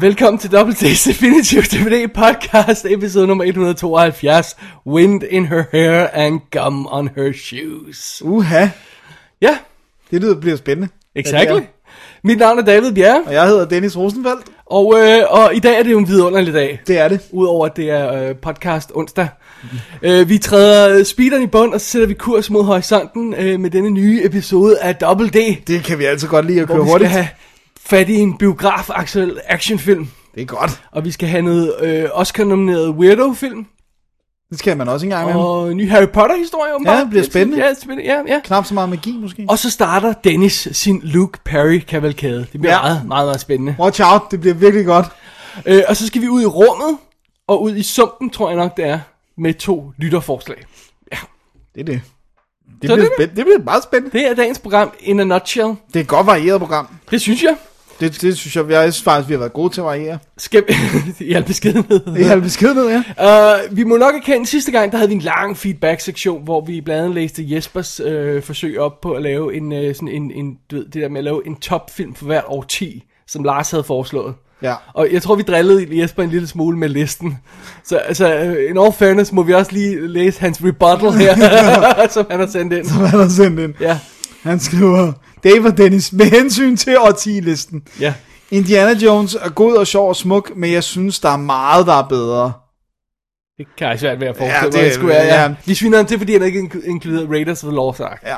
Velkommen til Double D's Definitive DVD Podcast, episode nummer 172, Wind in her hair and gum on her shoes. Uha, Ja, det lyder bliver spændende. exactly. Ja, Mit navn er David Bjerre, er. Og jeg hedder Dennis Rosenfeldt. og, øh, og i dag er det jo en vidunderlig dag. Det er det. Udover at det er øh, podcast onsdag. Øh, vi træder speederen i bund, og så sætter vi kurs mod horisonten øh, med denne nye episode af Double D. Det kan vi altid godt lide at køre hurtigt. have fat i en biograf actionfilm. Det er godt. Og vi skal have noget øh, Oscar-nomineret Weirdo-film. Det skal man også engang med. Og en ny Harry Potter-historie, åbenbart. Ja, det bliver spændende. Ja, spændende. Ja, ja. Knap så meget magi måske. Og så starter Dennis sin Luke Perry-kavalkade. Det bliver Ja. meget, meget, meget spændende. Watch out, det bliver virkelig godt. Øh, og så skal vi ud i rummet, og ud i sumpen, tror jeg nok, det er, med to lytterforslag. Ja, Det er det. Det Så bliver, det spændende. det bliver meget spændende. det er dagens program in a nutshell. Det er et godt varieret program. Det synes jeg. Det, det synes jeg, jeg synes faktisk, vi har været gode til at variere. Skal i al beskedenhed. Det er beskedet, ja. Uh, vi må nok erkende, sidste gang, der havde vi en lang feedback-sektion, hvor vi blandt andet læste Jespers øh, forsøg op på at lave en, øh, sådan en, en du ved, det der med at lave en topfilm for hvert årti, som Lars havde foreslået. Ja. Og jeg tror, vi drillede Jesper en lille smule med listen. Så altså, in all fairness, må vi også lige læse hans rebuttal her, som han har sendt ind. Hvad er der sendt ind? Ja, Han skriver, Dave og Dennis, med hensyn til årti-listen. ja. Indiana Jones er god og sjov og smuk, men jeg synes, der er meget, der er bedre. Det kan jeg svært ved at forestille Ja, det- mig, det skulle være. Ja. ja. Vi sviner ham til, fordi han ikke ink- inkluderede Raiders of the Lost Ark. Ja.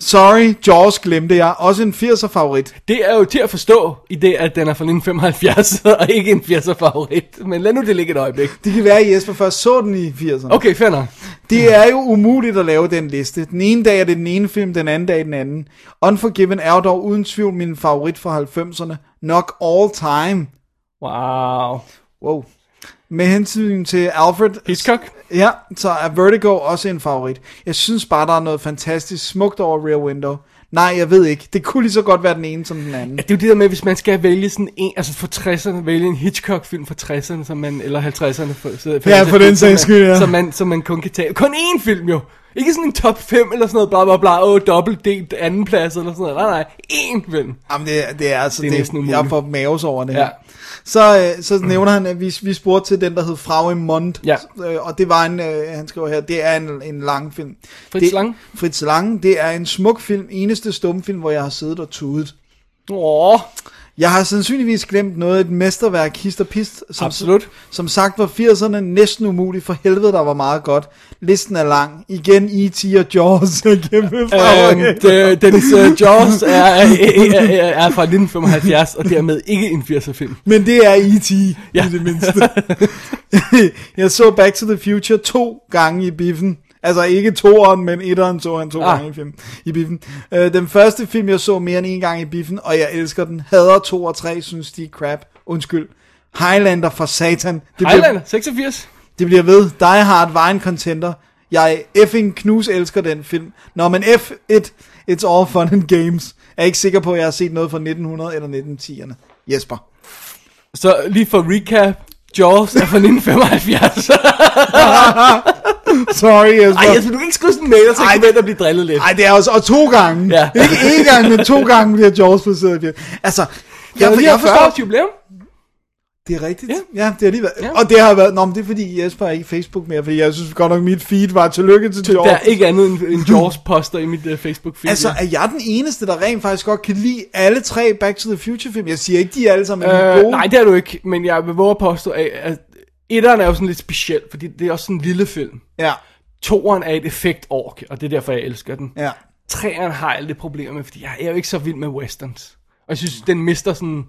Sorry, Jaws glemte jeg. Også en 80'er favorit. Det er jo til at forstå, i det, at den er fra 1975, og ikke en 80'er favorit. Men lad nu det ligge et øjeblik. Det kan være, at Jesper først så den i 80'erne. Okay, fair nok. Det er jo umuligt at lave den liste. Den ene dag er det den ene film, den anden dag den anden. Unforgiven er dog uden tvivl min favorit fra 90'erne. Nok all time. Wow. Wow. Med hensyn til Alfred... Hitchcock? Ja, så er Vertigo også en favorit. Jeg synes bare, der er noget fantastisk smukt over Rear Window. Nej, jeg ved ikke. Det kunne lige så godt være den ene som den anden. Ja, det er jo det der med, hvis man skal vælge sådan en, altså for 60'erne, vælge en Hitchcock-film fra 60'erne, som man, eller 50'erne, for, så, Ja, for den sags skyld, ja. som, man, som man kun kan tage. Kun én film jo! Ikke sådan en top 5 eller sådan noget, bla bla bla, åh, dobbelt delt anden plads eller sådan noget. Nej, nej, én film. Jamen, det, er- det er altså... Det er Det jeg får maves over det her. Så, øh, så nævner han, at vi, vi spurgte til den, der hed Frau im Mond. Ja. Øh, og det var en, øh, han skriver her, det er en, en lang film. Fritz det, Lang? Fritz Lang. Det er en smuk film, eneste stumfilm, hvor jeg har siddet og tudet. Åh, Jeg har sandsynligvis glemt noget af et mesterværk, hist og pist. Som, Absolut. Som sagt var 80'erne næsten umuligt, for helvede, der var meget godt. Listen er lang. Igen E.T. og Jaws er kæmpe øhm, Dennis uh, Jaws er, er, er, er, fra 1975, og dermed ikke en 80'er film. Men det er E.T. Ja. i det mindste. jeg så Back to the Future to gange i biffen. Altså ikke toeren, men etteren så han to Ah. gange i, film, i biffen. Uh, den første film, jeg så mere end en gang i biffen, og jeg elsker den. Hader to og tre, synes de er crap. Undskyld. Highlander for satan. Det bliver, Highlander, 86. det bliver ved. Die Hard var en contender. Jeg effing knus elsker den film. Når man F it, it's all fun and games. Jeg er ikke sikker på, at jeg har set noget fra 1900 eller 1910'erne. Jesper. Så lige for recap, Jaws er fra 1975. Sorry, Jesper. Ej, Jesper, du kan ikke skrive sådan en mail, så Ej, kan at blive drillet lidt. Ej, det er også og to gange. Ja. Ikke én gang, men to gange bliver Jaws placeret. Altså, Jeg, jeg, jeg, jeg jeg 40 forstår... års jubilæum. Det er rigtigt. Ja. Ja, det har lige været. Ja. Og det har været... Nå, men det er fordi Jesper er ikke Facebook mere, fordi jeg synes godt nok, mit feed var tillykke til Jaws. Der er ikke andet end, end Jaws poster i mit uh, Facebook feed. Altså, er jeg den eneste, der rent faktisk godt kan lide alle tre Back to the Future film? Jeg siger ikke, de er alle sammen øh, gode. nej, det er du ikke, men jeg vil våge at påstå, at, at etteren er jo sådan lidt speciel, fordi det er også sådan en lille film. Ja, Toeren er et effekt-ork, og det er derfor, jeg elsker den. ja. Treeren har jeg lidt problemer med, fordi jeg er jo ikke så vild med westerns. Og jeg synes, den mister sådan...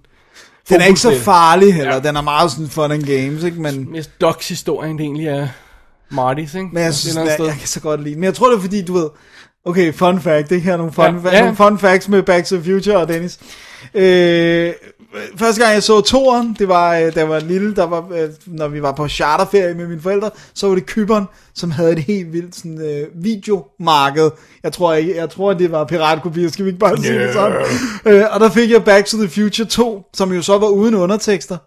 Den er ikke så farlig heller. Ja. Den er meget sådan fun and games, ikke? Men, Mest Docs historien, det egentlig er Martys, ikke? men jeg synes, jeg, jeg kan så godt lide. Men jeg tror, det er fordi, du ved... Okay, fun fact. Det her er nogle fun, Ja, ja, fa- ja. nogle fun facts med Back to the Future og Dennis. Øh, første gang jeg så toren, det var, øh, da jeg var lille, der var, øh, når vi var på charterferie med mine forældre, så var det Kyberen, som havde et helt vildt sådan, øh, videomarked. Jeg tror, jeg, jeg tror, det var piratkopier, skal vi ikke bare sige det sådan? Øh, og der fik jeg Back to the Future 2, som jo så var uden undertekster.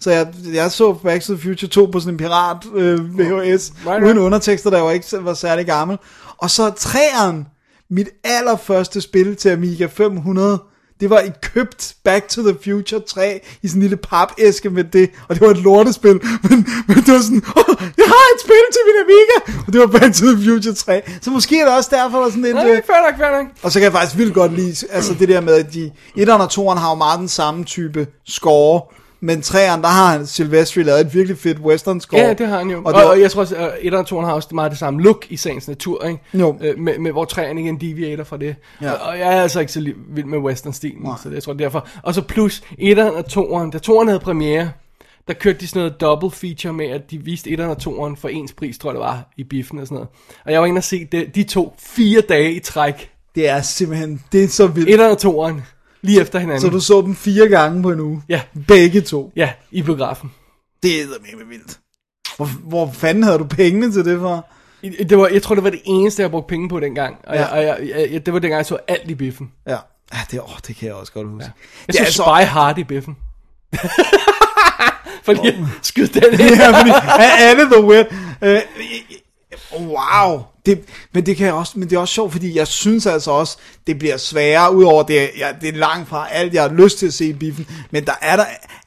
Så jeg, jeg så Back to the Future 2 på sådan en pirat øh, VHS, Right, right. uden undertekster, jeg var ikke var særlig gammel. Og så træeren, mit allerførste spil til Amiga 500, det var et købt Back to the Future 3 i sådan en lille papæske med det, og det var et lortespil, men, men det var sådan, oh, jeg har et spil til min Amiga, og det var Back to the Future 3. Så måske er det også derfor, der er sådan et... Nej, øh, fair nok, fair nok. og så kan jeg faktisk vildt godt lide, altså det der med, at de, 1'eren og 2'eren har jo meget den samme type score, men 3'eren, der har Silvestri lavet et virkelig fedt western score. Ja, det har han jo. Og, Og, var, og jeg tror også, at 1 og 2 har også meget det samme look i sagens natur, ikke? Jo. Øh, med, med, hvor træerne igen deviater fra det. Ja. Og, og, jeg er altså ikke så vild med western-stilen, så det, jeg tror er derfor. Og så plus 1 og 2'eren, da 2'eren havde premiere, der kørte de sådan noget double feature med, at de viste 1 og 2'eren for ens pris, tror jeg det var, i biffen og sådan noget. Og jeg var inde og se det, de to fire dage i træk. det er simpelthen, det er så vildt. 1 og 2'eren, lige efter hinanden. Så du så dem fire gange på en uge? Ja. Begge to? Ja, i biografen. Det er med vildt. Hvor, hvor fanden havde du pengene til det for? Det var, jeg tror, det var det eneste, jeg brugte penge på dengang. Og, Ja. jeg, og jeg, jeg, det var dengang, jeg så alt i biffen. Ja, ja det, åh, det kan jeg også godt huske. Ja. Jeg så altså... Spy Hard i biffen. For lige at skyde den ind. ja, fordi af alle the weird. Øh, wow. Det, men det kan jeg også, men det er også sjovt, fordi jeg synes altså også, det bliver sværere, udover det, ja, det er langt fra alt, jeg har lyst til at se i biffen, men der er der,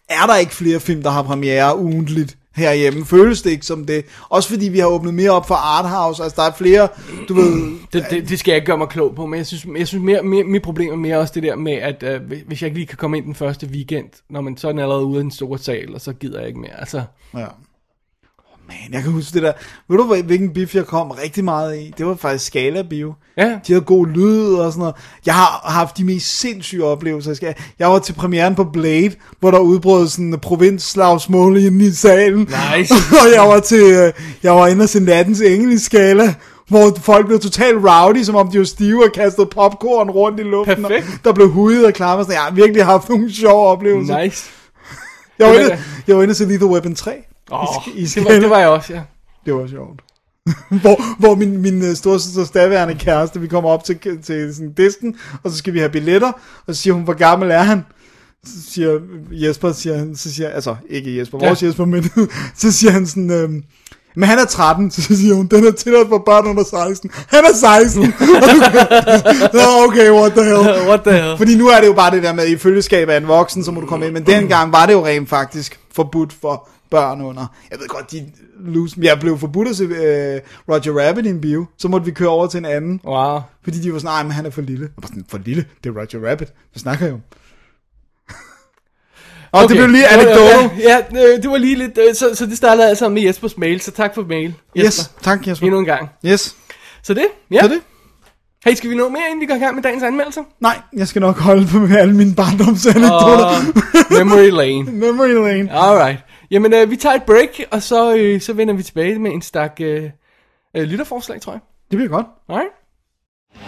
er der ikke flere film, der har premiere ugentligt herhjemme. Føles det ikke som det? Også fordi vi har åbnet mere op for Arthouse, altså der er flere, du ved, Det, det, det, skal jeg ikke gøre mig klog på, men jeg synes, jeg synes mere, mere, mit problem er mere også det der med, at øh, hvis jeg ikke lige kan komme ind den første weekend, når man så er den allerede ude i den store sal, og så gider jeg ikke mere. Altså, Ja. Man, jeg kan huske det der. Ved du, hvilken biff jeg kom rigtig meget i? Det var faktisk Scala Bio. Ja. De havde god lyd og sådan noget. Jeg har haft de mest sindssyge oplevelser. Jeg var til premieren på Blade, hvor der udbrød sådan en provinsslagsmål inde i salen. Nice. og jeg var til, øh, jeg var inde og se Nattens Engel i Skala, hvor folk blev totalt rowdy, som om de var stive og kastede popcorn rundt i luften. Perfekt. Og der blev hudet og klappet. Jeg har virkelig haft nogle sjove oplevelser. nice. Jeg var, inde, jeg var inde se Lethal Weapon 3. Oh, i det, var, det var jeg også, ja. Det var sjovt. hvor, hvor min, min øh, storsøsters daværende kæreste, vi kommer op til, til sådan disken, og så skal vi have billetter, og så siger hun, hvor gammel er han? Så siger Jesper, siger han, så siger, altså ikke Jesper, vores Ja. Jesper, men så siger han sådan, øhm, men han er 13, så siger hun, den er tilladt for børn under 16. Han er 16. Nå, okay, what the hell. What the hell? Fordi nu er det jo bare det der med, i følgeskab af en voksen, så må du komme ind. Men dengang var det jo rent faktisk forbudt for børn under. Jeg ved godt, de loose. Jeg blev forbudt at se øh, Roger Rabbit i en bio. Så måtte vi køre over til en anden. Wow. Fordi de var sådan, nej, men han er for lille. Jeg var sådan, for lille? Det er Roger Rabbit. Hvad snakker jeg om? Og okay. det blev lige anekdote. Ja, ja, øh, det var lige lidt, øh, så, så det startede altså med Jespers mail, så tak for mail, Jesper. Yes, tak Jesper. Endnu en gang. Yes, Så det, ja. så det. Hey, skal vi nå mere, inden vi går i gang med dagens anmeldelser? Nej, jeg skal nok holde på med alle mine barndomsanekdoter. Uh, memory lane. Memory lane. Alright. Jamen, øh, vi tager et break, og så, øh, så vender vi tilbage med en stak øh, øh, lytterforslag, tror jeg. Det bliver godt. Alright?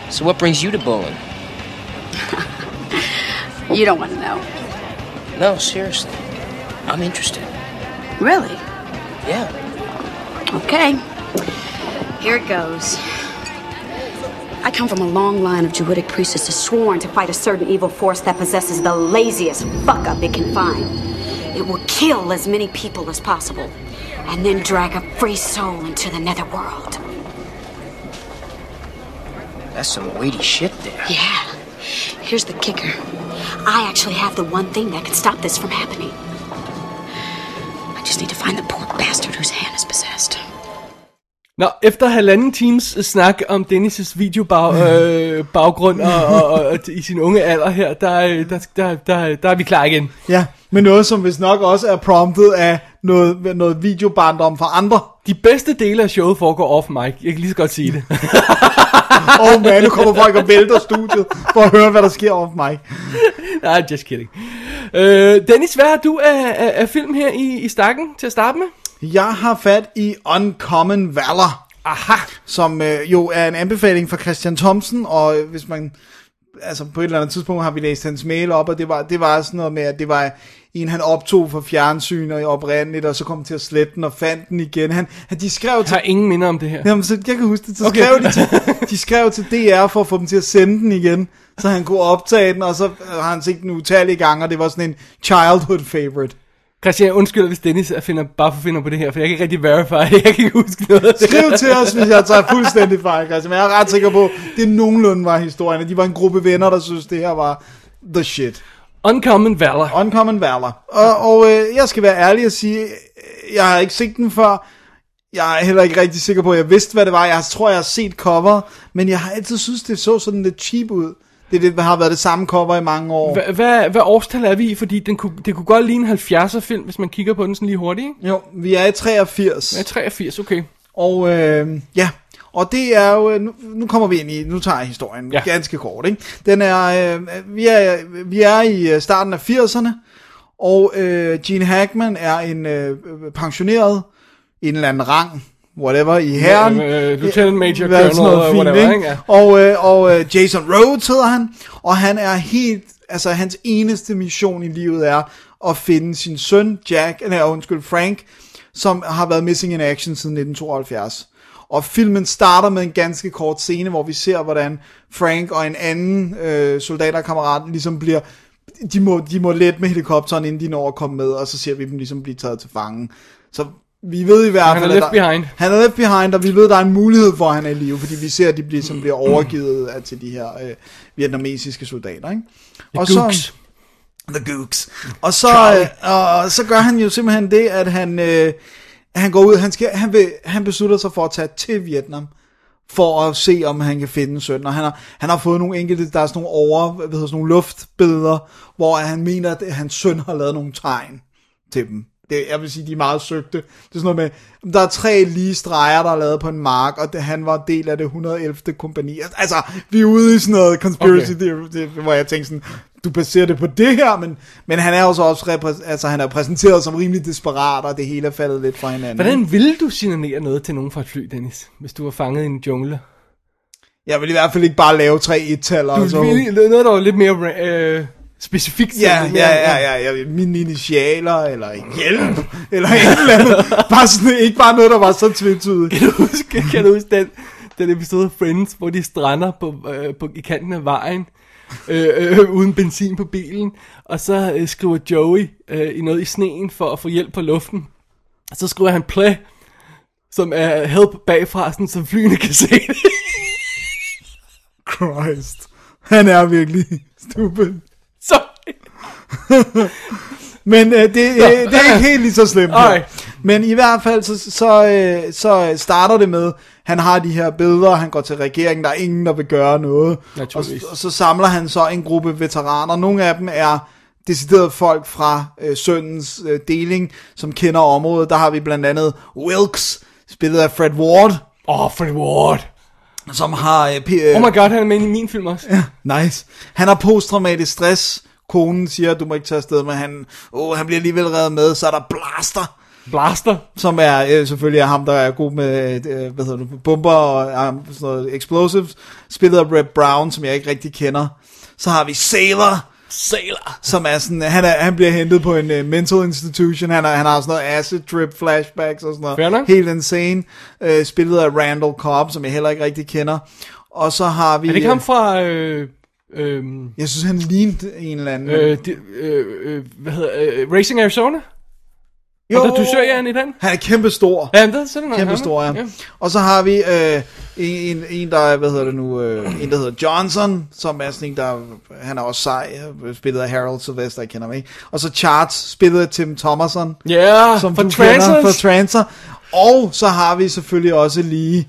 So what brings you to bowling? You don't want to know. No, seriously. I'm interested. Really? Yeah. Okay. Here it goes. I come from a long line of Druidic priestesses sworn to fight a certain evil force that possesses the laziest fuck up it can find. It will kill as many people as possible, and then drag a free soul into the netherworld. That's some weighty shit there. Yeah. Here's the kicker. I actually have the one thing that can stop this from happening. I just need to find the poor bastard whose hand is possessed. Nå, efter halvanden times snak om Dennis' videobag, øh, baggrund og, og, og, og, i sin unge alder her, der, øh, der, der, der, der er vi klar igen. Ja, men noget som hvis nok også er promptet af noget, noget videobarndom fra andre. De bedste dele af showet foregår off mic. Jeg kan lige så godt sige det. Åh oh man, nu kommer folk og vælter studiet for at høre, hvad der sker off mig. Nej, just kidding. Øh, Dennis, hvad har du af, af, af film her i, i stakken til at starte med? Jeg har fat i Uncommon Valor, Aha. som øh, jo er en anbefaling fra Christian Thomsen, og øh, hvis man altså på et eller andet tidspunkt har vi læst hans mail op, og det var, det var sådan noget med, at det var en, han optog for fjernsyn og oprindeligt, og så kom til at slette den og fandt den igen. Han, han de skrev Jeg til har ingen minder om det her. Jamen, så jeg kan huske det. Så okay. skrev de, til, de skrev til DR for at få dem til at sende den igen, så han kunne optage den, og så har han set den utallige gange, og det var sådan en childhood favorite. Christian, jeg undskylder, hvis Dennis er finder, bare for finder på det her, for jeg kan ikke rigtig verify det. Jeg kan ikke huske noget af det. Skriv til os, hvis jeg tager fuldstændig fejl, Christian. Men jeg er ret sikker på, at det nogenlunde var historien. De var en gruppe venner, der synes det her var the shit. Uncommon Valor. Uncommon Valor. Og, og øh, jeg skal være ærlig og sige, øh, jeg har ikke set den før. Jeg er heller ikke rigtig sikker på, at jeg vidste, hvad det var. Jeg tror, jeg har set cover, men jeg har altid synes, det så sådan lidt cheap ud. Det, det har været det samme cover i mange år. Hva- Hvad, hvad årstal er vi i? Fordi den kunne, det kunne godt ligne en 70'er film, hvis man kigger på den sådan lige hurtigt. Ikke? Jo, vi er i 83. Ja, 83, okay. Og øh, ja, og det er jo, øh, nu, nu kommer vi ind i, nu tager jeg historien Ja. ja. ganske kort, ikke? Den er, øh, vi er, vi er i øh, starten af 80'erne, og øh, Gene Hackman er en øh, pensioneret, en eller anden rang, whatever, i herren. øh, Lieutenant Major, Colonel, noget og fint, whatever, ikke? Ja. Og, øh, og øh, Jason Rhodes hedder han, og han er helt, altså hans eneste mission i livet er at finde sin søn, Jack, eller undskyld, Frank, som har været missing in action siden 1972. Og filmen starter med en ganske kort scene, hvor vi ser, hvordan Frank og en anden øh, soldaterkammerat ligesom bliver... De må, de må lette med helikopteren, inden de når at komme med, og så ser vi dem ligesom blive taget til fange. Så vi ved i hvert Han er fald... left der- behind. han er left behind, og vi ved, der er en mulighed for, at han er i live, fordi vi ser, at de bliver, som bliver overgivet af, til de her øh, vietnamesiske soldater. Ikke? og Gooks. The Gooks. Og så, øh, og så gør han jo simpelthen det, at han, øh, han går ud, han, skal, han, vil, han beslutter sig for at tage til Vietnam, for at se, om han kan finde en søn. Og han har, han har fået nogle enkelte, der er sådan nogle over, hvad hedder, sådan nogle luftbilleder, hvor han mener, at hans søn har lavet nogle tegn til dem. Det, jeg vil sige, de er meget søgte. Det er sådan noget med, der er tre lige streger, der er lavet på en mark, og det, han var del af det 111. kompani. Altså, vi er ude i sådan noget conspiracy Okay. theory, det, hvor jeg tænkte sådan, du baserer det på det her, men, men han er jo så også repræs- altså, han er præsenteret som rimelig desperat, og det hele er faldet lidt fra hinanden. Hvordan ville du signalere noget til nogen fra et fly, Dennis, hvis du var fanget i en jungle? Jeg vil i hvert fald ikke bare lave tre et-taller. Du ville noget, der var lidt mere øh, specifikt. Ja, ja, ja, ja, ja, mine initialer, eller hjælp, eller et eller andet. Bare sådan, ikke bare noget, der var så tvetydigt. Kan du huske, kan du huske den, den episode af Friends, hvor de strander på, øh, på, i kanten af vejen, øh, øh, uden benzin på bilen, og så øh, skriver Joey øh, i noget i sneen for at få hjælp på luften. Og så skriver han play, som er help bagfra, sådan, så flyene kan se det. Christ. Han er virkelig stupid. Men øh, det, øh, det er ikke helt lige så slemt. Ej. Men i hvert fald, så, så, øh, så starter det med, han har de her billeder, han går til regeringen, der er ingen, der vil gøre noget. Og, og så samler han så en gruppe veteraner. Nogle af dem er decideret folk fra øh, søndens øh, deling, som kender området. Der har vi blandt andet Wilkes, spillet af Fred Ward, åh, oh, Fred Ward. som har... Øh, p- øh, Oh my god, han er med i min film også. Nice. Han har posttraumatisk stress. Konen siger, du må ikke tage afsted, men han, oh, han bliver alligevel reddet med. Så er der Blaster, Blaster. som er øh, selvfølgelig er ham, der er god med øh, hvad hedder det, bomber og øh, sådan noget explosives. Spillet af Red Brown, som jeg ikke rigtig kender. Så har vi Sailor, Sailor. som er sådan, han, er, han bliver hentet på en uh, mental institution, han, er, han har sådan noget acid trip flashbacks og sådan noget, helt insane, uh, spillet af Randall Cobb, som jeg heller ikke rigtig kender, og så har vi, Er det ikke øh, ham fra... Øh, øh, jeg synes han lignede en eller anden, øh, de, øh, øh, hvad hedder øh, Racing Arizona? Jo. Og der du søger han i den? han er kæmpe stor, Ja, det er sådan kæmpe stor, ja. Og så har vi øh, en, en, en, der er, hvad hedder det nu, øh, en, der hedder Johnson, som er sådan en, der, han er også sej, spillet af Harold Sylvester, jeg kender mig ikke. Og så Charts, spillet af Tim Thomerson. Ja, yeah, som for Transers. for Transer. Og så har vi selvfølgelig også lige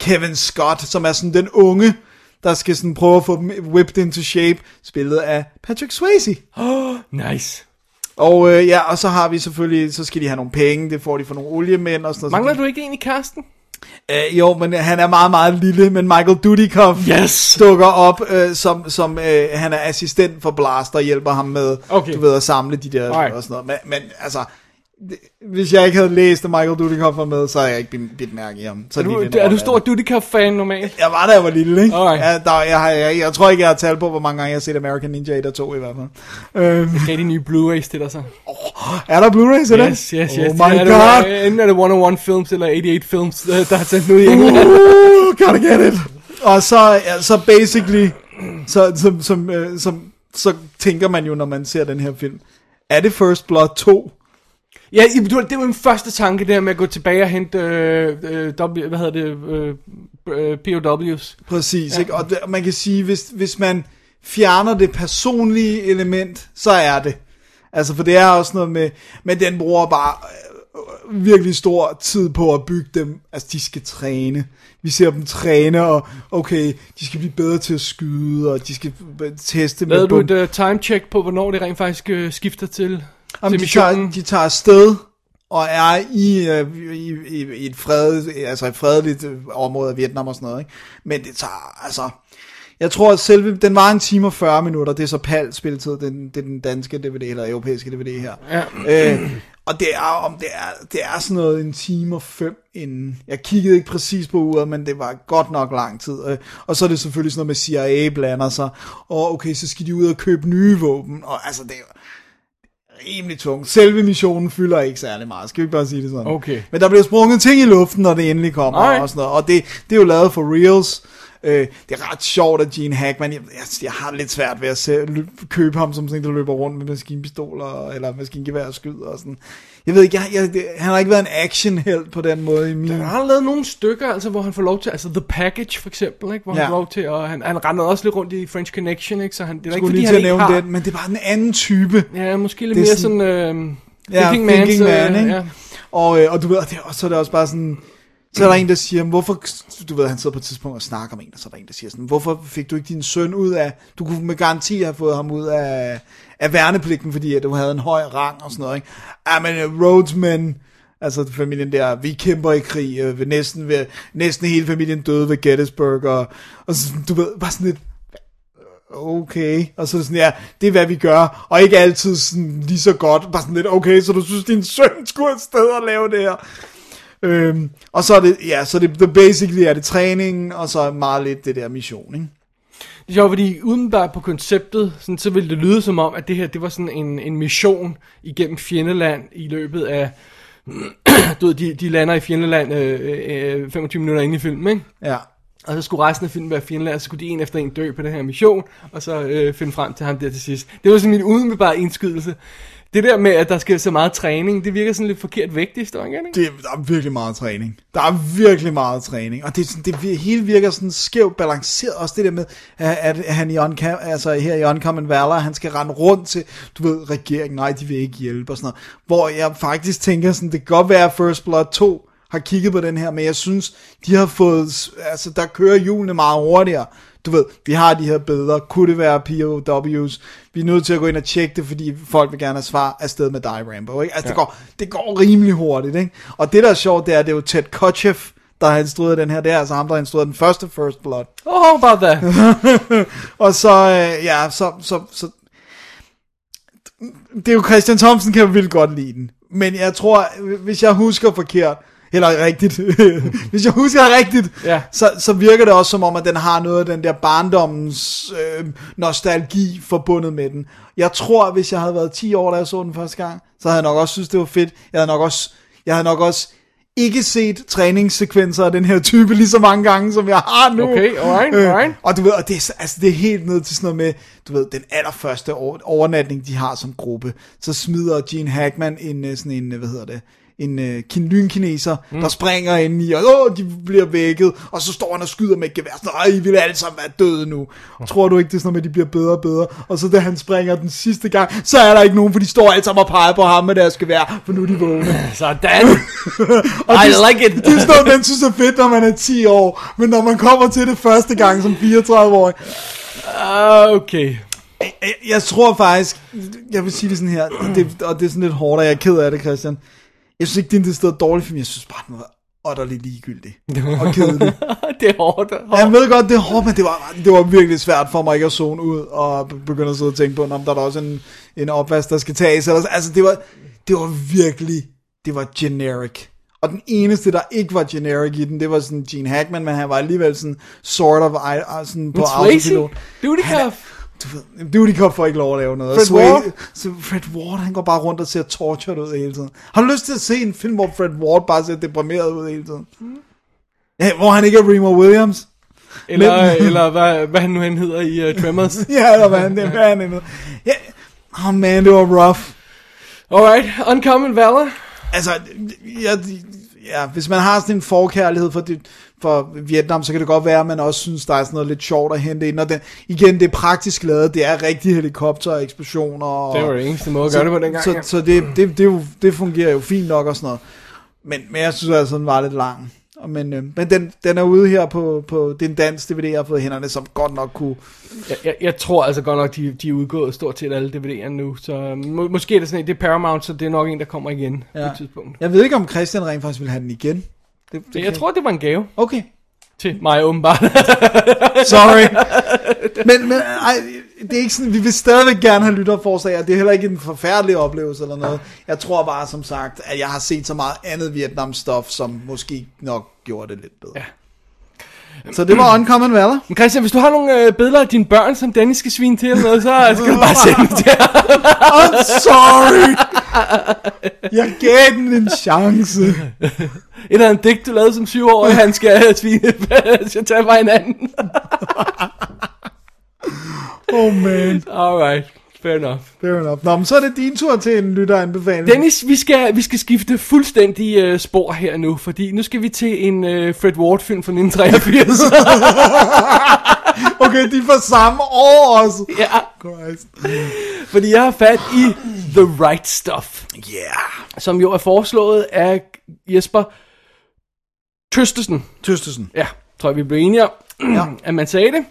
Kevin Scott, som er sådan den unge, der skal sådan prøve at få dem whipped into shape, spillet af Patrick Swayze. Nice. Og øh, ja, og så har vi selvfølgelig, så skal de have nogle penge, det får de for nogle oliemænd og sådan noget. Mangler du ikke en i kasten? Øh, jo, men han er meget, meget lille, men Michael Dudikoff Yes. dukker op, øh, som, som øh, han er assistent for Blaster, hjælper ham med, Okay. du ved, at samle de der Alright. og sådan noget. Men, men altså, hvis jeg ikke havde læst, at Michael Dudikoff var med, så havde jeg ikke bidt, mærke i ham. Så Er du, en er du stor Dudikoff-fan normalt? Jeg var da jeg var lille, ikke? Alright. Ja, der, jeg, har, jeg, jeg, tror ikke, jeg har talt på, hvor mange gange jeg har set American Ninja 1 og 2 i hvert fald. Øhm, Gav de nye Blu-rays til dig så? er der Blu-rays til det? Yes, yes, yes. Oh my er god. Det, enten er det 101 Films eller 88 Films, der der er sendt ud i England. Uh, gotta get it. Og så, ja, så basically, så, som, som, øh, som, så tænker man jo, når man ser den her film, er det First Blood 2? Ja, i- det var, min første tanke, det her med at gå tilbage og hente, øh, øh, w, hvad hedder det, øh, øh, POW's. Præcis, ja. ikke? Og man kan sige, hvis, hvis man fjerner det personlige element, så er det. Altså, for det er også noget med, men den bruger bare øh, virkelig stor tid på at bygge dem. Altså, de skal træne. Vi ser dem træne, og okay, de skal blive bedre til at skyde, og de skal øh, teste med Lavede du bom- et uh, time check på, hvornår det rent faktisk uh, skifter til, Jamen, de, tager, de tager afsted og er i, øh, i, i, i et, fred, altså et fredeligt øh, område af Vietnam og sådan noget. Ikke? Men det tager, altså... Jeg tror, at selve, den var en time og 40 minutter, det er så PAL spilletid, den, det er den danske DVD, eller europæiske DVD her. Ja. Øh, og det er, om det er, det er sådan noget en time og fem inden. Jeg kiggede ikke præcis på uret, men det var godt nok lang tid. Øh, og så er det selvfølgelig sådan noget med CIA blander sig. Og okay, så skal de ud og købe nye våben. Og altså, det er rimelig tung. Selve missionen fylder ikke særlig meget, skal vi bare sige det sådan. Okay. Men der bliver sprunget ting i luften, når det endelig kommer Alright. og sådan noget. Og det, det er jo lavet for reals. Øh, det er ret sjovt, at Gene Hackman, jeg, jeg, jeg har lidt svært ved at se, lø- købe ham som sådan en, der løber rundt med maskinpistoler, eller maskingevær og skyder og sådan. Jeg ved ikke, jeg, jeg, det, han har ikke været en actionheld på den måde i min... Han har lavet nogle stykker, altså, hvor han får lov til, altså The Package for eksempel, ikke? hvor ja. Han får lov til, og han, han render også lidt rundt i French Connection, ikke? så han, det er ikke fordi, lige han til at ikke nævne har... den, men det er bare en anden type. Ja, måske lidt er mere sådan- sådan, øh, Ja, Thinking, Thinking Man's, Man, øh, ikke? ja. Og, øh, og du ved, og, det, og så er det også bare sådan, så er der en, der siger, hvorfor, du ved, han sidder på et tidspunkt og snakker med en, og så er der en, der siger sådan, hvorfor fik du ikke din søn ud af, du kunne med garanti have fået ham ud af, af værnepligten, fordi at du havde en høj rang og sådan noget, ikke? Ja, men øh, Rhodesmen, altså familien der, vi kæmper i krig, øh, ved næsten, ved, næsten hele familien døde ved Gettysburg, og, og så, du ved, bare sådan lidt, okay, og så sådan, ja, det er hvad vi gør, og ikke altid sådan lige så godt, bare sådan lidt, okay, så du synes, din søn skulle afsted og lave det her. Øhm, og så er det, ja, så det, det basically er det træningen, og så meget lidt det der mission, ikke? Det er sjovt, fordi udenbart på konceptet, sådan, så ville det lyde som om, at det her, det var sådan en, en mission igennem fjendeland i løbet af, du ved, de, de lander i fjendeland øh, øh, 25 minutter inde i filmen, ikke? Ja. Og så skulle resten af filmen være fjendeland, og så skulle de en efter en dø på den her mission, og så øh, finde frem til ham der til sidst. Det var sådan min umiddelbare indskydelse. Det der med, at der skal så meget træning, det virker sådan lidt forkert vægt i historien, ikke? Det, der er virkelig meget træning. Der er virkelig meget træning. Og det, sådan, det hele virker sådan skævt balanceret. Også det der med, at han i Uncom, altså her i Uncommon Valor, han skal rende rundt til, du ved, regeringen, nej, de vil ikke hjælpe og sådan noget. Hvor jeg faktisk tænker sådan, det kan godt være, at First Blood 2 har kigget på den her, men jeg synes, de har fået, altså der kører hjulene meget hurtigere. Du ved, vi har de her billeder, kunne det være POW's? Vi er nødt til at gå ind og tjekke det, fordi folk vil gerne have svar afsted med dig, Rambo. Ikke? Altså, ja. det, går, det går rimelig hurtigt. Ikke? Og det, der er sjovt, det er, det er jo Ted Kotcheff, der har instrueret den her. Det er altså ham, der har instrueret den første First Blood. Oh, about that? Og så, øh, ja, så, så, så, det er jo Christian Thomsen kan jo vildt godt lide den. Men jeg tror, hvis jeg husker forkert, eller rigtigt, hvis jeg husker rigtigt, Ja. så, så virker det også som om, at den har noget af den der barndommens øh, nostalgi forbundet med den. Jeg tror, hvis jeg havde været 10 år, da jeg så den første gang, så havde jeg nok også synes det var fedt. Jeg havde nok også, jeg havde nok også ikke set træningssekvenser af den her type lige så mange gange, som jeg har nu. Okay, alright, Øh, alright. og du ved, og det, er, altså, det er helt ned til sådan noget med, du ved, den allerførste over, overnatning, de har som gruppe. Så smider Gene Hackman en, øh, sådan en, øh, hvad hedder det, en uh, kin, lynkineser, mm. der springer ind i, og åh, de bliver vækket, og så står han og skyder med et gevær, sådan, Ej, I vil alle sammen være døde nu. Tror du ikke, det er sådan noget med, at de bliver bedre og bedre? Og så da han springer den sidste gang, så er der ikke nogen, for de står alle sammen og peger på ham med deres gevær, for nu er de vågne. Sådan. Og I det, like it. Det er sådan man synes er fedt, når man er 10 år, men når man kommer til det første gang som 34-årig, Ah, okay. Jeg, jeg tror faktisk, jeg vil sige det sådan her, og det, og det er sådan lidt hårdt, og jeg er ked af det, Christian. Jeg synes ikke, det er en sted dårlig film, jeg synes bare, den var utterly ligegyldig og kedelig. det er hårdt. Og jeg ved godt, det er hårdt, men det var, det var virkelig svært for mig ikke at zone ud og be- begynde at sidde og tænke på, om der er også en, en opvask, der skal tages. Eller, altså, det var, det var virkelig det var generic. Og den eneste, der ikke var generic i den, det var sådan Gene Hackman, men han var alligevel sådan sort of sådan på autopilot. Duty Han. Du ved, Duty Cup får ikke lov at lave noget. Fred Sway- Ward? Så Fred Ward, han går bare rundt og ser tortured ud hele tiden. Har du lyst til at se en film, hvor Fred Ward bare ser deprimeret ud hele tiden? Ja, hvor han ikke er Remo Williams? Eller, Men- eller hvad, hvad han nu han hedder i uh, Tremors. Ja, eller hvad han, det, hvad han er. Ja, oh man, det var rough. Alright, Uncommon Valor. Altså, ja, ja, hvis man har sådan en forkærlighed for, det, for Vietnam, så kan det godt være, at man også synes, der er sådan noget lidt sjovt at hente ind. Og den, igen, det er praktisk lavet, det er rigtige helikoptereksplosioner. Og, Det var det eneste måde at gøre det på dengang. Så, ja. så det, det, det, jo, det fungerer jo fint nok og sådan noget. Men, men jeg synes altså, den var lidt lang. Og Men, øh, men den, den er ude her på, på det er en dansk DVD, jeg har fået hænderne, som godt nok kunne... Jeg, jeg, jeg tror altså godt nok, de, de er udgået stort set alle DVD'erne nu. Så må, måske er det sådan det er Paramount, så det er nok en, der kommer igen ja. på et tidspunkt. Jeg ved ikke, om Christian rent faktisk vil have den igen. Det, det jeg kan- tror, det var en gave Okay, til mig åbenbart. sorry. men, men ej, det er ikke sådan, vi vil stadigvæk gerne have lytterforslag, og det er heller ikke en forfærdelig oplevelse eller noget. Jeg tror bare, som sagt, at jeg har set så meget andet Vietnam-stof, som måske nok gjorde det lidt bedre. Ja. Så det var Uncommon Valor. Men Christian, hvis du har nogle øh, billeder af dine børn, som Dennis skal svine til eller noget, så skal du bare sende dem til. I'm sorry. Jeg gav den en chance. Et eller andet digt, du lavede som syvårig, han skal svine skal tage fra hinanden. Oh man. Alright, fair enough. Fair enough. Nå, men så er det din tur til en lytteranbefaling. Dennis, vi skal, vi skal skifte fuldstændig uh, spor her nu, fordi nu skal vi til en uh, Fred Ward-film fra 1983. Okay, de er fra samme år også. ja, Christ. fordi jeg har fat i The Right Stuff, Yeah. som jo er foreslået af Jesper Tøstesen. Tøstesen. Ja, tror jeg, vi blev enige om, Ja. at man sagde det.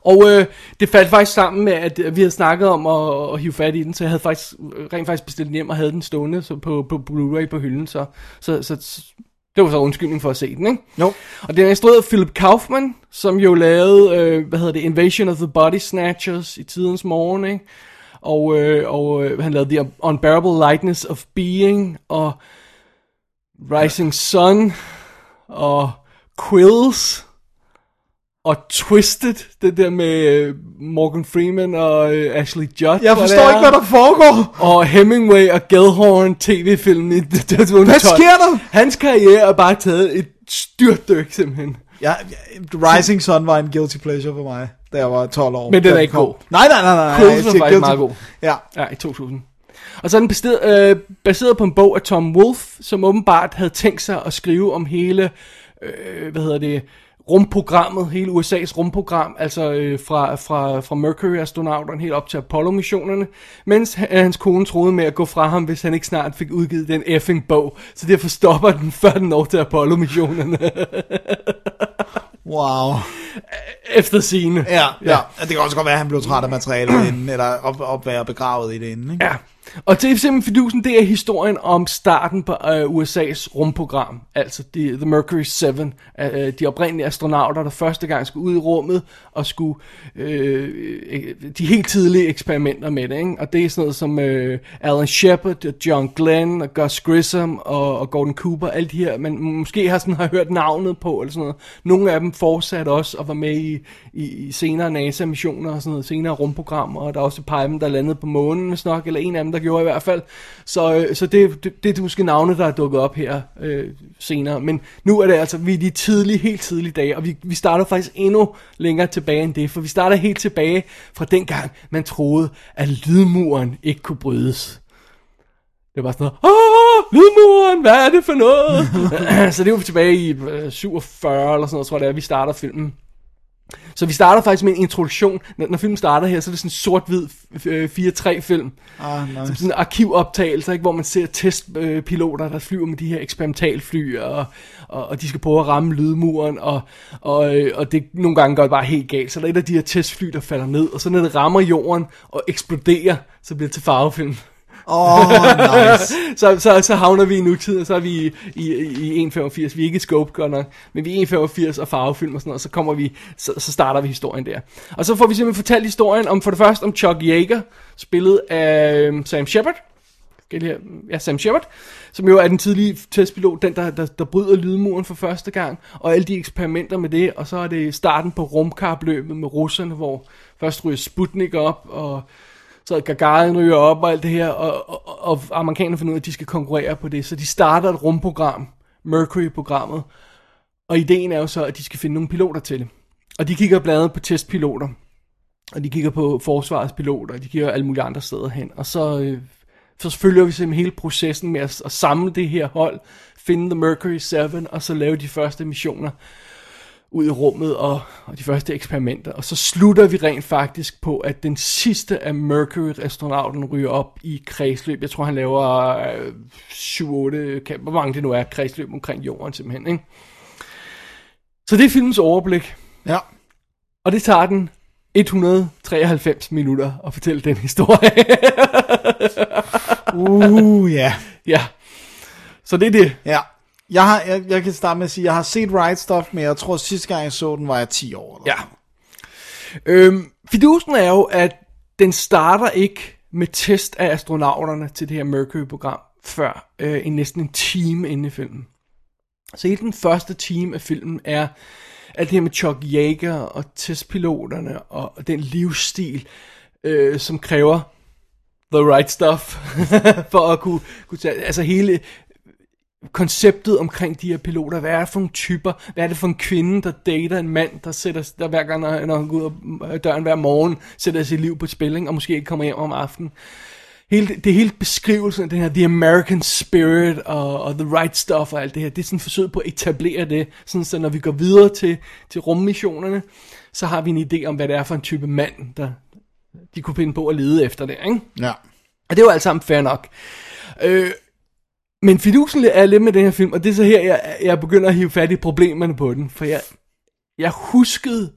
Og øh, det faldt faktisk sammen med, at øh, vi havde snakket om at, at hive fat i den, så jeg havde faktisk øh, rent faktisk bestilt den hjem og havde den stående så på, på Blu-ray på hylden, så, så, så, så det var så undskyldning for at se den, ikke? Jo. Og den er instrueret af Philip Kaufman, som jo lavede, øh, hvad hedder det, Invasion of the Body Snatchers i tidens morgen, ikke? Og, øh, og øh, han lavede The Unbearable Lightness of Being, og Rising Sun, og Quills, og Twisted, det der med øh, Morgan Freeman og øh, Ashley Judd. Jeg forstår er. ikke, hvad der foregår. Og Hemingway og Gellhorn tv-filmen i 2012. Hvad sker der? Hans karriere er bare taget et styrtdyk simpelthen. Ja, Rising Sun var en guilty pleasure for mig, da jeg var 12 år. Men den er ikke god. Nej, nej, nej, nej. jeg var faktisk meget god. Ja. Ja, i 2000. Og så er den baseret, øh, baseret på en bog af Tom Wolfe, som åbenbart havde tænkt sig at skrive om hele, øh, hvad hedder det, rumprogrammet, hele USA's rumprogram, altså øh, fra, fra, fra Mercury-astronauterne helt op til Apollo-missionerne, mens han- hans kone troede med at gå fra ham, hvis han ikke snart fik udgivet den effing bog, så derfor stopper den, før den når til Apollo-missionerne, Wow. efter sine. Ja, ja. Det kan også godt være, at han blev træt af materialet inden, eller op, op være begravet i det inden, ikke? Ja, og til simpelthen fidusen, det er historien om starten på øh, USA's rumprogram, altså de, The Mercury 7, øh, øh, de oprindelige astronauter, der første gang skulle ud i rummet og skulle øh, øh, de helt tidlige eksperimenter med det, ikke? og det er sådan noget som øh, Alan Shepard, John Glenn, og Gus Grissom og, og Gordon Cooper, alle de her, man måske har, sådan, har hørt navnet på, eller sådan noget. Nogle af dem fortsatte også og var med i, i, i senere NASA-missioner og sådan noget, senere rumprogrammer, og der er også et par af dem, der landede på månen, hvis nok, eller en af dem, der gjorde i hvert fald. Så, øh, så det, det, det er måske navne, der er dukket op her øh, senere. Men nu er det altså, vi er de tidlige, helt tidlige dage, og vi, vi starter faktisk endnu længere tilbage end det, for vi starter helt tilbage fra dengang, man troede, at lydmuren ikke kunne brydes. Det var sådan noget, åh, lydmuren, hvad er det for noget? så det jo tilbage i øh, 47 eller sådan noget, tror jeg det er, vi starter filmen. Så vi starter faktisk med en introduktion. Når, når filmen starter her, så er det sådan en sort-hvid øh, 4-3 film. Ah, nice. Sådan en arkivoptagelse, ikke, hvor man ser testpiloter, der flyver med de her eksperimentalfly, og, og, og de skal prøve at ramme lydmuren, og, og, øh, og det nogle gange går det bare helt galt. Så der er et af de her testfly, der falder ned, og så når det rammer jorden og eksploderer, så bliver det til farvefilm. Oh, nice. så, så, så havner vi i nutiden, og så er vi i, i, i 1.85. Vi er ikke scope godt nok, men vi er 1.85 og farvefilm og sådan noget, og så kommer vi, så, så starter vi historien der. Og så får vi simpelthen fortalt historien om, for det første om Chuck Yeager, spillet af øhm, Sam Shepard, ja, Sam Shepard, som jo er den tidlige testpilot, den der, der, der bryder lydmuren for første gang, og alle de eksperimenter med det, og så er det starten på rumkapløbet med russerne, hvor først ryger Sputnik op, og så Gagarin ryger op og alt det her, og, og, og amerikanerne finder ud af, at de skal konkurrere på det, så de starter et rumprogram, Mercury-programmet, og ideen er jo så, at de skal finde nogle piloter til det. Og de kigger blandt andet på testpiloter, og de kigger på forsvarets piloter, og de kigger alle mulige andre steder hen. Og så, øh, så følger vi simpelthen hele processen med at, at samle det her hold, finde The Mercury 7, og så lave de første missioner ud i rummet og, og de første eksperimenter. Og så slutter vi rent faktisk på, at den sidste af Mercury-astronauten ryger op i kredsløb. Jeg tror, han laver øh, 7-8, hvor mange det nu er, kredsløb omkring jorden simpelthen. Ikke? Så det er filmens overblik. Ja. Og det tager den 193 minutter at fortælle den historie. Uh, ja. ja. Så det er det. Ja. Jeg, har, jeg, jeg kan starte med at sige, jeg har set Right Stuff, men jeg tror sidste gang jeg så den, var jeg 10 år. Eller Ja. Øhm, fidusen er jo, at den starter ikke med test af astronauterne til det her Mercury-program, før øh, en næsten en time inde i filmen. Så hele den første time af filmen er alt det her med Chuck Yeager og testpiloterne og den livsstil, øh, som kræver the right stuff for at kunne, kunne tage, altså hele konceptet omkring de her piloter. Hvad er det for nogle typer? Hvad er det for en kvinde, der dater en mand, der sætter, der hver gang, når, når han går ud af døren hver morgen, sætter sit liv på spil, ikke? og måske ikke kommer hjem om aftenen. Hele, det er hele beskrivelsen af den her The American Spirit og, og The Right Stuff og alt det her. Det er sådan et forsøg på at etablere det, sådan så når vi går videre til, til rummissionerne, så har vi en idé om, hvad det er for en type mand, der de kunne finde på at lede efter det. Ikke? Ja. Og det var alt sammen fair nok. Øh, men fidusen er lidt med den her film, og det er så her, jeg, jeg begynder at hive fat i problemerne på den. For jeg, jeg huskede,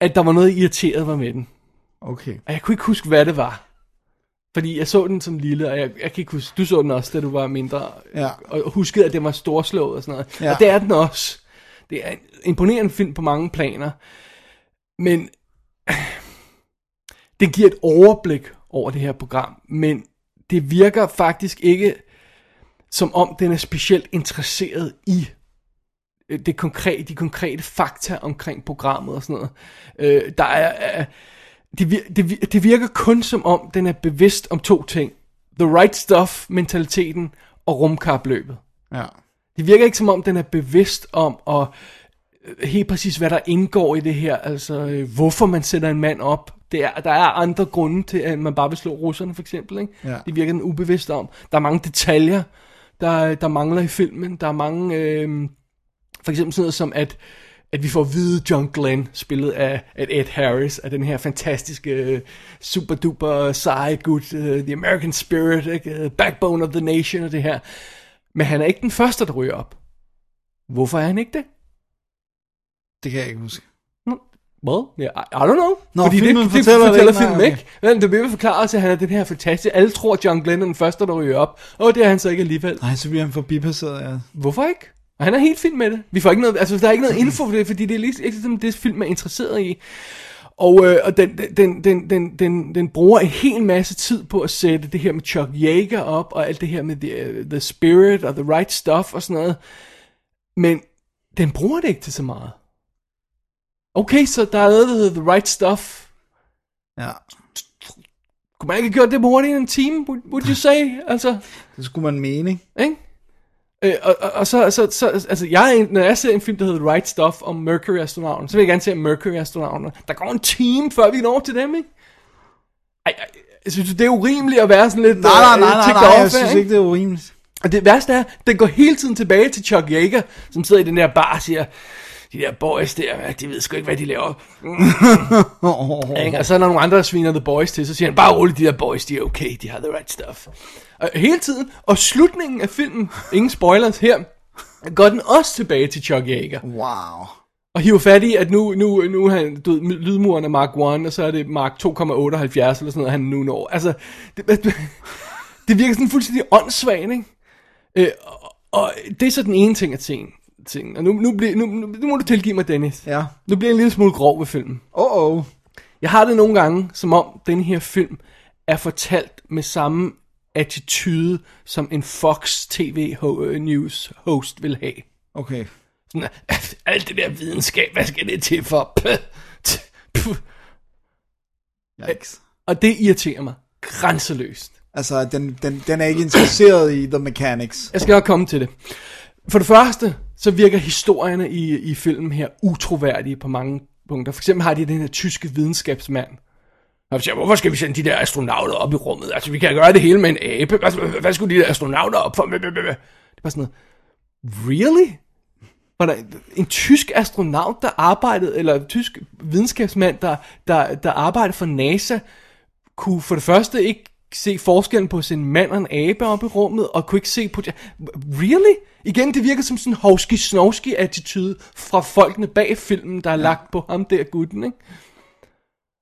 at der var noget irriteret var med den. Okay. Og jeg kunne ikke huske, hvad det var. Fordi jeg så den som lille, og jeg, jeg kan ikke huske, du så den også, da du var mindre. Ja. Og huskede, at det var storslået og sådan noget. Ja. Og det er den også. Det er en imponerende film på mange planer. Men den giver et overblik over det her program. Men det virker faktisk ikke som om den er specielt interesseret i øh, det konkrete, de konkrete fakta omkring programmet og sådan noget. Øh, der er, det, vir- det, vir- det virker kun som om, den er bevidst om to ting. The right stuff, mentaliteten og rumkapløbet. Ja. Det virker ikke som om, den er bevidst om, og øh, helt præcis, hvad der indgår i det her. Altså, øh, hvorfor man sætter en mand op. Det er, der er andre grunde til, at man bare vil slå russerne, for eksempel. Ikke? Ja. Det virker den ubevidst om. Der er mange detaljer, der, der mangler i filmen. Der er mange... Øh, for eksempel sådan noget som, at, at vi får at vide John Glenn, spillet af, af Ed Harris, af den her fantastiske, øh, super duper seje gut, uh, The American Spirit, ikke? Uh, Backbone of the Nation og det her. Men han er ikke den første, der ryger op. Hvorfor er han ikke det? Det kan jeg ikke huske. Well, yeah, I, I don't know. Nå, Fordi filmen det, det fortæller det fortæller ikke, filmen okay. ikke. Men det bliver forklaret til, at han er den her fantastiske. Alle tror, at John Glenn er den første, der ryger op. Og det er han så ikke alligevel. Nej, så bliver han forbipasseret, ja. Hvorfor ikke? Og han er helt fin med det. Vi får ikke noget, altså der er ikke noget info for det, fordi det er lige, ikke sådan, det film er interesseret i. Og, øh, og den, den, den, den, den, den bruger en hel masse tid på at sætte det her med Chuck Yeager op, og alt det her med the, uh, the Spirit og The Right Stuff og sådan noget. Men den bruger det ikke til så meget. Okay, så der er noget, der hedder The Right Stuff. Ja. Kunne man ikke have gjort det på hurtigt i en time, would, you say? Altså, Det skulle man mene, ikke? Øh, og, og, og så, så, så, altså, jeg, når jeg ser en film, der hedder Right Stuff om Mercury-astronauten, så vil jeg gerne se Mercury-astronauten. Der går en time, før vi når til dem, ikke? Ej, ej, jeg synes, det er urimeligt at være sådan lidt... Nej, nej, øh, nej, nej, nej, off jeg synes ikke, det er urimeligt. Og det værste er, den går hele tiden tilbage til Chuck Yeager, som sidder i den der bar og siger, de der boys der, de ved sgu ikke, hvad de laver. Ikke? Og så der nogle andre, sviner The Boys til, så siger han, bare roligt, de der boys, de er okay, de har the right stuff. Og hele tiden, og slutningen af filmen, ingen spoilers her, går den også tilbage til Chuck Yeager. Wow. Og hiver fat i, at nu, nu, nu er han, du ved, lydmuren er Mark 1, og så er det Mark 2,78 eller sådan noget, han nu når. Altså, det, det virker sådan fuldstændig åndssvagt, ikke? Øh, og, det er så den ene ting af ting. Ting. Og nu, nu, bliver, nu, nu, nu må du tilgive mig, Dennis. Ja. Nu bliver jeg en lille smule grov ved filmen. Åh, oh, oh. Jeg har det nogle gange, som om den her film er fortalt med samme attitude, som en Fox TV News host vil have. Okay. Sådan, alt det der videnskab, hvad skal det til for? Puh, puh. Yikes. Og det irriterer mig grænseløst. Altså, den, den, den er ikke interesseret i the mechanics. Jeg skal nok komme til det. For det første, så virker historierne i, i filmen her utroværdige på mange punkter. For eksempel har de den her tyske videnskabsmand. Og siger, hvorfor skal vi sende de der astronauter op i rummet? Altså, vi kan gøre det hele med en abe. Hvad, hvad skulle de der astronauter op for? Det er bare sådan noget. Really? Var der en tysk astronaut, der arbejdede, eller en tysk videnskabsmand, der, der, der arbejdede for NASA, kunne for det første ikke se forskellen på sin mand og en abe op i rummet, og kunne ikke se på... Really? Igen, det virker som sådan en hovski attitude fra folkene bag filmen, der er lagt på ham der gutten, ikke?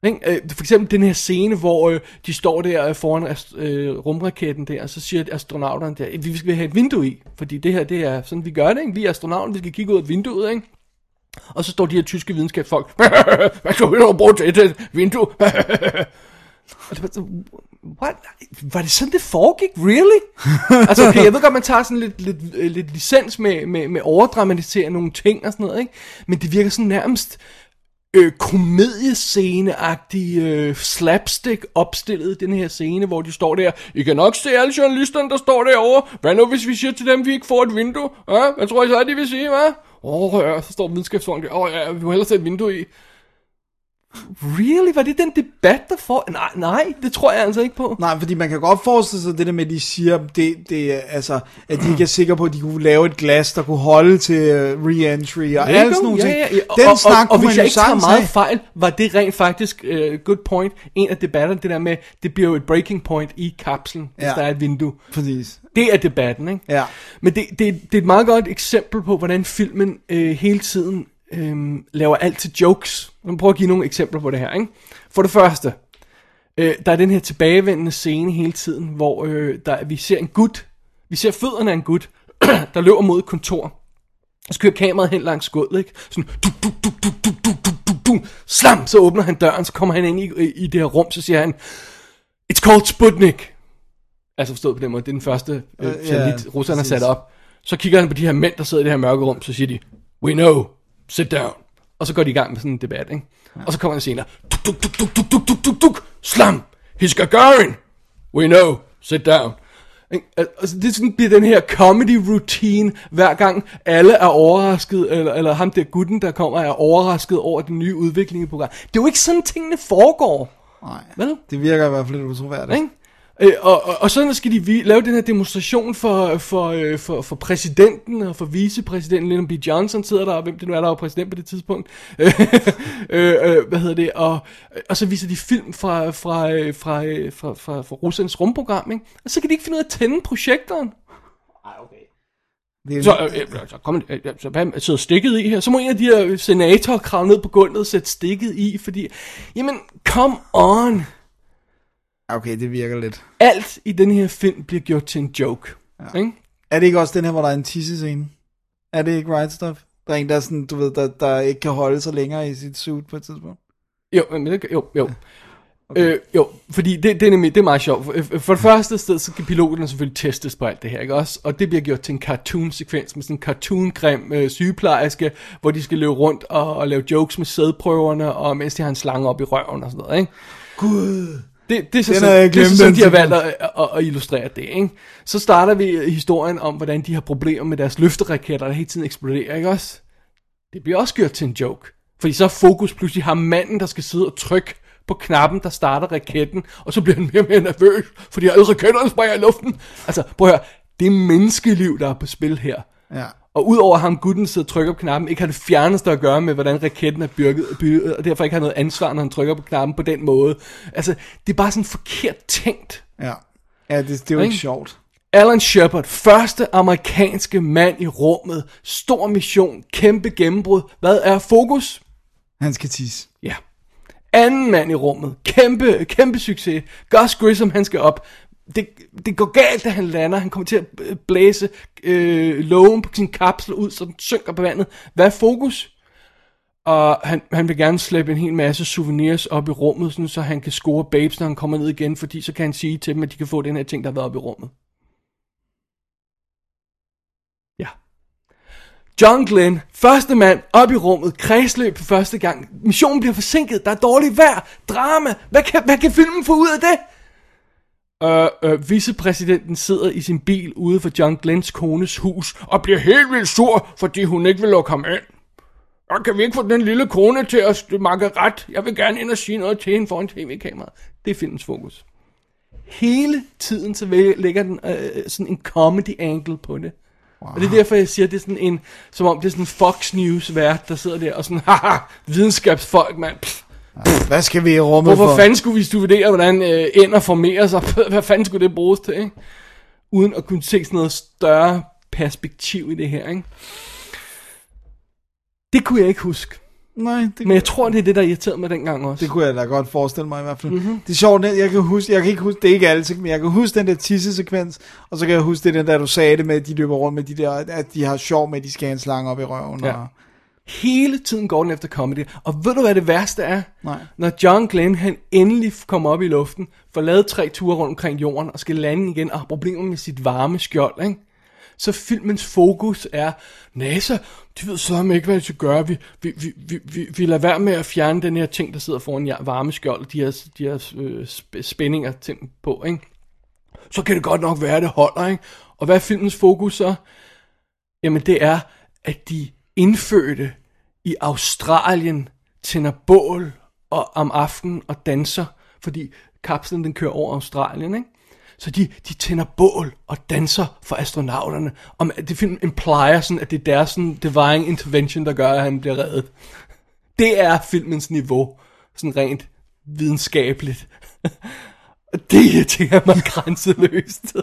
Ikke? Øh, For eksempel den her scene, hvor øh, de står der foran øh, rumraketten der, og så siger astronauterne der, "Eh, vi skal have et vindue i, fordi det her, det er sådan, vi gør det, ikke? Vi er astronauter, vi skal kigge ud af vinduet, ikke? Og så står de her tyske videnskabsfolk, hvad skal vi dog bruge til et vindue? What? Var det sådan, det foregik? Really? altså, okay, jeg ved godt, man tager sådan lidt, lidt, øh, lidt licens med, med, med overdramatisere nogle ting og sådan noget, ikke? Men det virker sådan nærmest øh, komediescene-agtig øh, slapstick opstillet, den her scene, hvor de står der. I kan nok se alle journalisterne, der står derovre. Hvad nu, hvis vi siger til dem, vi ikke får et vindue? Ja, hvad tror I så, de vil sige, hva'? Åh, oh, ja, så står videnskabsfolk der. Åh, oh, ja, vi må hellere sætte et vindue i. Really? Var det den debat, der får? Nej, nej, det tror jeg altså ikke på. Nej, fordi man kan godt forestille sig det der med, at de siger, det, det, altså, at de ikke er sikre på, at de kunne lave et glas, der kunne holde til uh, re-entry og Lego? alle sådan nogle ting. ja, ja. Den og, snak og, og, hvis jeg ikke tager meget fejl, var det rent faktisk, uh, good point, en af debatterne, det der med, det bliver jo et breaking point i kapslen, hvis Ja. der er et vindue. Præcis. Det er debatten, ikke? Ja. Men det, det, det er et meget godt eksempel på, hvordan filmen øh, hele tiden øh, laver alt til jokes. Jeg vil prøve at give nogle eksempler på det her, ikke? For det første, øh, der er den her tilbagevendende scene hele tiden, hvor øh, der, vi ser en gut, vi ser fødderne af en gut, der løber mod et kontor. Så kører kameraet hen langs gulvet, ikke? Sådan, du, du, du, du, du, du, du, du, du. Slam, så åbner han døren, så kommer han ind i, i, i det her rum, så siger han, It's called Sputnik. Altså forstået på den måde, det er den første øh, Øh, satellit, russerne har sat op. Så kigger han på de her mænd, der sidder i det her mørke rum, så siger de, We know, sit down. Og så går de i gang med sådan en debat, ikke? Og så kommer han senere, duk, duk, duk, duk, duk, duk, duk, duk, slam, he's Gagarin. We know, sit down. Altså, det sådan bliver den her comedy routine, hver gang alle er overrasket, eller, eller ham der gutten, der kommer, er overrasket over den nye udvikling i programmet. Det er jo ikke sådan, tingene foregår. Nej, Vel? det virker i hvert fald lidt utroværdigt. Ikke? Øh, og, og, og så skal de vi, lave den her demonstration for, for, øh, for, for præsidenten og for vicepræsidenten, Lyndon B. Johnson sidder der, og hvem det nu er, der var præsident på det tidspunkt. øh, øh, hvad hedder det? Og, og så viser de film fra, fra, øh, fra, øh, fra, fra, fra Ruslands rumprogram, ikke? Og så kan de ikke finde ud af at tænde projektoren. Det er, Så, øh, øh, så, kom, øh, så hvad sidder stikket i her? Så må en af de her senatorer kravle ned på gulvet og sætte stikket i, fordi, jamen, come on. Okay, det virker lidt. alt i den her film bliver gjort til en joke. Ja. Ikke? Er det ikke også den her, hvor der er en tissescene? Er det ikke right stuff? Der er en, der, er sådan, du ved, der, der ikke kan holde sig længere i sit suit på et tidspunkt. Jo, men det, jo, jo. Okay. Øh, jo, fordi det, det, er nemlig, det er meget sjovt. For- For det første sted, så kan piloterne selvfølgelig testes på alt det her, ikke også? Og det bliver gjort til en cartoon-sekvens med sådan en cartoon-grim øh, sygeplejerske, hvor de skal løbe rundt og, og lave jokes med sædprøverne, og mens de har en slange op i røven og sådan noget, ikke? Gud. Det, det er så Den sådan, jeg det er så sådan de har valgt at, at, at illustrere det, ikke? Så starter vi historien om, hvordan de har problemer med deres løfteraketter, der hele tiden eksploderer, ikke også? Det bliver også gjort til en joke. Fordi så er fokus pludselig har manden, der skal sidde og trykke på knappen, der starter raketten, og så bliver han mere og mere nervøs, fordi alle raketterne springer i luften. Altså, prøv at høre, det er menneskeliv, der er på spil her. Ja. Og udover ham gutten sidder og trykker på knappen, ikke har det fjerneste at gøre med, hvordan raketten er bygget, bygget og derfor ikke har noget ansvar, når han trykker på knappen på den måde. Altså, det er bare sådan forkert tænkt. Ja. Ja, det, det er jo Ikke? ikke sjovt. Alan Shepard, første amerikanske mand i rummet, stor mission, kæmpe gennembrud. Hvad er fokus? Han skal tisse. Ja. Anden mand i rummet, kæmpe, kæmpe succes. Gus Grissom, han skal op. Det, det går galt, da han lander. Han kommer til at blæse øh, lågen på sin kapsel ud, så den synker på vandet. Hvad er fokus? Og han, han vil gerne slæbe en hel masse souvenirs op i rummet, sådan, så han kan score babes, når han kommer ned igen, fordi så kan han sige til dem, at de kan få den her ting, der har været op i rummet. Ja. John Glenn, første mand, op i rummet, kredsløb for første gang. Missionen bliver forsinket, der er dårligt vejr, drama. Hvad kan, hvad kan filmen få ud af det? Øh, øh, vicepræsidenten sidder i sin bil ude for John Glenns kones hus og bliver helt vildt sur, fordi hun ikke vil lukke ham ind. Og kan vi ikke få den lille kone til at makke ret? Jeg vil gerne ind og sige noget til hende foran tv-kameraet. Det er filmens fokus. Hele tiden så lægger den øh, sådan en comedy angle på det. Wow. Og det er derfor, jeg siger, at det er sådan en, som om det er sådan en Fox News-vært, der sidder der og sådan, haha, videnskabsfolk, mand. Pff, Hvad skal vi i rummet Hvorfor for? fanden skulle vi studere, hvordan øh, ender formerer sig? Hvad fanden skulle det bruges til, ikke? Uden at kunne se sådan noget større perspektiv i det her, ikke? Det kunne jeg ikke huske. Nej, det, Men jeg tror, det er det, der irriterede mig dengang også. det kunne jeg da godt forestille mig i hvert fald. Mm-hmm. Det er sjovt, jeg kan huske, jeg kan ikke huske, det er ikke altid, men jeg kan huske den der tissesekvens, og så kan jeg huske det, den der du sagde det med, at de løber rundt med de der, at de har sjov med, at de skal have en slange op i røven. Ja. Og, Hele tiden går den efter comedy. Og ved du, hvad det værste er? Nej. Når John Glenn, han endelig kommer op i luften, får lavet tre ture rundt omkring jorden, og skal lande igen, og har problemer med sit varme skjold, ikke? Så filmens fokus er, NASA, de ved så ikke, hvad de skal gøre. Vi, vi, vi, vi, vi, vi lader være med at fjerne den her ting, der sidder foran jer, varmeskjold, de her, de her øh, sp- spændinger ting på, ikke? Så kan det godt nok være, at det holder, ikke? Og hvad er filmens fokus så? Jamen det er, at de indfødte i Australien tænder bål og om aftenen og danser, fordi kapslen den kører over Australien, ikke? Så de, de tænder bål og danser for astronauterne. Og det film implier sådan, at det er deres sådan, divine intervention, der gør, at han bliver reddet. Det er filmens niveau, sådan rent videnskabeligt. Og det irriterer mig grænseløst.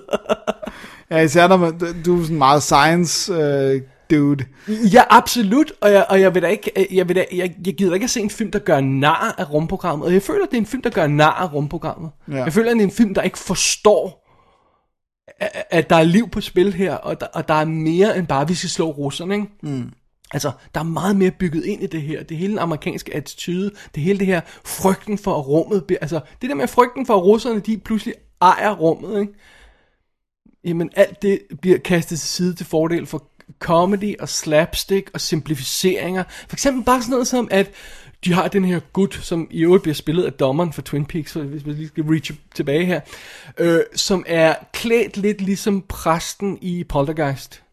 ja, især når man, du er sådan meget science øh, dude. Ja, absolut, og jeg, og jeg vil da ikke, jeg, vil da, jeg, jeg gider ikke at se en film, der gør nar af rumprogrammet, og jeg føler, at det er en film, der gør nar af rumprogrammet. Ja. Jeg føler, at det er en film, der ikke forstår, at, at der er liv på spil her, og der, og der er mere end bare, at vi skal slå russerne, ikke? Mm. Altså, der er meget mere bygget ind i det her. Det hele den amerikanske attitude, det hele det her frygten for at rummet, altså det der med frygten for russerne, de pludselig ejer rummet, ikke? Jamen alt det bliver kastet til side til fordel for comedy og slapstick og simplificeringer. For eksempel bare sådan noget som, at de har den her gut, som i øvrigt bliver spillet af dommeren for Twin Peaks, hvis man lige skal reach tilbage her, øh, som er klædt lidt ligesom præsten i Poltergeist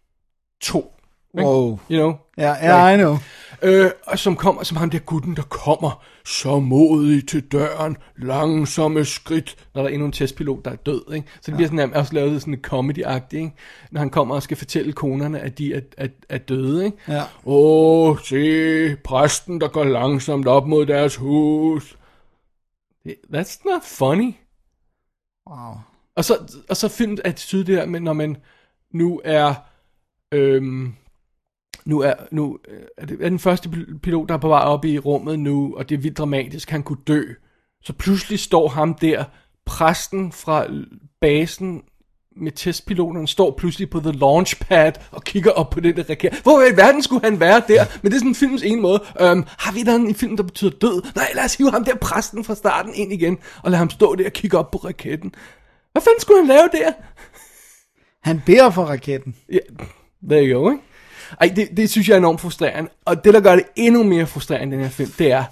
2. ikke? Wow. You know? Ja, ja, I know. Øh, og som kommer, som ham der gutten, der kommer så modig til døren, langsomme skridt, når der er endnu en testpilot, der er død, ikke? Så det bliver sådan nærmest også lavet sådan comedy-agtigt, ikke? Når han kommer og skal fortælle konerne, at de er, er, er døde, ikke? Ja. Åh, se, præsten, der går langsomt op mod deres hus. Det- That's not funny. Wow. Og så, og så filmt attitude det her med, når man nu er, øhm, nu er, nu øh, er, det, er den første pil- pilot, der er på vej op i rummet nu, og det er vildt dramatisk, han kunne dø. Så pludselig står ham der, præsten fra basen med testpiloterne, står pludselig på the launchpad og kigger op på den der raket. Hvor i verden skulle han være der? Men det er sådan filmens ene måde. Øhm, har vi der en film, der betyder død? Nej, lad os hive ham der præsten fra starten ind igen, og lad ham stå der og kigge op på raketten. Hvad fanden skulle han lave der? Han beder for raketten. Ja, there you go, ikke? Ej, det, det synes jeg er enormt frustrerende. Og det, der gør det endnu mere frustrerende i den her film, det er,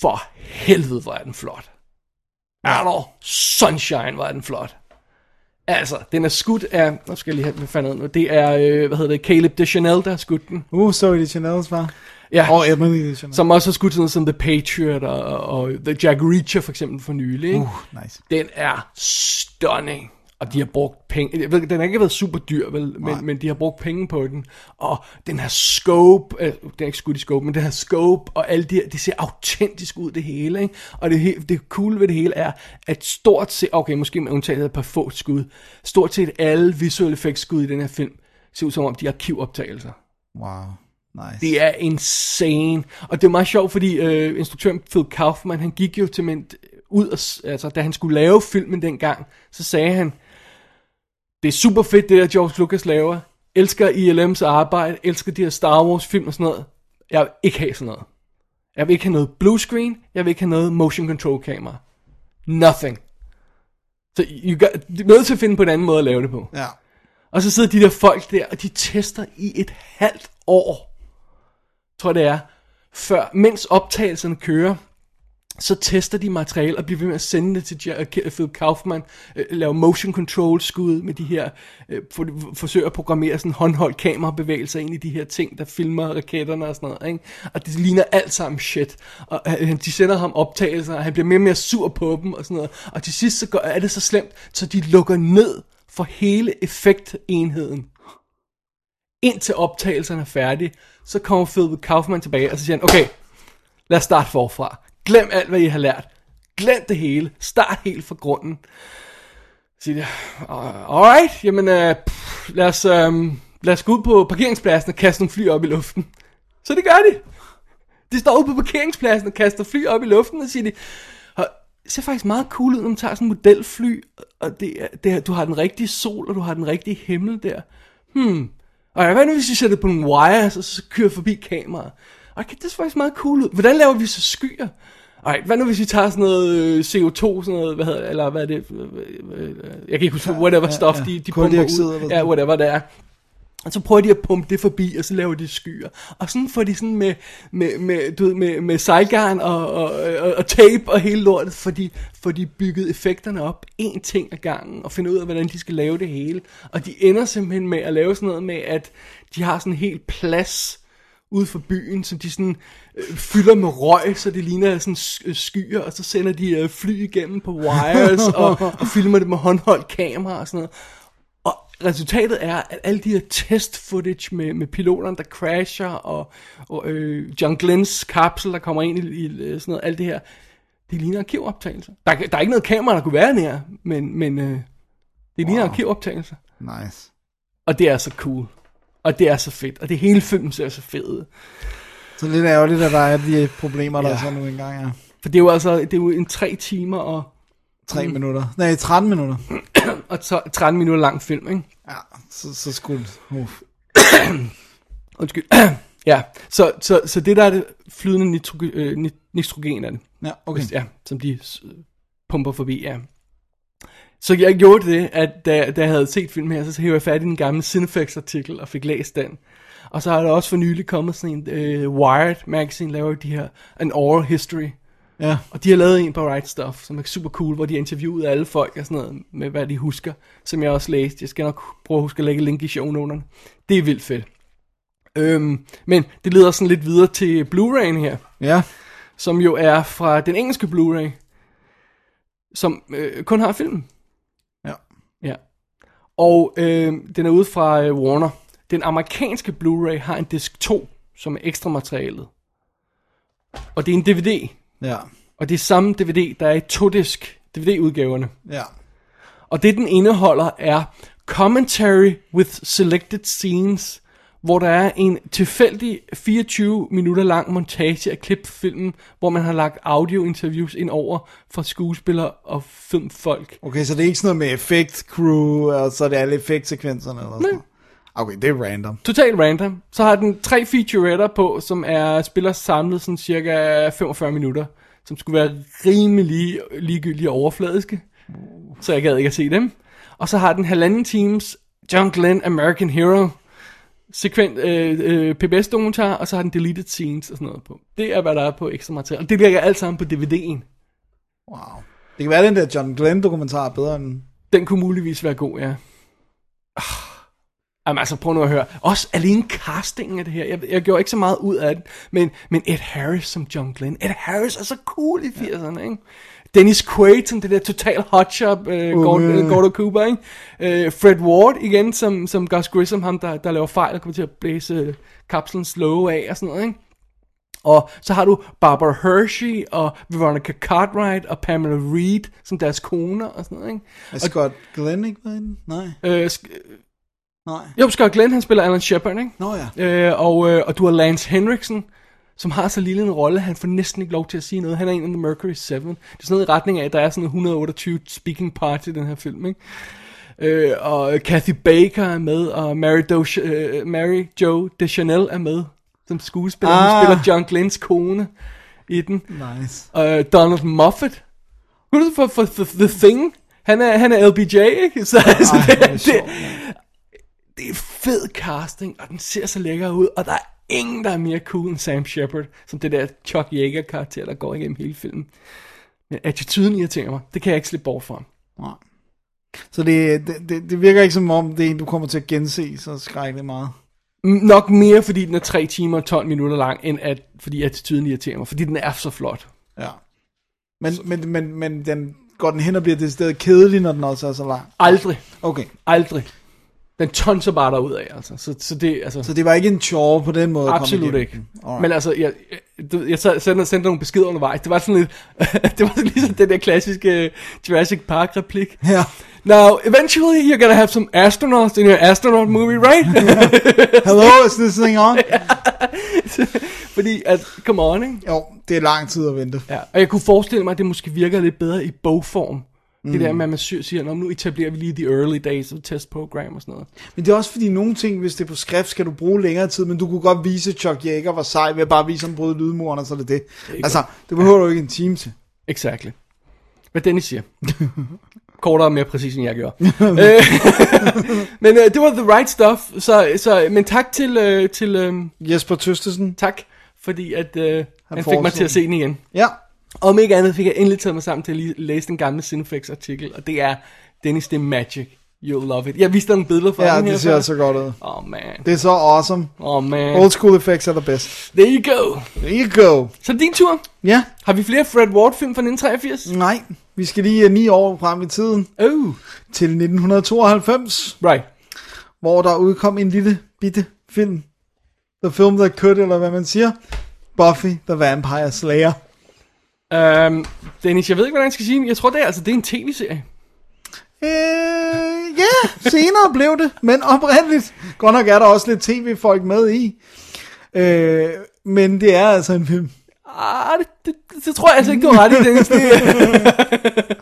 for helvede, hvor er den flot. Der sunshine, hvor er den flot. Altså, den er skudt af, nu skal jeg lige have, hvad fanden nu, det er, øh, hvad hedder det, Caleb Deschanel, der har skudt den. Uh, det Chanels var. Ja, Og Emily det Chanel. som også har skudt sådan noget som The Patriot og, og The Jack Reacher for eksempel for nylig, ikke? Uh, nice. Den er stunning. Og de har brugt penge. Jeg ved, den har ikke været super dyr, vel, men, men de har brugt penge på den. Og den har scope, øh, den er ikke skudt i scope, men den har scope, og alle de her, det ser autentisk ud det hele, ikke? Og det, det cool ved det hele er, at stort set, okay, måske med undtagelse af et par få skud, stort set alle visuelle effektskud i den her film, ser ud som om de er arkivoptagelser. Wow. Nice. Det er insane. Og det er meget sjovt, fordi øh, instruktøren Phil Kaufman, han gik jo til ud, og, altså da han skulle lave filmen dengang, så sagde han, det er super fedt, det der George Lucas laver. Elsker ILM's arbejde, elsker de her Star Wars film og sådan noget. Jeg vil ikke have sådan noget. Jeg vil ikke have noget blue screen. Jeg vil ikke have noget motion control kamera. Nothing. Så you got, du er nødt til at finde på en anden måde at lave det på. Ja. Og så sidder de der folk der, og de tester i et halvt år, tror det er, før, mens optagelserne kører, så tester de materiale og bliver ved med at sende det til Jer- Phil Kaufman, øh, laver motion control skud med de her, øh, for, forsøger at programmere sådan håndholdt kamerabevægelser ind i de her ting, der filmer raketterne og sådan noget, ikke? Og det ligner alt sammen shit. Og øh, øh de sender ham optagelser, og han bliver mere og mere sur på dem og sådan noget. Og til sidst så går, er det så slemt, så de lukker ned for hele effektenheden indtil optagelserne er færdige, så kommer Phil Kaufman tilbage, og så siger han, okay, lad os starte forfra. Glem alt, hvad I har lært. Glem det hele. Start helt fra grunden. Så siger de, alright, jamen, uh, pff, lad, os, um, lad os gå ud på parkeringspladsen og kaste nogle fly op i luften. Så det gør de. De står ude på parkeringspladsen og kaster fly op i luften, og siger de, det ser faktisk meget cool ud, når man tager sådan en modelfly, og det, er- det, er- du har den rigtige sol, og du har den rigtige himmel der. Hmm. Og hvad nu, hvis vi sætter på nogle wires, og så kører forbi kameraet? Og det ser faktisk meget cool ud. Hvordan laver vi så skyer? Ej, hvad nu hvis vi tager sådan noget øh, CO2, sådan noget, hvad hedder eller hvad er det, øh, øh, jeg kan ikke huske, whatever stuff, de, de pumper ud. Ja, whatever det er. Og så prøver de at pumpe det forbi, og så laver de skyer. Og sådan får de sådan med, med, med, du ved, med, med sejlgarn og, og, og, og tape og hele lortet, for de, for de bygget effekterne op en ting ad gangen, og finder ud af, hvordan de skal lave det hele. Og de ender simpelthen med at lave sådan noget med, at de har sådan en helt plads ude for byen, som de sådan øh, fylder med røg, så det ligner sådan øh, skyer, og så sender de øh, fly igennem på wires, og, og filmer det med håndholdt kamera og sådan noget. Og resultatet er, at alle de her test footage med, med piloterne, der crasher, og, og øh, John Glenns kapsel, der kommer ind i, i øh, sådan noget, alt det her, det ligner arkivoptagelser. Der, er- der er ikke noget kamera, der kunne være nær, men, men øh, det ligner wow. arkivoptagelser. Nice. Og det er så cool. Og det er så fedt. Og det hele filmen ser så fed ud. Så lidt ærgerligt, at der er de problemer, der Ja. ja. så nu engang er. For det er jo altså, det er jo en 3 timer og, 3 mm. minutter. Nej, 13 minutter. og så 13 minutter lang film, ikke? Ja, så, så skulle. Undskyld. ja, så, så, så det der er det flydende nitro, øh, nit- nitrogen er det. Ja, okay. Ja, som de øh, pumper forbi, ja. Så jeg gjorde det, at da, da jeg havde set filmen her, så hævde jeg fat i den gamle Cinefex artikel og fik læst den. Og så har der også for nylig kommet sådan en, øh, Wired magazine laver de her, an oral history. Ja, Og de har lavet en på Right Stuff, som er super cool, hvor de har interviewet alle folk og sådan noget, med hvad de husker, som jeg også læste. Jeg skal nok prøve at huske at lægge link i shownoterne. Det er vildt fedt. Øhm, men det leder sådan lidt videre til Blu-ray'en her, ja. som jo er fra den engelske Blu-ray, som øh, kun har filmen. Ja. Og øh, den er ude fra øh, Warner. Den amerikanske Blu-ray har en disk 2, som er ekstra materialet. Og det er en DVD. Ja, Og det er samme DVD, der er i to-disk DVD-udgaverne. ja. Og det den indeholder er commentary with selected scenes, hvor der er en tilfældig 24 minutter lang montage af klip fra filmen, hvor man har lagt audio-interviews ind over fra skuespillere og filmfolk. Okay, så det er ikke sådan noget med effekt crew, og så er det alle effektsekvenserne eller sådan noget. Okay, det er random. Totalt random. Så har den tre featuretter på, som er spiller samlet sådan cirka 45 minutter, som skulle være rimelig ligegyldige og overfladiske. Så jeg gad ikke at se dem. Og så har den halvanden times John Glenn American Hero sekvent øh, øh, PBS-dokumentar, og så har den deleted scenes og sådan noget på. Det er, hvad der er på ekstra materiale. Det ligger alt sammen på DVD'en. Wow. Det kan være, den der John Glenn dokumentar er bedre end... Den kunne muligvis være god, ja. Ah. Jamen altså, prøv nu at høre. Også alene castingen af det her. Jeg, jeg gjorde ikke så meget ud af det. Men, men Ed Harris som John Glenn. Ed Harris er så cool i 80'erne, ikke? Dennis Quaid som det der total hotshot, øh, Gordon, Uh. uh, Gordon Cooper, ikke? Øh, Fred Ward igen som, som Gus Grissom, ham der, der laver fejl og kommer til at blæse øh, kapslen slow af og sådan noget, ikke? Og så har du Barbara Hershey og Veronica Cartwright og Pamela Reed som deres koner og sådan noget, ikke? Er Scott Glenn ikke med? Nej. Øh, Nej. jo, Scott Glenn, han spiller Alan Shepard, ikke? Nå ja. Øh, og, øh, og du har Lance Henriksen, som har så lille en rolle, han får næsten ikke lov til at sige noget. Han er en af The Mercury 7. Det er sådan noget i retning af, at der er sådan 128 speaking parts i den her film, ikke? Øh, og Kathy Baker er med, og Mary, Do, øh, Mary Jo Deschanel er med, som skuespiller. Ah. Hun spiller John Glenns kone. i den. Nice. Uh, Donald Moffat. Hun er for, for, for The Thing. Han er, han er LBJ, ikke? Så altså, Ej, det, det er det, det er fed casting, og den ser så lækker ud, og der er ingen, der er mere cool end Sam Shepard, som det der Chuck Yeager-karakter, der går igennem hele filmen. Men attituden irriterer mig. Det kan jeg ikke slippe bort fra. Nej. Så det, det, det, det virker ikke som om, det er en, du kommer til at gense så skrækkeligt meget. Nok mere, fordi den er 3 timer og 12 minutter lang, end at, fordi attituden irriterer mig. Fordi den er så flot. Ja. Men, men, men, men den, går den hen og bliver det sted kedelig, når den også er så lang? Aldrig. Okay. Aldrig. Den tonser bare derud af, altså. Så, så det, altså... Så det var ikke en chore på den måde? Absolut ikke. Alright. Men altså, jeg, jeg, jeg sendte, sendte nogle beskeder undervejs. Det var sådan lidt, det var sådan ligesom den der klassiske Jurassic Park replik. Ja. Now, eventually you're gonna have some astronauts in your astronaut movie, right? Hello, is this thing on? Fordi at, come on, ikke? Jo, det er lang tid at vente. Ja, og jeg kunne forestille mig, at det måske virker lidt bedre i bogform. Mm. Det der med, at man siger, "Nå, nu etablerer vi lige the early days of test program og sådan noget. Men det er også fordi, nogle ting, hvis det er på skrift, skal du bruge længere tid, men du kunne godt vise, at Chuck Yeager var sej ved at bare vise ham bryde lydmuren, og så er det det. Altså, det behøver du ikke en time til. Exactly. Hvad Dennis siger. Kortere og mere præcis, end jeg gjorde. Øh, men øh, det var the right stuff. Så, så, men tak til, øh, til øh, Jesper Tøstesen. tak, fordi at, øh, han, han fik mig til at se den igen. Ja. Og om ikke andet fik jeg endelig taget mig sammen til at lige læse den gamle Cinefix artikel, og det er Dennis, det er magic. You'll love it. Jeg viste dig nogle billeder fra Ja, den her det ser før. så godt ud. Oh man. Det er så awesome. Oh man. Old school effects are the best. There you go. There you go. Så din tur. Ja, Har vi flere Fred Ward film fra 1983? nej. Vi skal lige øh, ni år frem i tiden Oh. til 1992, Right. hvor der udkom en lille bitte film. The Film That Could, eller hvad man siger. Buffy the Vampire Slayer. Um, Dennis, jeg ved ikke, hvordan jeg skal sige, men jeg tror, det er, altså, det er en tv-serie. Øh, ja, senere blev det, men oprindeligt. Godt nok er der også lidt tv-folk med i. Øh, men det er altså en film. Ah, det, det, det, det tror jeg altså ikke, du har ret i, Dennis. Det,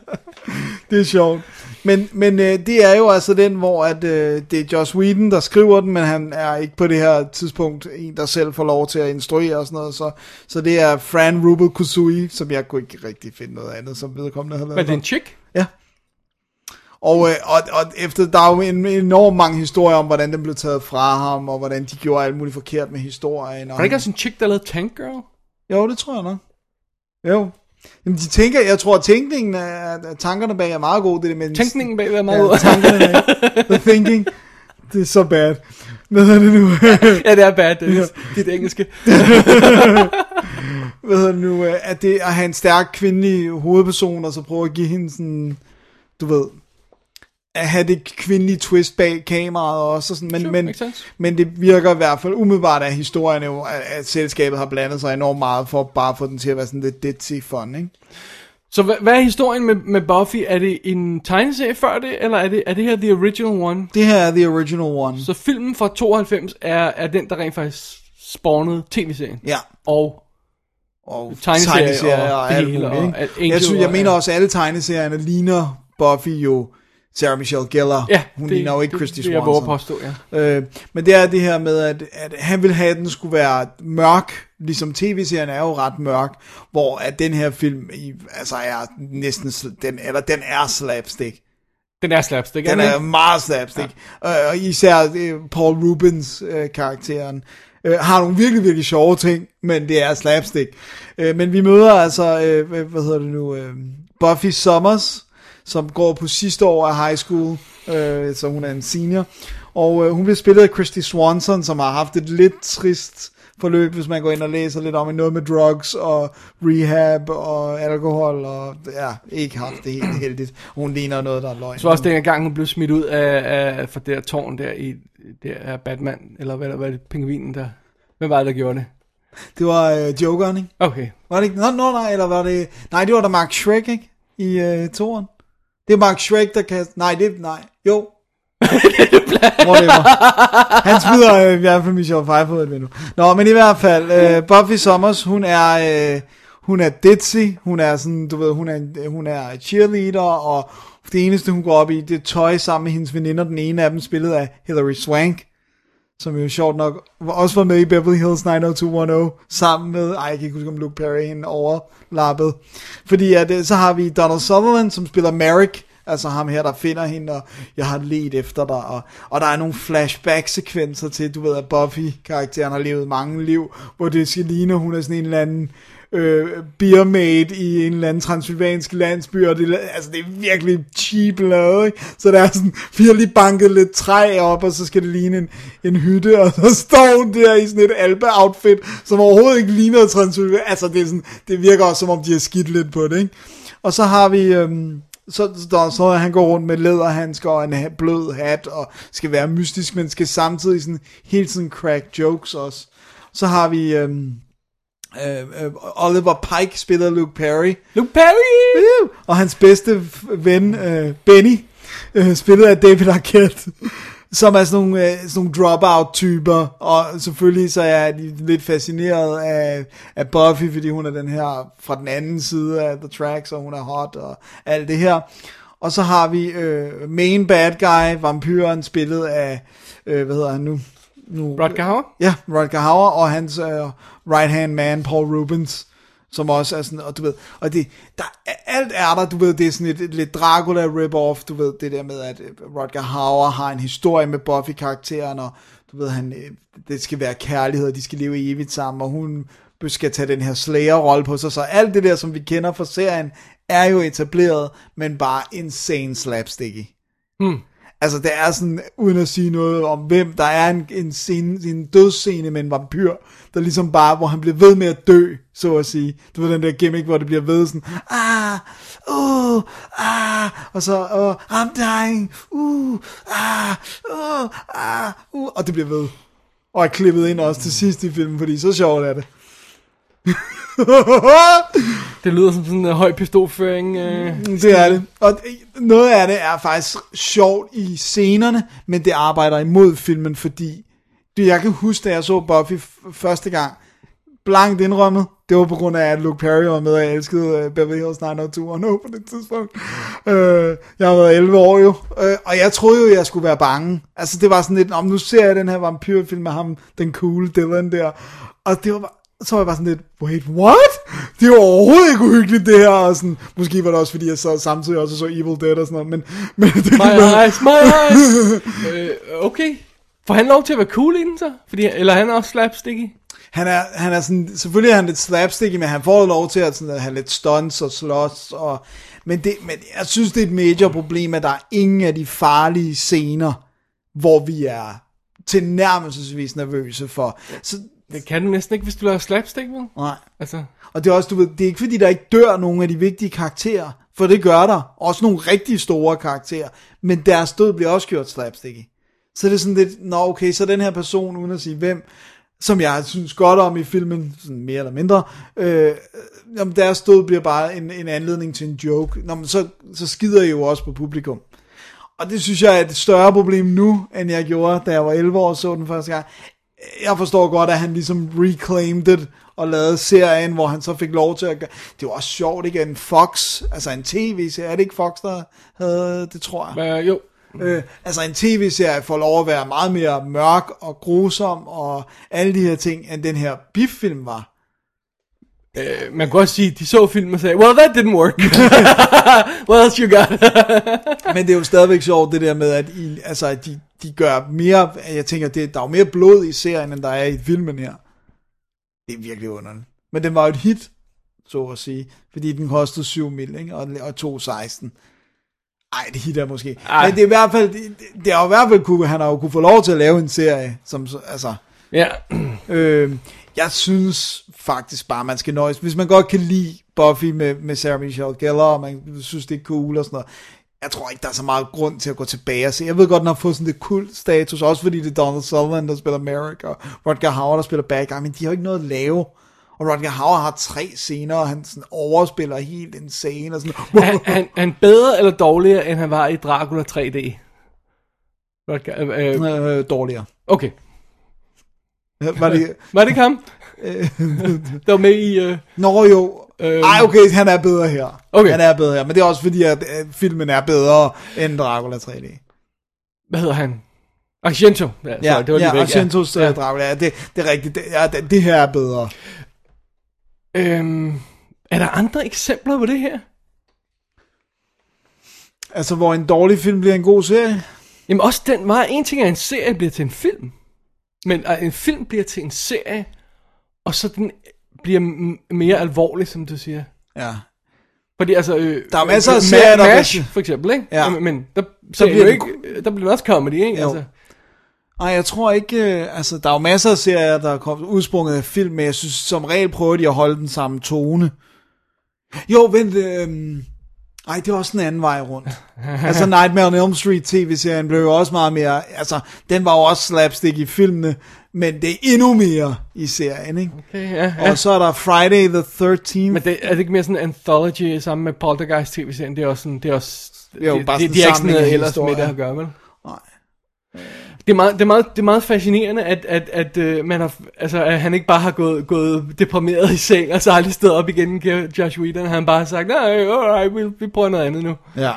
Det er sjovt. Men, men øh, det er jo altså den, hvor at, øh, det er Joss Whedon, der skriver den, men han er ikke på det her tidspunkt en, der selv får lov til at instruere og sådan noget. Så, så det er Fran Rubel Kusui, som jeg kunne ikke rigtig finde noget andet, som vedkommende har lavet. men det er en chick. Ja. Og, øh, og, og efter, der er jo en, enormt mange historier om, hvordan den blev taget fra ham, og hvordan de gjorde alt muligt forkert med historien. Og Var der ikke også en chick, der lavede Tank Girl? Jo, det tror jeg nok. Jo. Jamen, de tænker, jeg tror, at tænkningen af tankerne bag er meget god. Det der med Tænkningen bag er meget ja, tankerne bag. The thinking. Det er så bad. Hvad hedder det nu? ja, det er bad, Dennis. Dit engelske. Hvad hedder det nu? At det at have en stærk kvindelig hovedperson, og så prøve at give hende sådan, du ved, at have det kvindelige twist bag kameraet også. Og sådan. Men, Sure, men, men det virker i hvert fald umiddelbart af historien jo, at, at selskabet har blandet sig enormt meget for bare få den til at være sådan lidt ditzy fun, ikke? Så hvad, hvad er historien med, med Buffy? Er det en tegneserie før det, eller er det, er det her the original one? Det her er the original one. Så filmen fra 92 er, er den, der rent faktisk spawnede tv-serien. Ja. Og og Tegneserier tegneserier og og, det alt muligt. og Angel Jeg, synes, jeg og- mener også, at alle tegneserierne ligner Buffy jo Sarah Michelle Gellar. ja, Hun det, ligner jo ikke Christy det, det, jeg Swanson. påstå, ja. Øh, men det er det her med, at, at han vil have, at den skulle være mørk, ligesom tv-serien er jo ret mørk, hvor at den her film i, altså er næsten, den, eller den er slapstick. Den er slapstick, Den den er meget slapstick. Ja. Øh, og især øh, Paul Rubens øh, karakteren øh, har nogle virkelig, virkelig sjove ting, men det er slapstick. Øh, men vi møder altså, øh, hvad- hvad hedder det nu, øh, Buffy Summers, som går på sidste år af high school, øh, så hun er en senior. Og øh, hun bliver spillet af Christy Swanson, som har haft et lidt trist forløb, hvis man går ind og læser lidt om noget med drugs og rehab og alkohol, og ja, ikke haft det helt heldigt. Hun ligner noget, der er løgn. Så også den gang, hun blev smidt ud af, af fra det her tårn der i der er Batman, eller hvad der var det, pingvinen der. Hvem var det, der gjorde det? Det var øh, Jokeren, ikke? Okay. Var det ikke? Nå, nå, nej, eller var det... Nej, det var da Mark Shrek, ikke? I øh, toren. Det er Mark Shrek, der kan... Nej, det Nej, jo. Whatever. Han smider øh, i hvert fald Michelle Pfeiffer ud et vindue. Nå, men i hvert fald, øh, Buffy Summers, hun er... Øh, hun er ditzy, hun er sådan, du ved, hun er, hun er cheerleader, og det eneste, hun går op i, det er tøj sammen med hendes veninder. Den ene af dem spillet af Hilary Swank, som jo sjovt nok også var med i Beverly Hills 90210, sammen med, ej, jeg kan ikke huske, om Luke Perry hende overlappet. Fordi at, øh, så har vi Donald Sutherland, som spiller Merrick, altså ham her, der finder hende, og jeg har let efter dig, og, og der er nogle flashback-sekvenser til, du ved, at Buffy-karakteren har levet mange liv, hvor det skal ligne, hun er sådan en eller anden øh, beer made i en eller anden transylvansk landsby, og det, altså, det er virkelig cheap lavet, ikke? Så der er sådan virkelig banket lidt træ op, og så skal det ligne en, en hytte, og så står hun der i sådan et alpe-outfit, som overhovedet ikke ligner Transylvan. Altså, det, er sådan, det virker også, som om de har skidt lidt på det, ikke? Og så har vi... Øhm, så, så, så han går rundt med læderhandsker og en blød hat, og skal være mystisk, men skal samtidig sådan, hele tiden crack jokes også. Så har vi... Øhm, Uh, uh, Oliver Pike spiller Luke Perry. Luke Perry! Uh, og hans bedste ven, uh, Benny, uh, spillet af David Arquette, som er sådan nogle, uh, sådan nogle dropout-typer, og selvfølgelig så er de lidt fascineret af, af Buffy, fordi hun er den her fra den anden side af The Tracks, og hun er hot, og alt det her. Og så har vi uh, main bad guy, vampyren, spillet af, uh, hvad hedder han nu? Nu Rodger Hauer? Ja, Rodger Hauer, og hans uh, right-hand man, Paul Rubens, som også er sådan, og du ved, og det, der, alt er der, du ved, det er sådan et, et lidt Dracula rip-off, du ved, det der med, at Rodger Hauer har en historie med Buffy-karakteren, og du ved, han, det skal være kærlighed, og de skal leve evigt sammen, og hun skal tage den her Slayer-rolle på sig, så alt det der, som vi kender fra serien, er jo etableret, men bare insane slapsticky. Hmm. Altså, det er sådan, uden at sige noget om hvem, der er en, en, scene, en dødsscene med en vampyr, der ligesom bare, hvor han bliver ved med at dø, så at sige. Du ved den der gimmick, hvor det bliver ved sådan, ah, uh, ah, og så, uh, I'm dying, uh, ah, uh, ah, uh, og det bliver ved. Og er klippet ind også til sidst i filmen, fordi så sjovt er det. det lyder som sådan en øh, høj pistolføring. Øh. Det er det. Og noget af det er faktisk sjovt i scenerne, men det arbejder imod filmen, fordi det, jeg kan huske, da jeg så Buffy første gang, blankt indrømmet, det var på grund af, at Luke Perry var med, og jeg elskede uh, Beverly Hills 90210 på det tidspunkt. Uh, jeg har været 11 år jo, uh, og jeg troede jo, jeg skulle være bange. Altså, det var sådan lidt, om nu ser jeg den her vampyrfilm med ham, den cool Dylan der, og det var bare, så var jeg bare sådan lidt, wait, what? Det var overhovedet ikke uhyggeligt det her, og sådan, måske var det også fordi, jeg så samtidig også så Evil Dead og sådan noget, men... men det, my eyes, my eyes! øh, okay. Får han lov til at være cool inden så? Fordi, eller han er også slapsticky? Han er, han er sådan, selvfølgelig er han lidt slapsticky, men han får lov til at, sådan, at have lidt stunts og slås, og, men, det, men jeg synes, det er et major problem, at der er ingen af de farlige scener, hvor vi er tilnærmelsesvis nervøse for. Så det kan du næsten ikke, hvis du laver slapstick, vel? Nej. Altså. Og det er også, du ved, det er ikke fordi, der ikke dør nogen af de vigtige karakterer, for det gør der. Også nogle rigtig store karakterer. Men deres død bliver også gjort slapsticky. Så det er sådan lidt, nå okay, så den her person, uden at sige hvem, som jeg synes godt om i filmen, sådan mere eller mindre, øh, jamen deres død bliver bare en, en anledning til en joke. Nå, men så, så skider I jo også på publikum. Og det synes jeg er et større problem nu, end jeg gjorde, da jeg var 11 år og så den første gang jeg forstår godt, at han ligesom reclaimed it og lavede serien, hvor han så fik lov til at gøre... Det var også sjovt, ikke? En Fox, altså en tv-serie, er det ikke Fox, der havde det, tror jeg? Uh, jo. Øh, altså en tv-serie får lov at være meget mere mørk og grusom og alle de her ting, end den her biff-film var. Uh, man kan også sige, de så filmen og sagde, well, that didn't work. What else you got? Men det er jo stadigvæk sjovt, det der med, at, I, altså, de, de gør mere, jeg tænker, det, der er jo mere blod i serien, end der er i filmen her. Det er virkelig underligt. Men den var jo et hit, så at sige, fordi den kostede 7 mil, ikke? Og, og 2,16. Ej, det hit er måske. Ej. Men det er i hvert fald, det, det er i hvert fald kunne, han har jo kunne få lov til at lave en serie, som, altså, ja. øh, jeg synes faktisk bare, man skal nøjes. Hvis man godt kan lide Buffy med, med Sarah Michelle Gellar, og man synes, det er cool og sådan noget, jeg tror ikke, der er så meget grund til at gå tilbage og se. Jeg ved godt, den har fået sådan det kult status, også fordi det er Donald Sutherland, der spiller Merrick, og Rodger Hauer, der spiller Bad Guy, men de har ikke noget at lave. Og Rodger Hauer har tre scener, og han sådan overspiller helt insane. Og sådan. Han, han, han bedre eller dårligere, end han var i Dracula 3D? Rodger, øh, øh, øh, dårligere. Okay. Var det, var det ikke ham? der var med i... Uh... Nå jo, Ej, okay, han er bedre her. Okay. Han er bedre her, men det er også fordi, at, at filmen er bedre end Dracula 3D. Hvad hedder han? Argento. Ja, Ja, sorry, det var lige ja væk, Argentos ja. Dracula, ja, det, det er rigtigt. Det, ja, det, det her er bedre. Øhm, er der andre eksempler på det her? Altså, hvor en dårlig film bliver en god serie. Jamen også den var, en ting er, en serie bliver til en film. Men at en film bliver til en serie, og så den bliver mere alvorlig, som du siger. Ja. Fordi altså... Øh, Der er masser af øh, serier, der MASH, for eksempel, ikke? Ja. Men, men der, så bliver det ikke, der bliver også comedy, ikke? Jo. Altså, Nej, jeg tror ikke, øh, altså der er jo masser af serier, der er kommet udsprunget af film, men jeg synes som regel prøver de at holde den samme tone. Jo, vent, øh, ej, det er også en anden vej rundt. altså Nightmare on Elm Street tv-serien blev jo også meget mere, altså den var jo også slapstick i filmene, men det er endnu mere i serien, ikke? okay, ja, ja. Og så er der Friday the 13th. Men det, er det ikke mere sådan en anthology sammen med Poltergeist tv-serien? Det er også sådan, det er også... Jo, det, bare det, sådan de er ikke sådan noget ellers med det at gøre, vel? Nej. Det er meget, det er meget, det er meget fascinerende, at, at, at, uh, man har, altså, at han ikke bare har gået, gået deprimeret i seng, og så aldrig stået op igen, Josh Whedon. Han har bare sagt, nej, øh, alright, vi, vi prøver noget andet nu. Ja.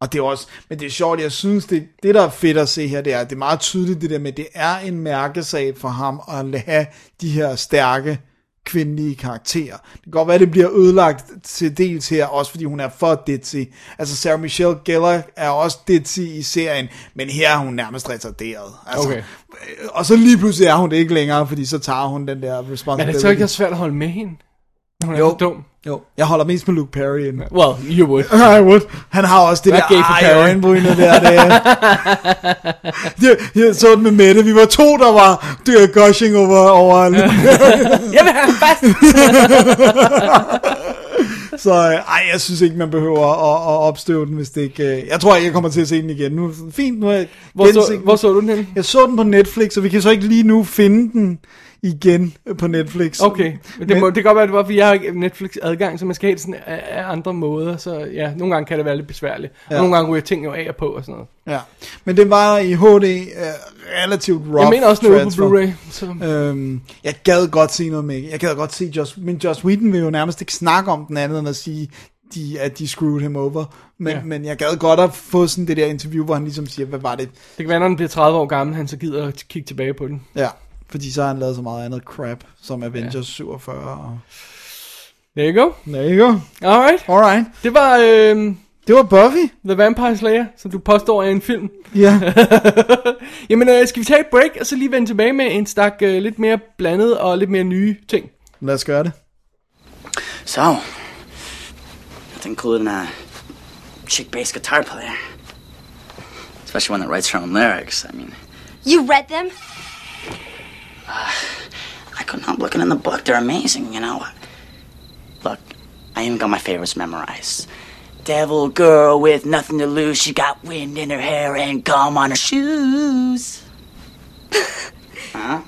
Og det er også, men det er sjovt, jeg synes, det, det der er fedt at se her, det er, det er meget tydeligt det der med, det er en mærkesag for ham at have de her stærke kvindelige karakterer. Det kan godt være, det bliver ødelagt til dels her, også fordi hun er for ditzy. Altså Sarah Michelle Gellar er også ditzy i serien, men her er hun nærmest retarderet. Altså, Okay. øh, Og så lige pludselig er hun det ikke længere, fordi så tager hun den der Men responsibility. er det så ikke svært at holde med hende? Hun er Jo. dum. Jo, jeg holder mest med Luke Perry end Well, you would. I would. Han har også det Hvad der er ej i øjenbrynet der. Det. jeg, jeg så den med Mette. Vi var to, der var det gushing over, over Jeg vil have fast! Så øh, ej, jeg synes ikke, man behøver at, at opstøve den, hvis det ikke... øh, Jeg tror ikke, jeg kommer til at se den igen. Nu, fint, nu har jeg Hvor så, hvor så du den henne? Jeg så den på Netflix, og vi kan så ikke lige nu finde den igen på Netflix. Okay, men det, må, det kan godt være, det var, fordi jeg har ikke Netflix adgang, så man skal have det sådan af, af andre måder, så ja, nogle gange kan det være lidt besværligt. Ja. Og nogle gange ryger ting jo af og på og sådan noget. Ja. Men den var i HD øh, relativt rough Jeg mener også noget på. Blu-ray. Så. Øhm, jeg gad godt se noget med, jeg gad godt se Joss, men Joss Whedon vil jo nærmest ikke snakke om den andet, end at sige, de, at de screwed him over. Men, Ja. men jeg gad godt at få sådan det der interview, hvor han ligesom siger, hvad var det? Det kan være, når den bliver 30 år gammel, han så gider at kigge tilbage på den. Ja, fordi så har han lavet så meget andet crap, som Avengers ja. 47. Og... There you go. There you go. Alright. Alright. Det var øh, Det var Buffy. The Vampire Slayer, som du påstår er en film. Ja. Jamen, øh, skal vi tage et break, og så lige vende tilbage med en stak øh, lidt mere blandet og lidt mere nye ting. Lad os gøre det. So, cooler than a chick bass guitar player. Especially one that writes her own lyrics. I mean, You read them? I couldn't help looking in the book. They're amazing, you know. Look, I even got my favorites memorized. Devil girl with nothing to lose. She got wind in her hair and gum on her shoes. huh?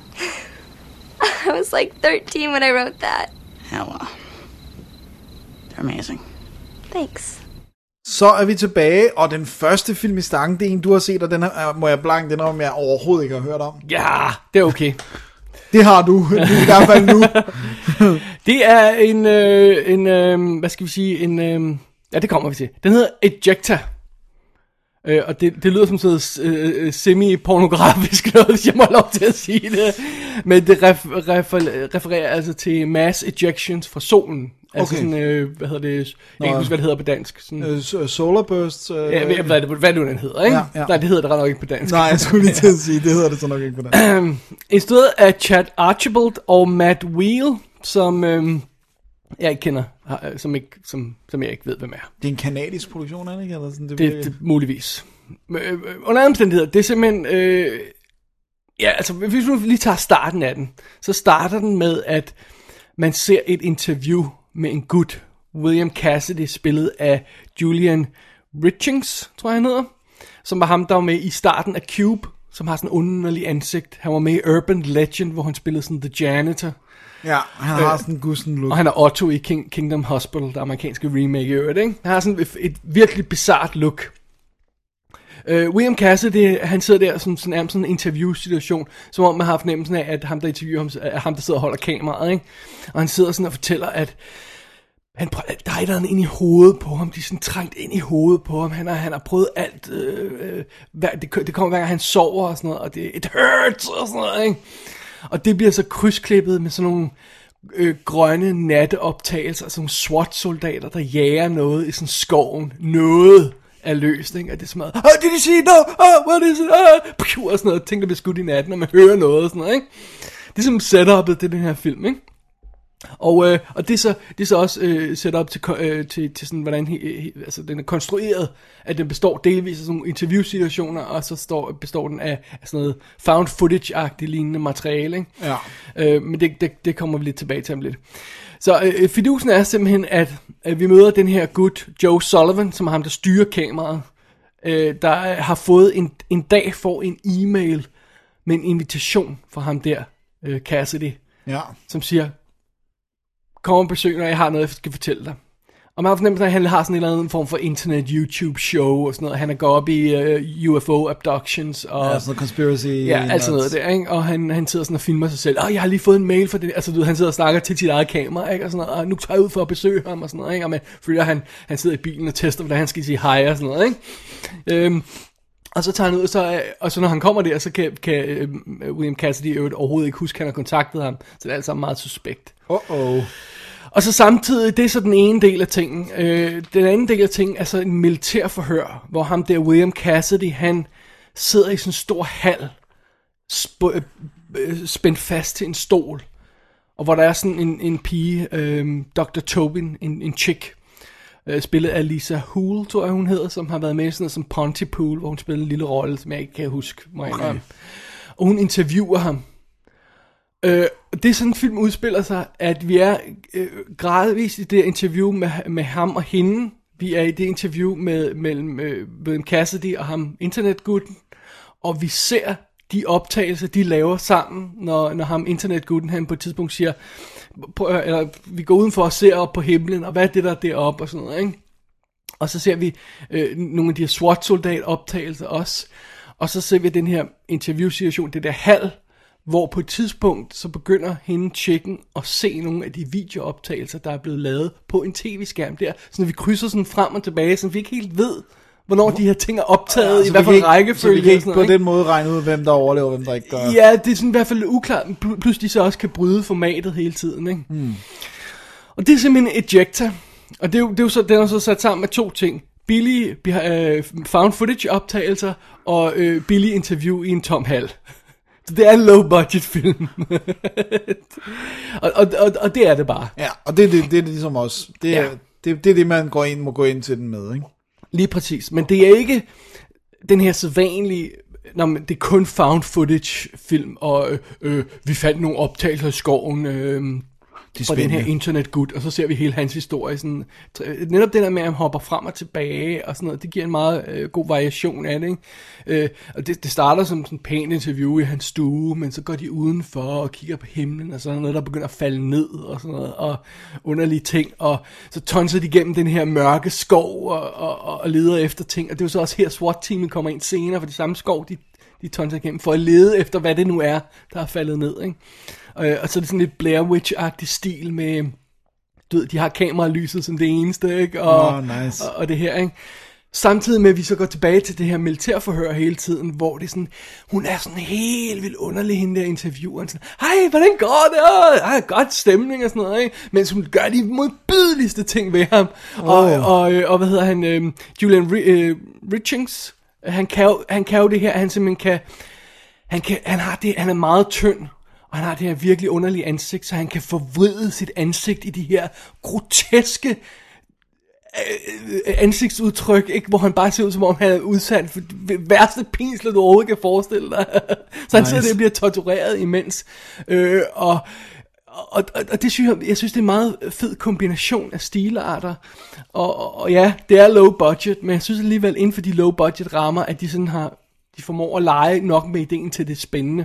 I was like 13 when I wrote that. Yeah, well, they're amazing. Thanks. Så er vi tilbage, og den første film i stangen, det er en, du har set, og den her, må jeg blank den om, jeg overhovedet ikke har hørt om. Ja, det er okay. Det har du, i hvert fald nu. Det er en, øh, en øh, hvad skal vi sige, en, øh, ja det kommer vi til. Den hedder Ejecta. Øh, og det, det lyder som sådan noget øh, semi-pornografisk noget, hvis jeg må have lov til at sige det. Men det ref, ref, refererer altså til mass ejections fra solen. Altså Okay. sådan, øh, hvad hedder det, jeg kan ikke huske, hvad det hedder på dansk. Sådan, Øh, so- Solar Burst. Øh, ja, hvad, hvad, hvad det nu den hedder, ikke? Ja, ja. Nej, det hedder det ret nok ikke på dansk. Nej, jeg skulle lige til at sige, det hedder det så nok ikke på den. Instrueret af Chad Archibald og Matt Wheel, som øhm, jeg ikke kender, har- som, ikke, som, som jeg ikke ved, hvem er. Det er en kanadisk produktion, er det ikke? Eller sådan, det, Det, det muligvis. Øh, øh, under omstændigheder, det er simpelthen... Øh, ja, altså hvis vi lige tager starten af den, så starter den med, at man ser et interview med en gut, William Cassidy, spillet af Julian Richings, tror jeg han hedder, som var ham, der var med i starten af Cube, som har sådan en underlig ansigt. Han var med i Urban Legend, hvor han spillede sådan The Janitor. Ja, han har sådan en gussen look. Og han er Otto i King, Kingdom Hospital, der amerikanske remake i øvrigt, ikke? Han har sådan et, et virkelig bizart look. Uh, William Cassidy, han sidder der som sådan, nærmest sådan en interview-situation, som om man har fornemmelsen af, at ham, der interviewer ham, er ham, der sidder og holder kameraet, ikke? Og han sidder sådan og fortæller, at han, prø- der er et ind i hovedet på ham, de er sådan trængt ind i hovedet på ham, han har, han har prøvet alt, øh, øh, hver, det, det kommer hver gang han sover og sådan noget, og det, it hurts og sådan noget, ikke? Og det bliver så krydsklippet med sådan nogle øh, grønne natteoptagelser, sådan nogle SWAT-soldater, der jager noget i sådan skoven, noget er løst, ikke? Og det er sådan noget, oh, did you see it? No, oh, what is it? Oh, Piu, og sådan noget, ting der bliver skudt i natten, og man hører noget og sådan noget, ikke? Det er som setupet det er den her film, ikke? Og, øh, og det, er så, det er så også øh, sat op til, øh, til, til sådan, hvordan he, he, altså, den er konstrueret, at den består delvis af sådan nogle interviewsituationer, og så står, består den af, af sådan noget found footage-agtigt lignende materiale. Ikke? Ja. Øh, men det, det, det kommer vi lidt tilbage til om lidt. Så øh, fidusen er simpelthen, at, at vi møder den her gut, Joe Sullivan, som er ham, der styrer kameraet, øh, der har fået en, en dag for en e-mail med en invitation fra ham der, øh, Cassidy Ja. som siger, kom og besøg, når jeg har noget, jeg skal fortælle dig. Og man har fornemmelsen at han har sådan en eller anden form for internet YouTube show og sådan noget. Han er gået op i uh, UFO abductions og... Ja, sådan noget conspiracy. Ja, alt sådan noget der, ikke? Og han, han sidder sådan og filmer sig selv. Åh, jeg har lige fået en mail fra det. Altså, du ved, han sidder og snakker til sit eget kamera, ikke? Og sådan noget. Og nu tager jeg ud for at besøge ham og sådan noget, ikke? Og man føler, han, han sidder i bilen og tester, hvordan han skal sige hej og sådan noget, ikke? Øhm, og så tager han ud, så, øh, og så når han kommer der, så kan, kan øh, William Cassidy øvrigt overhovedet ikke huske, at han har kontaktet ham. Så det er alt sammen meget suspekt. Uh-oh. Og så samtidig, det er så den ene del af tingen. Øh, den anden del af tingen er så en militærforhør, hvor ham der William Cassidy, han sidder i sådan en stor hal, sp- øh, spændt fast til en stol. Og hvor der er sådan en, en pige, øh, Dr. Tobin, en, en chick, øh, spillet af Lisa Hoole, tror jeg hun hedder, som har været med i sådan noget som Pontypool, hvor hun spillede en lille rolle, som jeg ikke kan huske. Må jeg okay. Og hun interviewer ham. Øh, det er sådan film udspiller sig, at vi er øh, gradvist i det interview med, med ham og hende. Vi er i det interview med, mellem øh, William Cassidy og ham, internetgutten. Og vi ser de optagelser, de laver sammen, når, når ham, internetgutten, han på et tidspunkt siger, eller vi går udenfor og ser op på himlen, og hvad er det der er deroppe, og sådan noget, ikke? Og så ser vi øh, nogle af de her SWAT-soldat optagelser også. Og så ser vi den her interviewsituation, det der hal, hvor på et tidspunkt, så begynder hende chicken at se nogle af de videooptagelser, der er blevet lavet på en tv-skærm der. Så når vi krydser sådan frem og tilbage, så vi ikke helt ved, hvornår de her ting er optaget, ja, i hvad for en rækkefølge. Så vi kan ikke på ikke? den måde regne ud, hvem der overlever, og hvem der ikke gør. Ja, det er sådan i hvert fald uklart, pl- plus de så også kan bryde formatet hele tiden, ikke? Mm. Og det er simpelthen ejector. Og det er jo, det er jo så, den er så sat sammen med to ting. Billige øh, found footage optagelser og øh, billige interview i en tom hal. Så det er en low budget film. og, og, og, og det er det bare. Ja, og det, er det, det er ligesom også, det er, Ja. det, det er det, man går ind, må gå ind til den med, ikke? Lige præcis. Men det er ikke den her sædvanlige, når man, det er kun found footage film, og øh, øh, vi fandt nogle optagelser i skoven, øh, de fra den her internetgut, og så ser vi hele hans historie. Sådan, netop det der med, at han hopper frem og tilbage, og sådan noget, det giver en meget øh, god variation af det. Ikke? Øh, og det, det starter som sådan en pæn interview i hans stue, men så går de udenfor og kigger på himlen, og så er der noget, der begynder at falde ned, og sådan noget, og underlige ting, og så tonser de igennem den her mørke skov, og, og, og, leder efter ting, og det er jo så også her, SWAT-teamet kommer ind senere, for de samme skov, de de tonser igennem, for at lede efter, hvad det nu er, der er faldet ned. Ikke? Øh, og så er det sådan lidt Blair Witch-agtig stil med, du ved, de har kameralyset som det eneste, ikke? Og, Åh, nice. og, og det her, ikke? Samtidig med, at vi så går tilbage til det her militærforhør hele tiden, hvor det sådan, hun er sådan helt vildt underlig, hende der intervieweren. Sådan, Hej, hvordan går det? Åh, ej, godt stemning og sådan noget, ikke? Mens hun gør de modbydeligste ting ved ham. Oh. Og, og, øh, og, hvad hedder han? Øh, Julian Ri- øh, Richings, han kan, jo, han kan jo det her, han simpelthen kan, han, kan, han, har det, han er meget tynd, og han har det her virkelig underlige ansigt, så han kan forvride sit ansigt i de her groteske øh, ansigtsudtryk, ikke? hvor han bare ser ud som om han er udsat for det værste pinsler, du overhovedet kan forestille dig. så han Nice. sidder der og bliver tortureret imens. Øh, og, og, og, og det synes jeg, jeg synes, det er en meget fed kombination af stilarter. Og, og, og ja, det er low budget, men jeg synes alligevel inden for de low budget rammer, at de sådan har, de formår at lege nok med ideen til det spændende.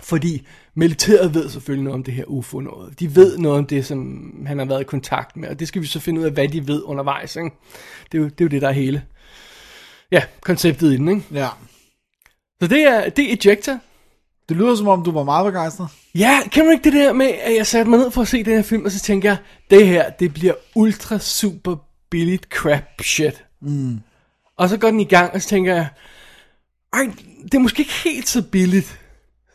Fordi militæret ved selvfølgelig noget om det her UFO noget. De ved noget om det, som han har været i kontakt med, og det skal vi så finde ud af, hvad de ved undervejs. Ikke? Det, er jo, det er jo det, der er hele ja, konceptet i den. Ikke? Ja. Så det er, det er Ejector. Det lyder som om, du var meget begejstret. Ja, kan du ikke det der med, at jeg satte mig ned for at se den her film, og så tænker jeg, det her, det bliver ultra super billigt crap shit. Mm. Og så går den i gang, og så tænker jeg, ej, det er måske ikke helt så billigt,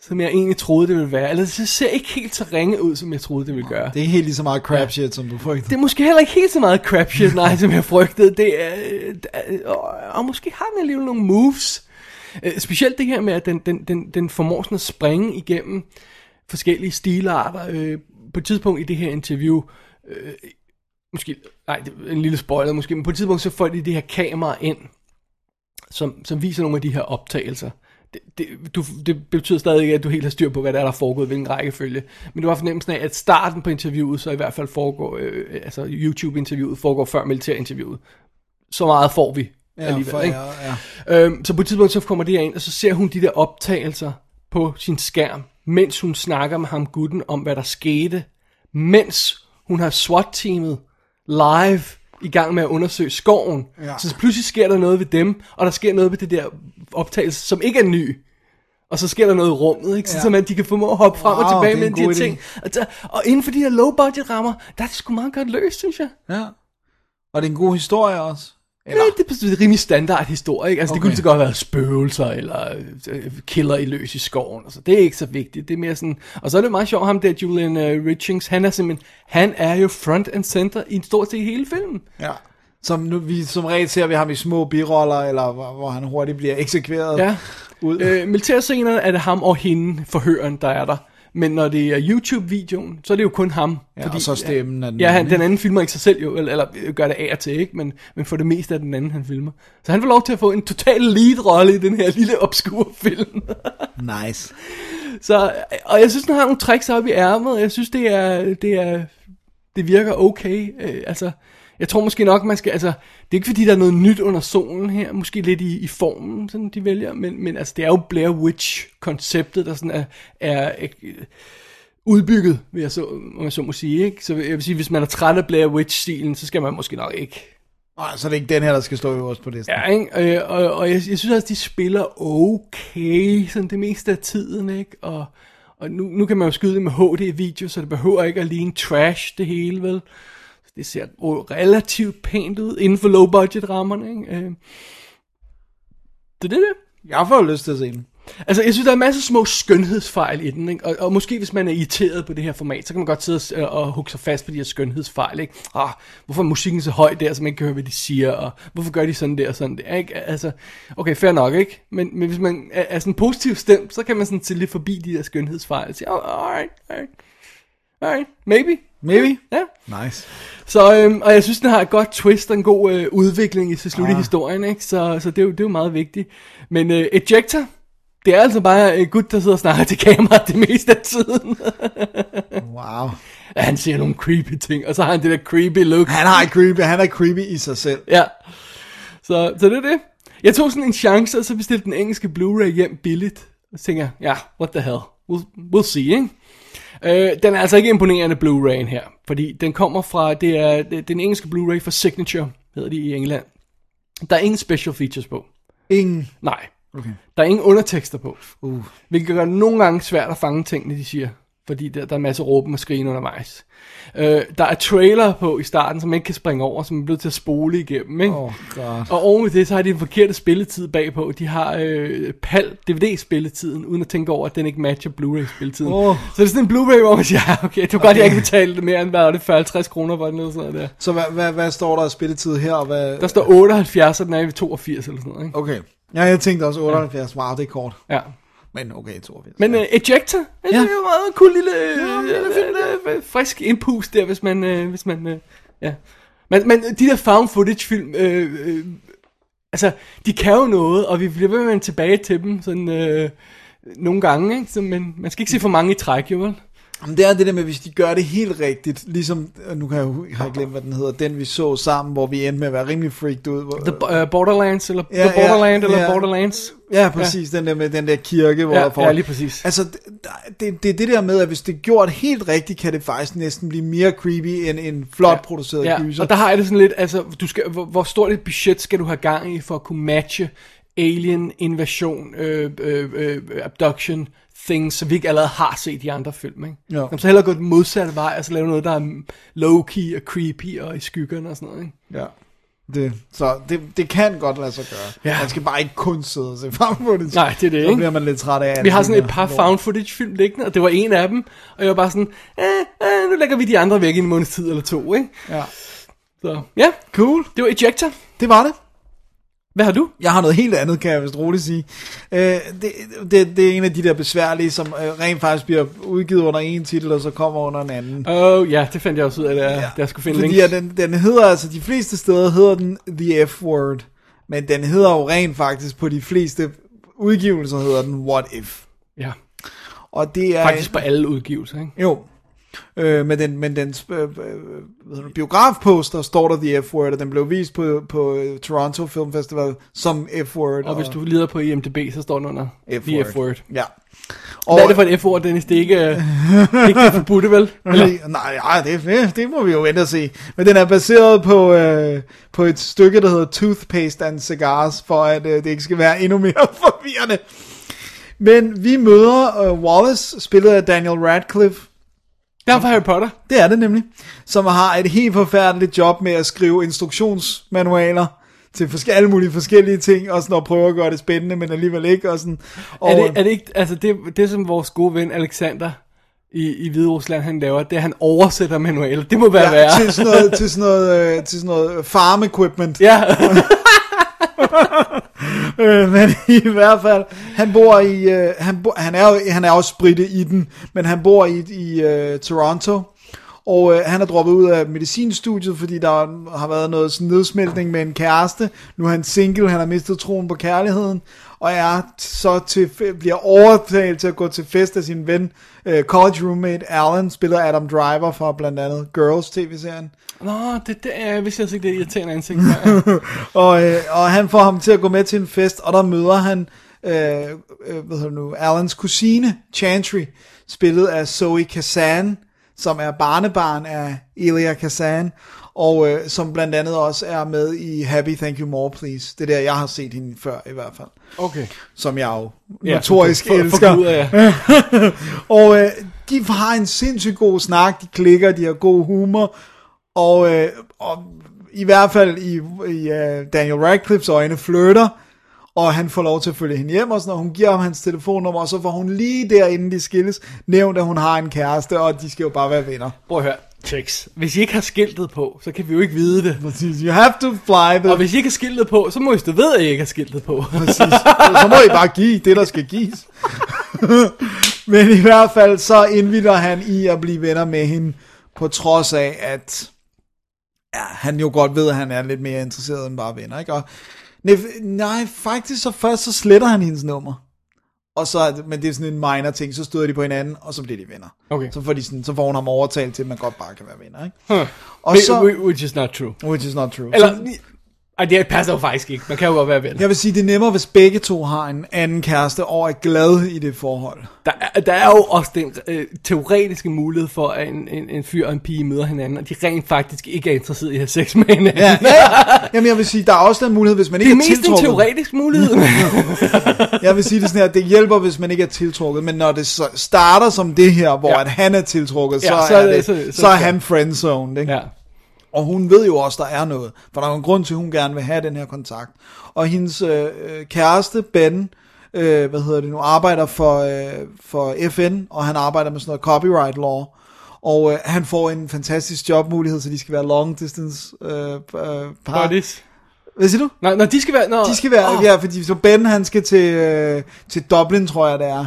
som jeg egentlig troede, det ville være. Eller det ser ikke helt så ringe ud, som jeg troede, det ville gøre. Det er ikke helt lige så meget crap shit, som du frygtede. Det er måske heller ikke helt så meget crap shit, nej, som jeg frygtede. Det er, øh, og, og måske har den alligevel nogle moves. Øh, specielt det her med, at den, den, den, den formår sådan at springe igennem forskellige stilarter. Øh, på et tidspunkt i det her interview, øh, måske, nej, det er en lille spoiler måske, men på et tidspunkt så får de det her kamera ind, som, som viser nogle af de her optagelser. Det, det, du, det betyder stadig ikke, at du helt har styr på, hvad der er, der foregår, hvilken rækkefølge. Men det var fornemmelsen af, at starten på interviewet, så i hvert fald foregår, øh, altså YouTube-interviewet, foregår før militærinterviewet. Så meget får vi Ja, alligevel, for, ikke? ja, ja. Øhm, så på et tidspunkt så kommer det her ind, og så ser hun de der optagelser på sin skærm, mens hun snakker med ham gutten om, hvad der skete, mens hun har SWAT-teamet live i gang med at undersøge skoven. Ja. Så pludselig sker der noget ved dem, og der sker noget ved det der optagelse, som ikke er ny. Og så sker der noget i rummet, ikke? Så, Ja. så man, de kan formå at hoppe frem og Wow, tilbage er en mellem de her ting. Og, der, og inden for de her low-budget rammer, der er det sgu meget godt løst, synes jeg. ja. Og det er en god historie også. Eller? Ja, det er en rimelig standard historie, ikke? Altså, okay. det kunne så godt være spøgelser, eller øh, killer i løs i skoven, altså, det er ikke så vigtigt, det er mere sådan, og så er det meget sjovt, ham der, Julian uh, Richings, han er simpelthen, han er jo front and center i en stort set hele filmen. Ja. Som nu, vi som regel ser vi ham i små biroller, eller hvor, hvor han hurtigt bliver eksekveret Ja. ud. Øh, militærscenerne er det ham og hende, forhøren, der er der. Men når det er YouTube-videoen, så er det jo kun ham. Ja, og så stemmen af den Ja, han, den anden filmer ikke sig selv jo, eller, eller gør det af og til, ikke? Men, men for det meste er den anden, han filmer. Så han får lov til at få en total lead-rolle i den her lille obskur film. Nice. Så, og jeg synes, han har nogle tricks op i ærmet. Jeg synes, det er, det er, det virker okay. Øh, altså, jeg tror måske nok, man skal, altså, det er ikke fordi, der er noget nyt under solen her, måske lidt i, i formen, sådan de vælger, men, men altså, det er jo Blair Witch-konceptet, der sådan er, er øh, udbygget, vil jeg så, om jeg så må sige, ikke? Så jeg vil sige, hvis man er træt af Blair Witch-stilen, så skal man måske nok ikke Nej, så er det ikke den her, der skal stå øverst på listen. Ja, ikke? Øh, og, og jeg, jeg synes også, de spiller okay, sådan det meste af tiden, ikke? Og, og nu, nu kan man jo skyde det med HD-video, så det behøver ikke at ligne trash, det hele, vel? Det ser relativt pænt ud, inden for low-budget-rammerne, ikke? Øh, det er det, det. Jeg får lyst til at se den. Altså, jeg synes, der er masser af små skønhedsfejl i den, ikke? Og, og måske hvis man er irriteret på det her format, så kan man godt sidde og, og hugge sig fast på de her skønhedsfejl, ikke? Ah, hvorfor er musikken så høj der, så man ikke kan høre, hvad de siger, og hvorfor gør de sådan der og sådan der, ikke? Altså, okay, fair nok, ikke? Men, men hvis man er, er sådan positiv stemt, så kan man sådan se lidt forbi de der skønhedsfejl og sige, oh, alright, alright, alright, maybe. Maybe? Ja. Nice. Så, øhm, og jeg synes, den har et godt twist og en god øh, udvikling i til slut i historien, ikke? Så, så det, er jo, det er jo meget vigtigt. Men øh, Ejector, det er altså bare en gut, der sidder og snakker til kameraet det meste af tiden. Wow. Ja, han siger nogle creepy ting, og så har han det der creepy look. Han har et creepy, han er creepy i sig selv. Ja. Så, så det er det. Jeg tog sådan en chance, og så bestilte den engelske Blu-ray hjem billigt. Og så tænker jeg, ja, what the hell. We'll, we'll see, ikke? Øh, den er altså ikke imponerende Blu-ray'en her, fordi den kommer fra, det er, det den engelske Blu-ray for Signature, hedder de i England. Der er ingen special features på. Ingen. Nej. Okay. Der er ingen undertekster på. Uh. Hvilket gør det nogle gange svært at fange tingene, de siger. Fordi der, der er en masse råben og skrigen undervejs. Øh, der er trailer på i starten, som man ikke kan springe over, som man er nødt til at spole igennem. Ikke? Oh god. Og oven i det, så har de en forkerte spilletid bagpå. De har øh, PAL DVD-spilletiden, uden at tænke over, at den ikke matcher Blu-ray-spilletiden. Åh. Så det er sådan en Blu-ray, hvor man siger, ja, okay, det var godt, jeg ikke betalte mere end, hvad var det, 40-50 kroner for den eller sådan noget der. Så hvad, hvad, hvad står der af spilletid her? Og hvad... Der står 78, og den er ved 82 eller sådan noget. Ikke? Okay. Ja, jeg tænkte også 78. Wow, det er kort. Ja. Men okay, 82. Men uh, Ejector, ja. det er jo meget cool lille, ja, uh, frisk impuls der, hvis man, uh, hvis man, uh, ja. Men, men de der found footage film, øh, øh, altså, de kan jo noget, og vi bliver ved med at tilbage til dem, sådan, øh, nogle gange, ikke? Så, men man skal ikke se for mange i træk, jo vel? Jamen, det er det der med, hvis de gør det helt rigtigt, ligesom, nu kan jeg jo jeg glemt, hvad den hedder, den vi så sammen, hvor vi endte med at være rimelig freaked ud. Hvor, The uh, Borderlands, eller Ja, The Borderland, ja, eller ja. Borderlands. Ja, præcis, ja. den der med den der kirke, hvor Ja, der får... ja, lige præcis. Altså, det, det, det er det der med, at hvis det er gjort helt rigtigt, kan det faktisk næsten blive mere creepy end en flot ja. produceret Ja, gyser. og der har jeg det sådan lidt, altså, du skal, hvor, hvor stort et budget skal du have gang i for at kunne matche alien invasion, øh, øh, øh, abduction things, som vi ikke allerede har set i andre film, ikke? Jo. Jamen, så hellere gå den modsatte vej, og så lave noget, der er low-key og creepy og i skyggerne og sådan noget, ikke? Ja. Det, så det, det kan godt lade sig gøre. Ja. Man skal bare ikke kun sidde og se på det. Nej, det er det, Så ikke? bliver man lidt træt af. Vi har sådan et par found footage film liggende, og det var en af dem, og jeg var bare sådan, eh, eh, nu lægger vi de andre væk i en måneds tid eller to, ikke? Ja. Så ja, Cool. det var Ejector. Det var det. Hvad har du? Jeg har noget helt andet, kan jeg vist roligt sige. Øh, det, det, det er en af de der besværlige, som øh, rent faktisk bliver udgivet under en titel, og så kommer under en anden. Åh, oh, ja, det fandt jeg også ud af, da da jeg skulle finde Fordi links. at den, den hedder, altså de fleste steder hedder den The F-Word, men den hedder jo rent faktisk på de fleste udgivelser hedder den What If. Ja, Og det er... faktisk på alle udgivelser, ikke? Jo. Øh, men den, men den øh, øh, biografposter står der The F-Word, og den blev vist på, på øh, Toronto Film Festival som F-Word. Og hvis du lider på IMDb, så står den under The F-word. Ja. Og, Hvad er det for et F-ord, Dennis? Det er ikke, øh, ikke det forbudte, vel? Eller? Nej, nej, det, det, det må vi jo vente og se. Men den er baseret på, øh, på et stykke, der hedder Toothpaste and Cigars, for at øh, det ikke skal være endnu mere forvirrende. Men vi møder øh, Wallace, spillet af Daniel Radcliffe, Det er Harry Potter. det er det nemlig, som har et helt forfærdeligt job med at skrive instruktionsmanualer til forske- alle mulige forskellige ting, og sådan at prøve at gøre det spændende, men alligevel ikke. Og sådan. Og, Er det, er det ikke, altså det, det som vores gode ven Alexander i, i Hvide Rusland, han laver, det er, at han oversætter manualer. Det må være ja, værre. til sådan noget, til sådan noget, øh, til sådan noget farm equipment. Ja, Øh, men i hvert fald, han bor i, øh, han, bo, han, er han er også britte i den, men han bor i, i øh, Toronto, og øh, han er droppet ud af medicinstudiet, fordi der har været noget sådan nedsmeltning med en kæreste. Nu er han single, han har mistet troen på kærligheden, og er så til, bliver overtalt til at gå til fest af sin ven, øh, college roommate Alan, spiller Adam Driver fra blandt andet Girls tv-serien. Nå, det, det er, hvis jeg ikke det irriterende ansigt. Og, øh, og han får ham til at gå med til en fest, og der møder han, øh, øh, hvad nu, Alans kusine, Chantry, spillet af Zoe Kazan, som er barnebarn af Elia Kazan, og øh, som blandt andet også er med i Happy Thank You More Please. Det er der, jeg har set hende før i hvert fald. Okay. Som jeg jo Ja, notorisk for- for- elsker. forguder, ja. og øh, de har en sindssygt god snak, de klikker, de har god humor, og, øh, og i hvert fald i, i uh, Daniel Radcliffes øjne flirter, og han får lov til at følge hende hjem og sådan noget. Hun giver ham hans telefonnummer, og så får hun lige der, inden de skilles, nævnt, at hun har en kæreste, og de skal jo bare være venner. Prøv at høre. Checks. Hvis I ikke har skiltet på, så kan vi jo ikke vide det. Præcis. You have to fly the... Og hvis I ikke har skiltet på, så må I stå ved, at I ikke har skiltet på. Præcis. Så må I bare give det, der skal gives. Men i hvert fald så indvider han i at blive venner med hende, på trods af, at ja, han jo godt ved, at han er lidt mere interesseret end bare venner. Ikke? Og, nej, nej, faktisk så først så sletter han hendes nummer. Og så, men det er sådan en minor ting, så støder de på hinanden, og så bliver de venner. Okay. Så får, de sådan, så får hun ham overtalt til, at man godt bare kan være venner. Ikke? Huh. Og så, whi- Which is not true. which is not true. Eller, Så- ej, det passer jo faktisk ikke. Man kan jo godt være ven. jeg vil sige, det er nemmere, hvis begge to har en anden kæreste, og er glad i det forhold. Der er, der er jo også den øh, teoretiske mulighed for, at en, en, en fyr og en pige møder hinanden, og de rent faktisk ikke er interesseret i at have sex med hinanden. Ja, ja. Jamen jeg vil sige, der er også den mulighed, hvis man Det ikke er er, mest en tiltrukket. teoretisk mulighed. Jeg vil sige det sådan her, det hjælper, hvis man ikke er tiltrukket, men når det så starter som det her, hvor Ja. at han er tiltrukket, så, Ja, så er det- det, så- så, så- så er han friendzoned, ikke? ja. Og hun ved jo også, der er noget, for der er en grund til, at hun gerne vil have den her kontakt. Og hendes øh, øh, kæreste, Ben, øh, hvad hedder det nu, arbejder for, øh, for FN, og han arbejder med sådan noget copyright law. Og øh, han får en fantastisk jobmulighed, så de skal være long distance øh, øh, par. Buddies. Hvad siger du? Nå, når de skal være... Når, De skal være, oh. ja, fordi så Ben han skal til, øh, til Dublin, tror jeg det er.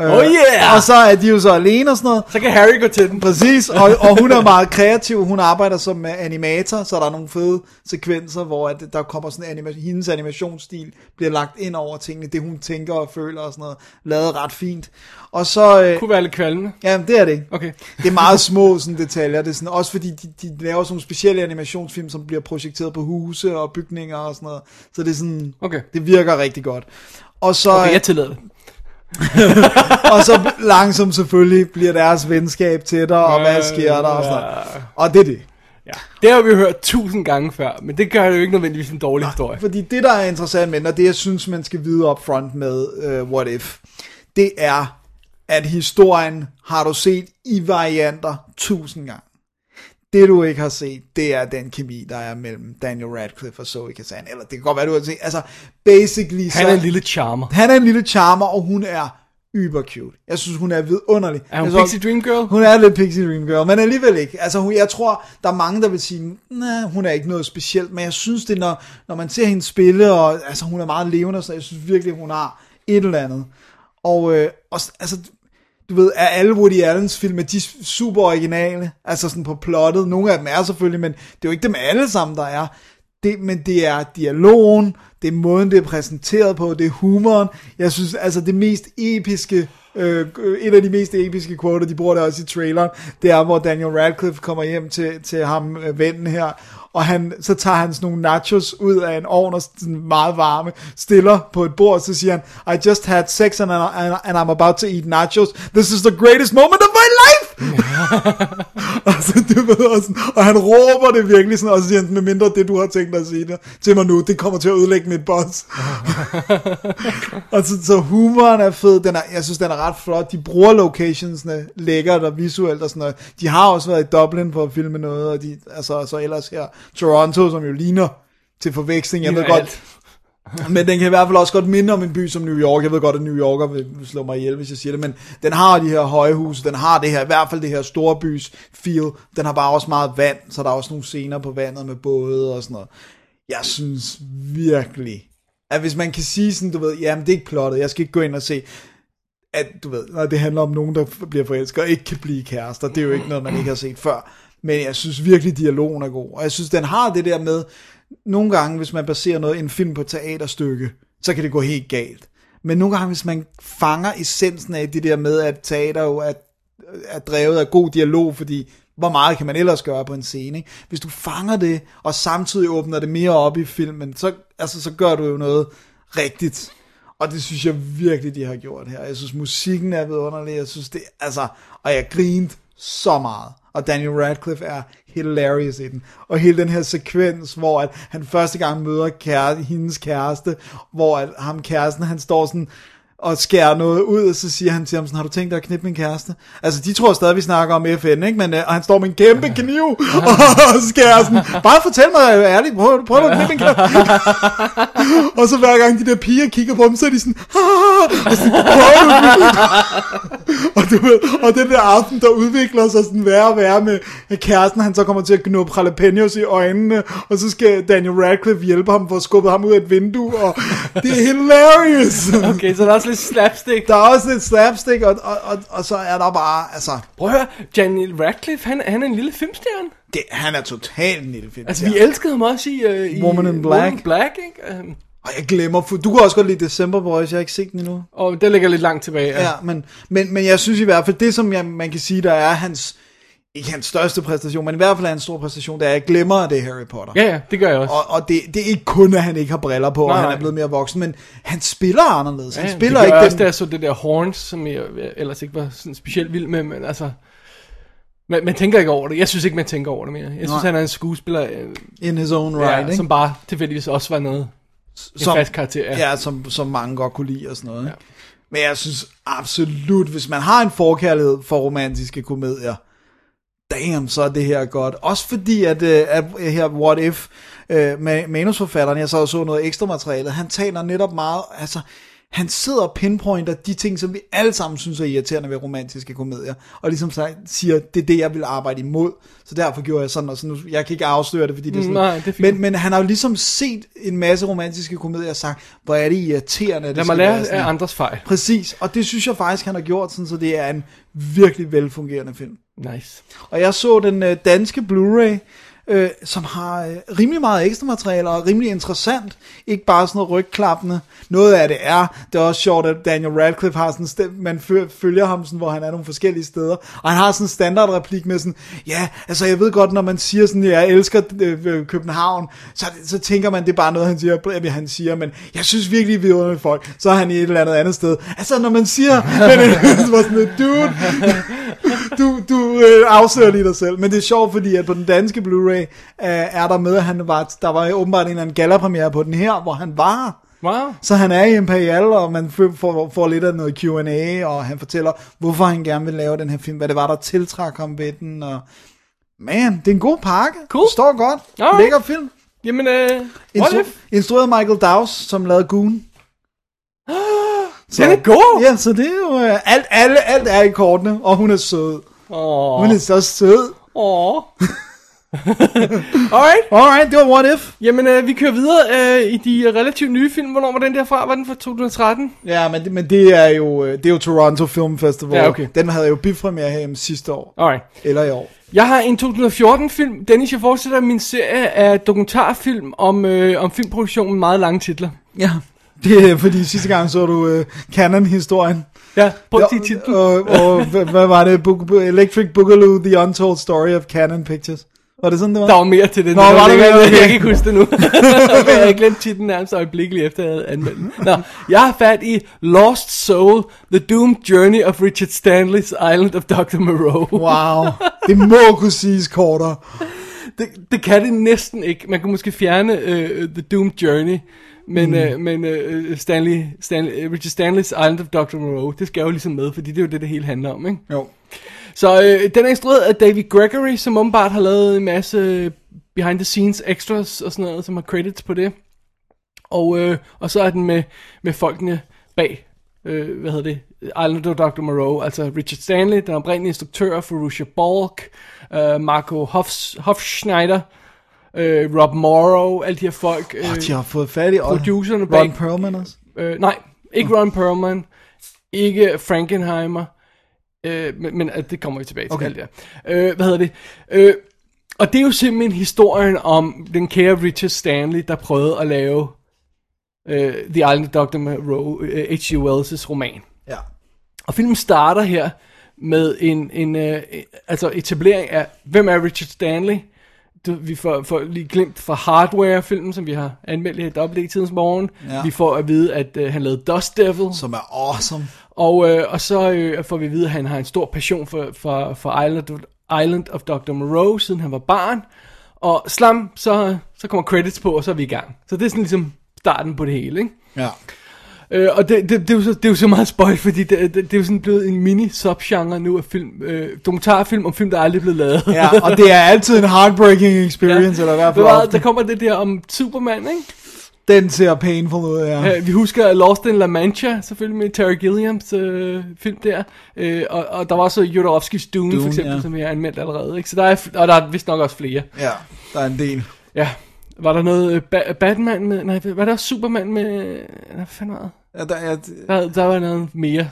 Øh, Oh yeah! Og så er de jo så alene og sådan noget. Så kan Harry gå til den. Præcis, og, og hun er meget kreativ. Hun arbejder som øh, animator, så der er nogle fede sekvenser, hvor at der kommer sådan anima- hendes animationsstil bliver lagt ind over tingene, det hun tænker og føler og sådan noget, lavet ret fint. Og så, øh, Kunne være lidt kvalmende. ja, det er det ikke. Okay. Det er meget små sådan, detaljer. Det er sådan, også fordi de, de laver sådan nogle specielle animationsfilm, som bliver projekteret på huse og bygninger og sådan noget. Så det er sådan, Okay. det virker rigtig godt. Og så, Okay, jeg tillader det. Og så langsomt selvfølgelig bliver deres venskab tættere, og hvad sker der og sådan noget. Og det er det. Ja. Det har vi hørt tusind gange før, men det gør det jo ikke nødvendigvis en dårlig historie. Fordi det, der er interessant med og det, jeg synes, man skal vide up front med uh, What If, det er at historien har du set i varianter tusind gange. Det du ikke har set, det er den kemi, der er mellem Daniel Radcliffe og Zoe Kazan. Eller det kan godt være, du har set. Altså, basically Han så... er en lille charmer. Han er en lille charmer, og hun er yber cute. Jeg synes, hun er vidunderlig. Er hun tror- Pixie Dream Girl? Hun er lidt Pixie Dream Girl, men alligevel ikke. Altså, hun, jeg tror, der er mange, der vil sige, nej, hun er ikke noget specielt, men jeg synes det, når, når man ser hende spille, og altså, hun er meget levende, så jeg synes virkelig, hun har et eller andet. Og, øh, og altså, du ved, er alle Woody Allens film, er de super originale, altså sådan på plottet, nogle af dem er selvfølgelig, men det er jo ikke dem alle sammen, der er. Det, men det er dialogen, det er måden, det er præsenteret på, det er humoren. Jeg synes, altså det mest episke, øh, et af de mest episke quoter, de bruger det også i traileren, det er, hvor Daniel Radcliffe kommer hjem til, til ham, øh, vennen her, og han, så tager han sådan nogle nachos ud af en ovn, og sådan meget varme, stiller på et bord, så siger han, I just had sex and, I, and I'm about to eat nachos. This is the greatest moment of my life! altså, du ved, og, sådan, og han råber det virkelig sådan, og så siger han, med mindre det, du har tænkt dig at sige det, til mig nu, det kommer til at ødelægge mit boss. og så, så humoren er fed, den er, jeg synes, den er ret flot, de bruger locationsne lækkert og visuelt og sådan noget. De har også været i Dublin for at filme noget, og de, altså, så ellers her, Toronto, som jo ligner til forveksling, jeg ved godt, men den kan i hvert fald også godt minde om en by som New York. Jeg ved godt, at New Yorker vil slå mig ihjel, hvis jeg siger det, men den har de her høje huse, den har det her, i hvert fald det her storbys feel. Den har bare også meget vand, så der er også nogle scener på vandet med både og sådan noget. Jeg synes virkelig, at hvis man kan sige sådan, du ved, jamen det er ikke plottet, jeg skal ikke gå ind og se, at du ved, når det handler om nogen, der bliver forelsket og ikke kan blive kærester, det er jo ikke noget, man ikke har set før. Men jeg synes virkelig, dialogen er god. Og jeg synes, den har det der med, nogle gange, hvis man baserer noget, en film på et teaterstykke, så kan det gå helt galt. Men nogle gange, hvis man fanger essensen af det der med, at teater jo er, er drevet af god dialog, fordi hvor meget kan man ellers gøre på en scene, ikke? Hvis du fanger det, og samtidig åbner det mere op i filmen, så, altså, så gør du jo noget rigtigt. Og det synes jeg virkelig, de har gjort her. Jeg synes, musikken er vidunderlig. Jeg synes, det altså... Og jeg grinte så meget. Og Daniel Radcliffe er hilarious i den. Og hele den her sekvens, hvor at han første gang møder kære, hendes kæreste, hvor at ham kæresten, han står sådan og skærer noget ud, og så siger han til ham sådan, har du tænkt dig at knippe min kæreste? Altså, de tror stadig, vi snakker om FN, ikke? Men, øh, og han står med en kæmpe kniv, og skærer sådan, bare fortæl mig øh, ærligt, prøv, prøv at knippe min kæreste. og så hver gang de der piger kigger på ham, så er de sådan, og sådan, og, du ved, og den der aften, der udvikler sig sådan værre og værre med kæresten, han så kommer til at knuppe jalapenos i øjnene, og så skal Daniel Radcliffe hjælpe ham for at skubbe ham ud af et vindue, og det er hilarious. Okay, så der er også lidt slapstick. Der er også lidt slapstick, og, og, og, og så er der bare, altså, Prøv at høre, Daniel Radcliffe, han, han er en lille filmstjerne. det, han er totalt en lille film. Altså, vi elskede ham også i... Uh, i Woman in Black. Woman in Black, ikke? Um, Og jeg glemmer, for du kan også godt lide December Boys, jeg har ikke set den endnu. og det ligger lidt langt tilbage. Ja, men, men, men jeg synes i hvert fald, det som jeg, man kan sige, der er hans, ikke hans største præstation, men i hvert fald er en stor præstation, det er, at jeg glemmer, at det er Harry Potter. Ja, ja, det gør jeg også. Og, og det, det er ikke kun, at han ikke har briller på, Nej, og han er blevet mere voksen, men han spiller anderledes. Han Ja, spiller det ikke jeg den... også, da jeg så det der Horns, som jeg, ellers ikke var sådan specielt vild med, men altså... Man, man tænker ikke over det. Jeg synes ikke, man tænker over det mere. Jeg synes, Nej. han er en skuespiller, øh, In his own right, ja, ikke? som bare tilfældigvis også var noget. En fast karakter, ja. ja. som, som mange godt kunne lide og sådan noget. Ikke? Men jeg synes absolut, hvis man har en forkærlighed for romantiske komedier, damn, så er det her godt. Også fordi, at, øh, at her What If, øh, med manusforfatteren, jeg så og så noget ekstra materiale, han taler netop meget, altså, han sidder og pinpointer de ting, som vi alle sammen synes er irriterende ved romantiske komedier, og ligesom siger, det er det, jeg vil arbejde imod, så derfor gjorde jeg sådan og sådan. Jeg kan ikke afsløre det, fordi det er sådan, Nej, det er fint. men, men han har jo ligesom set en masse romantiske komedier og sagt, hvor er det irriterende, det Lad mig lære af her." andres fejl. Præcis, og det synes jeg faktisk, han har gjort, sådan, så det er en virkelig velfungerende film. Nice. Og jeg så den øh, danske Blu-ray, øh, som har øh, rimelig meget ekstra materiale og rimelig interessant. Ikke bare sådan noget rygklappende. Noget af det er, det er også sjovt, at Daniel Radcliffe har sådan, stem, man følger ham sådan, hvor han er nogle forskellige steder. Og han har sådan en standardreplik med sådan, ja, altså jeg ved godt, når man siger sådan, jeg elsker øh, øh, København, så, så tænker man, det er bare noget, han siger, øh, han siger, men jeg synes virkelig, vi er folk. Så er han i et eller andet andet sted. Altså når man siger, men det var sådan, lidt, dude, du, du øh, afslører lige dig selv. Men det er sjovt, fordi at på den danske Blu-ray øh, er der med, at han var, der var åbenbart en eller anden gallapremiere på den her, hvor han var Wow. Så han er i Imperial, og man får, får, lidt af noget Q&A, og han fortæller, hvorfor han gerne vil lave den her film, hvad det var, der tiltrak ham ved den, og man, det er en god pakke. Cool. Står godt. Alright. Lækker film. Jamen, øh, what Instru- if? instrueret Michael Dawes, som lavede Goon. Den er god! Ja, så det er jo, øh, alt, alle, alt er i kortene, og hun er sød. Åh, Hun er så sød. åh. Alright, Alright, det var What If. jamen øh, vi kører videre øh, i de relativt nye film. Hvornår var den der fra? Var den fra 2013? Ja, men, det- men det er jo øh, det er jo Toronto Film Festival. Ja, okay. Den havde jo bifremiere her sidste år. Alright. Eller i år. Jeg har en 2014-film. Dennis, jeg fortsætter min serie af dokumentarfilm om, øh, om filmproduktion med meget lange titler. Ja. Det er fordi sidste gang så du øh, Canon-historien. Ja, Ja, sige titlen. Og, og hvad, hvad var det? Bo- Bo- Electric Boogaloo, The Untold Story of Canon Pictures. Var det sådan, det var? Der var mere til det. Nå, Det var der længere, mere? Jeg Okay. kan ikke huske det nu. jeg havde glemt titlen nærmest øjeblikkeligt efter, jeg havde anmeldt den. Nå, jeg har fat i Lost Soul, The Doomed Journey of Richard Stanley's Island of Dr. Moreau. Wow. Det må kunne siges kortere. det, det kan det næsten ikke. Man kan måske fjerne uh, The Doomed Journey, men, mm. uh, men uh, Stanley, Stanley, Richard Stanley's Island of Dr. Moreau, det skal jo ligesom med, fordi det er jo det, det hele handler om, ikke? Jo. Så øh, den er instrueret af David Gregory, som åbenbart har lavet en masse behind the scenes extras og sådan noget, som har credits på det. Og, øh, og så er den med, med folkene bag, øh, hvad hedder det, Island of Dr. Moreau, altså Richard Stanley, den oprindelige instruktør, Farusha Balk, øh, Marco Hofs, Hofschneider, øh, Rob Morrow, alle de her folk. Øh, Oh, de har fået fat i producerne bag- Ron Perlman også. øh, nej, ikke Ron Perlman, ikke Frankenheimer, øh, men, men øh, det kommer vi tilbage til Okay. alt det her. Øh, hvad hedder det? Øh, og det er jo simpelthen historien om den kære Richard Stanley, der prøvede at lave øh, The Island of Dr. Moreau, øh, H.G. Wells' roman. Ja. Og filmen starter her med en, en øh, altså etablering af, hvem er Richard Stanley? Du, vi får, får lige glemt fra Hardware-filmen, som vi har anmeldt i Double tidens morgen. Ja. Vi får at vide, at øh, han lavede Dust Devil. Som er awesome. Og, øh, og så øh, får vi at vide, at han har en stor passion for, for, for Island, of, Island of Dr. Moreau, siden han var barn. Og slam, så, så kommer credits på, og så er vi i gang. Så det er sådan ligesom starten på det hele, ikke? Ja. Øh, og det, det, det, er jo så, det er jo så meget spoil, fordi det, det, det er jo sådan blevet en mini-subgenre nu af film, øh, dokumentarfilm om film, der aldrig er blevet lavet. ja, og det er altid en heartbreaking experience, ja. eller i hvert fald var, der kommer det der om Superman, ikke? Den ser painful ud, ja. Ja. Vi husker Lost in La Mancha, selvfølgelig med Terry Gilliams øh, film der. Øh, og, og der var også Jodorowskis Dune, Dune for eksempel, ja. som jeg har anmeldt allerede. Ikke? Så der er, og der er vist nok også flere. Ja, der er en del. Ja. Var der noget øh, ba- Batman med... Nej, var der også Superman med... Hvad fanden var det? Ja, der, er, Der, der var noget mere.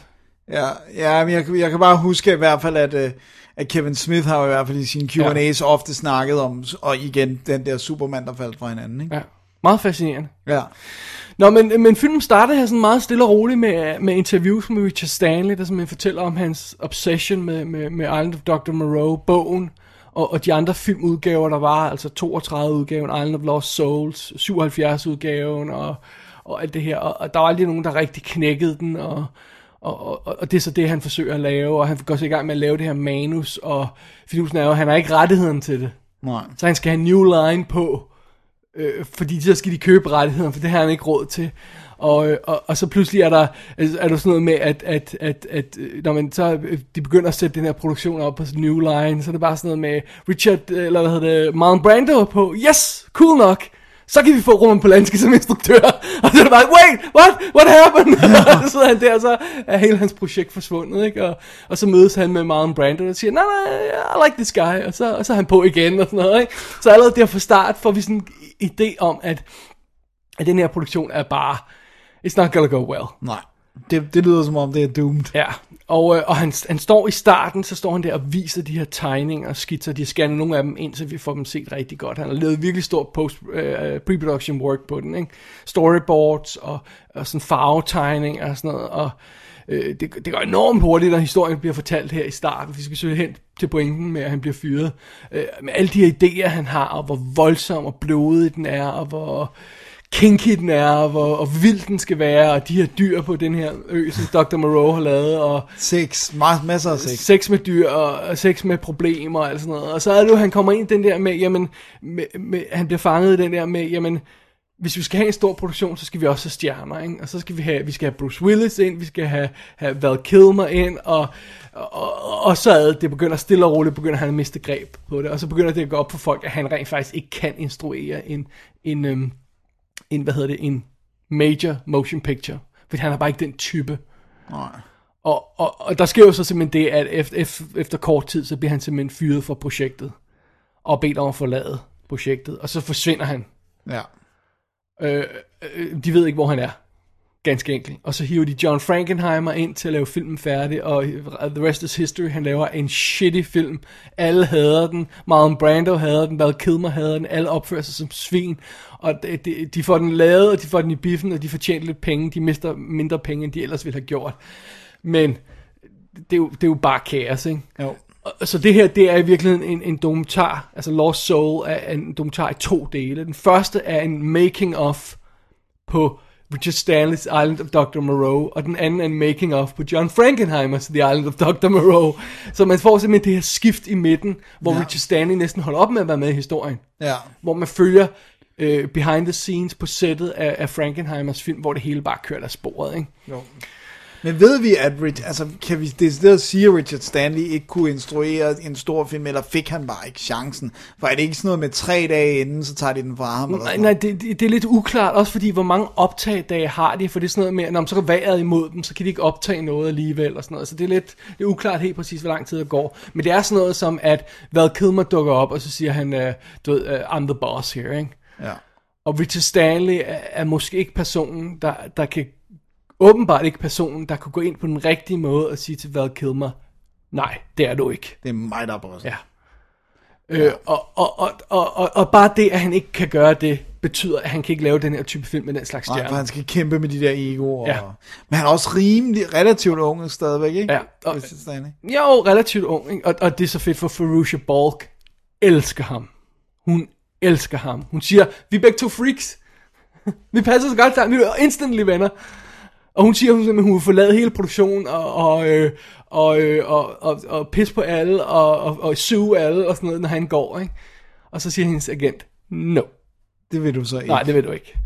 ja, ja men jeg, jeg kan bare huske i hvert fald, at, øh, at Kevin Smith har i hvert fald i sine Q&A's ja. ofte snakket om, og igen, den der Superman, der faldt fra hinanden, ikke? Ja. Meget fascinerende. Ja. Nå, men, men filmen starter her sådan meget stille og roligt med, med interviews med Richard Stanley, der simpelthen fortæller om hans obsession med, med, med Island of Dr. Moreau, bogen, og, og de andre filmudgaver, der var, altså 32-udgaven, Island of Lost Souls, 77-udgaven, og, og alt det her. Og, og der var aldrig nogen, der rigtig knækkede den, og, og, og, og det er så det, han forsøger at lave, og han går så i gang med at lave det her manus, og fidusen er jo, han har ikke rettigheden til det. Nej. Så han skal have New Line på, øh, fordi så skal de købe rettigheden, for det har han ikke råd til. Og, øh, og, og så pludselig er der, altså, er der sådan noget med, at, at, at, at øh, når man så, øh, de begynder at sætte den her produktion op på New Line, så er det bare sådan noget med Richard, eller hvad hedder det, Marlon Brando på, yes, cool nok, så kan vi få Roman Polanski som instruktør. Og så er det bare, wait, what, what happened? og så sidder han der, og så er hele hans projekt forsvundet, ikke? Og, og så mødes han med Marlon Brando, og siger, nej, nej, I like this guy, og så, og så er han på igen, og sådan noget, ikke? Så allerede der fra start får vi sådan en idé om, at, at den her produktion er bare, it's not gonna go well. Nej. Det, det lyder som om, det er doomed. Ja, og, øh, og han, han står i starten, så står han der og viser de her tegninger og skitser. De scanner nogle af dem ind, så vi får dem set rigtig godt. Han har lavet virkelig stort post, øh, pre-production work på den. Ikke? Storyboards og, og sådan farvetegninger og sådan noget. Og øh, det, det går enormt hurtigt, når historien bliver fortalt her i starten. Vi skal søge hen til pointen med, at han bliver fyret. Øh, med alle de her idéer, han har, og hvor voldsom og blodig den er, og hvor kinky den er, og hvor og vild den skal være, og de her dyr på den her ø, som Dr. Moreau har lavet, og Sex. Ma- masser af sex. sex med dyr, og sex med problemer, og alt sådan noget. Og så er det jo, han kommer ind i den der med, jamen, med, med, han bliver fanget i den der med, jamen, hvis vi skal have en stor produktion, så skal vi også have stjerner, ikke? Og så skal vi have, vi skal have Bruce Willis ind, vi skal have, have Val Kilmer ind, og, og, og, så er det begynder stille og roligt, begynder han at miste greb på det, og så begynder det at gå op for folk, at han rent faktisk ikke kan instruere en, en, øhm, en hvad hedder det, en major motion picture, fordi han har bare ikke den type. Nej. Og, og, og der sker jo så simpelthen det, at efter, efter, efter kort tid, så bliver han simpelthen fyret fra projektet, og bedt om at forlade projektet, og så forsvinder han. Ja. Øh, øh, de ved ikke, hvor han er. Ganske enkelt. Og så hiver de John Frankenheimer ind til at lave filmen færdig, og The Rest is History, han laver en shitty film. Alle hader den. Marlon Brando hader den, Val Kilmer hader den, alle opfører sig som svin. Og de, de, de får den lavet, og de får den i biffen, og de fortjener lidt penge. De mister mindre penge, end de ellers ville have gjort. Men det er jo, det er jo bare kaos, ikke? Jo. Så det her, det er i virkeligheden en, en dokumentar, altså Lost Soul er en dokumentar i to dele. Den første er en making of på Richard Stanley's Island of Dr. Moreau, og den anden er en making of på John Frankenheimer's The Island of Dr. Moreau. Så man får simpelthen det her skift i midten, hvor ja. Richard Stanley næsten holder op med at være med i historien. Ja. Hvor man følger øh, behind the scenes på sættet af, af Frankenheimers film, hvor det hele bare kører af sporet, ikke? Jo. Men ved vi, at Rich, altså, kan vi decideret sige, at Richard Stanley ikke kunne instruere en stor film, eller fik han bare ikke chancen? For er det ikke sådan noget med tre dage inden, så tager de den fra ham? Eller Nej, nej det, det, det er lidt uklart, også fordi hvor mange optagdage har de, for det er sådan noget med, når så er vejret imod dem, så kan de ikke optage noget alligevel, og sådan noget. Så det er lidt det er uklart helt præcis, hvor lang tid der går. Men det er sådan noget som, at Val Kilmer dukker op, og så siger han, uh, du ved, uh, I'm the boss here, ikke? Ja. Og Richard Stanley er, er måske ikke personen, der, der kan, åbenbart ikke personen, der kunne gå ind på den rigtige måde og sige til Val Kilmer, nej, det er du ikke. Det er mig, der er bossen. Ja. Øh, og, og, og, og, og, og bare det, at han ikke kan gøre det, betyder, at han kan ikke lave den her type film med den slags Nej, for stjerner. han skal kæmpe med de der egoer. Ja. Og... Men han er også rimelig, relativt ung stadigvæk, ikke? Ja, og-. Jo, relativt ung, ikke? Og, og det er så fedt for Ferrucia Balk. Elsker ham. Hun elsker ham. Hun siger, vi er begge to freaks. vi passer så godt sammen. Vi er instantly venner. Og hun siger, simpelthen, hun vil forlade hele produktionen og, og, øh, og, øh, og, og, og pisse på alle og, og, og suge alle og sådan noget, når han går. Ikke? Og så siger hendes agent, no. Det vil du så ikke. Nej, det vil du ikke.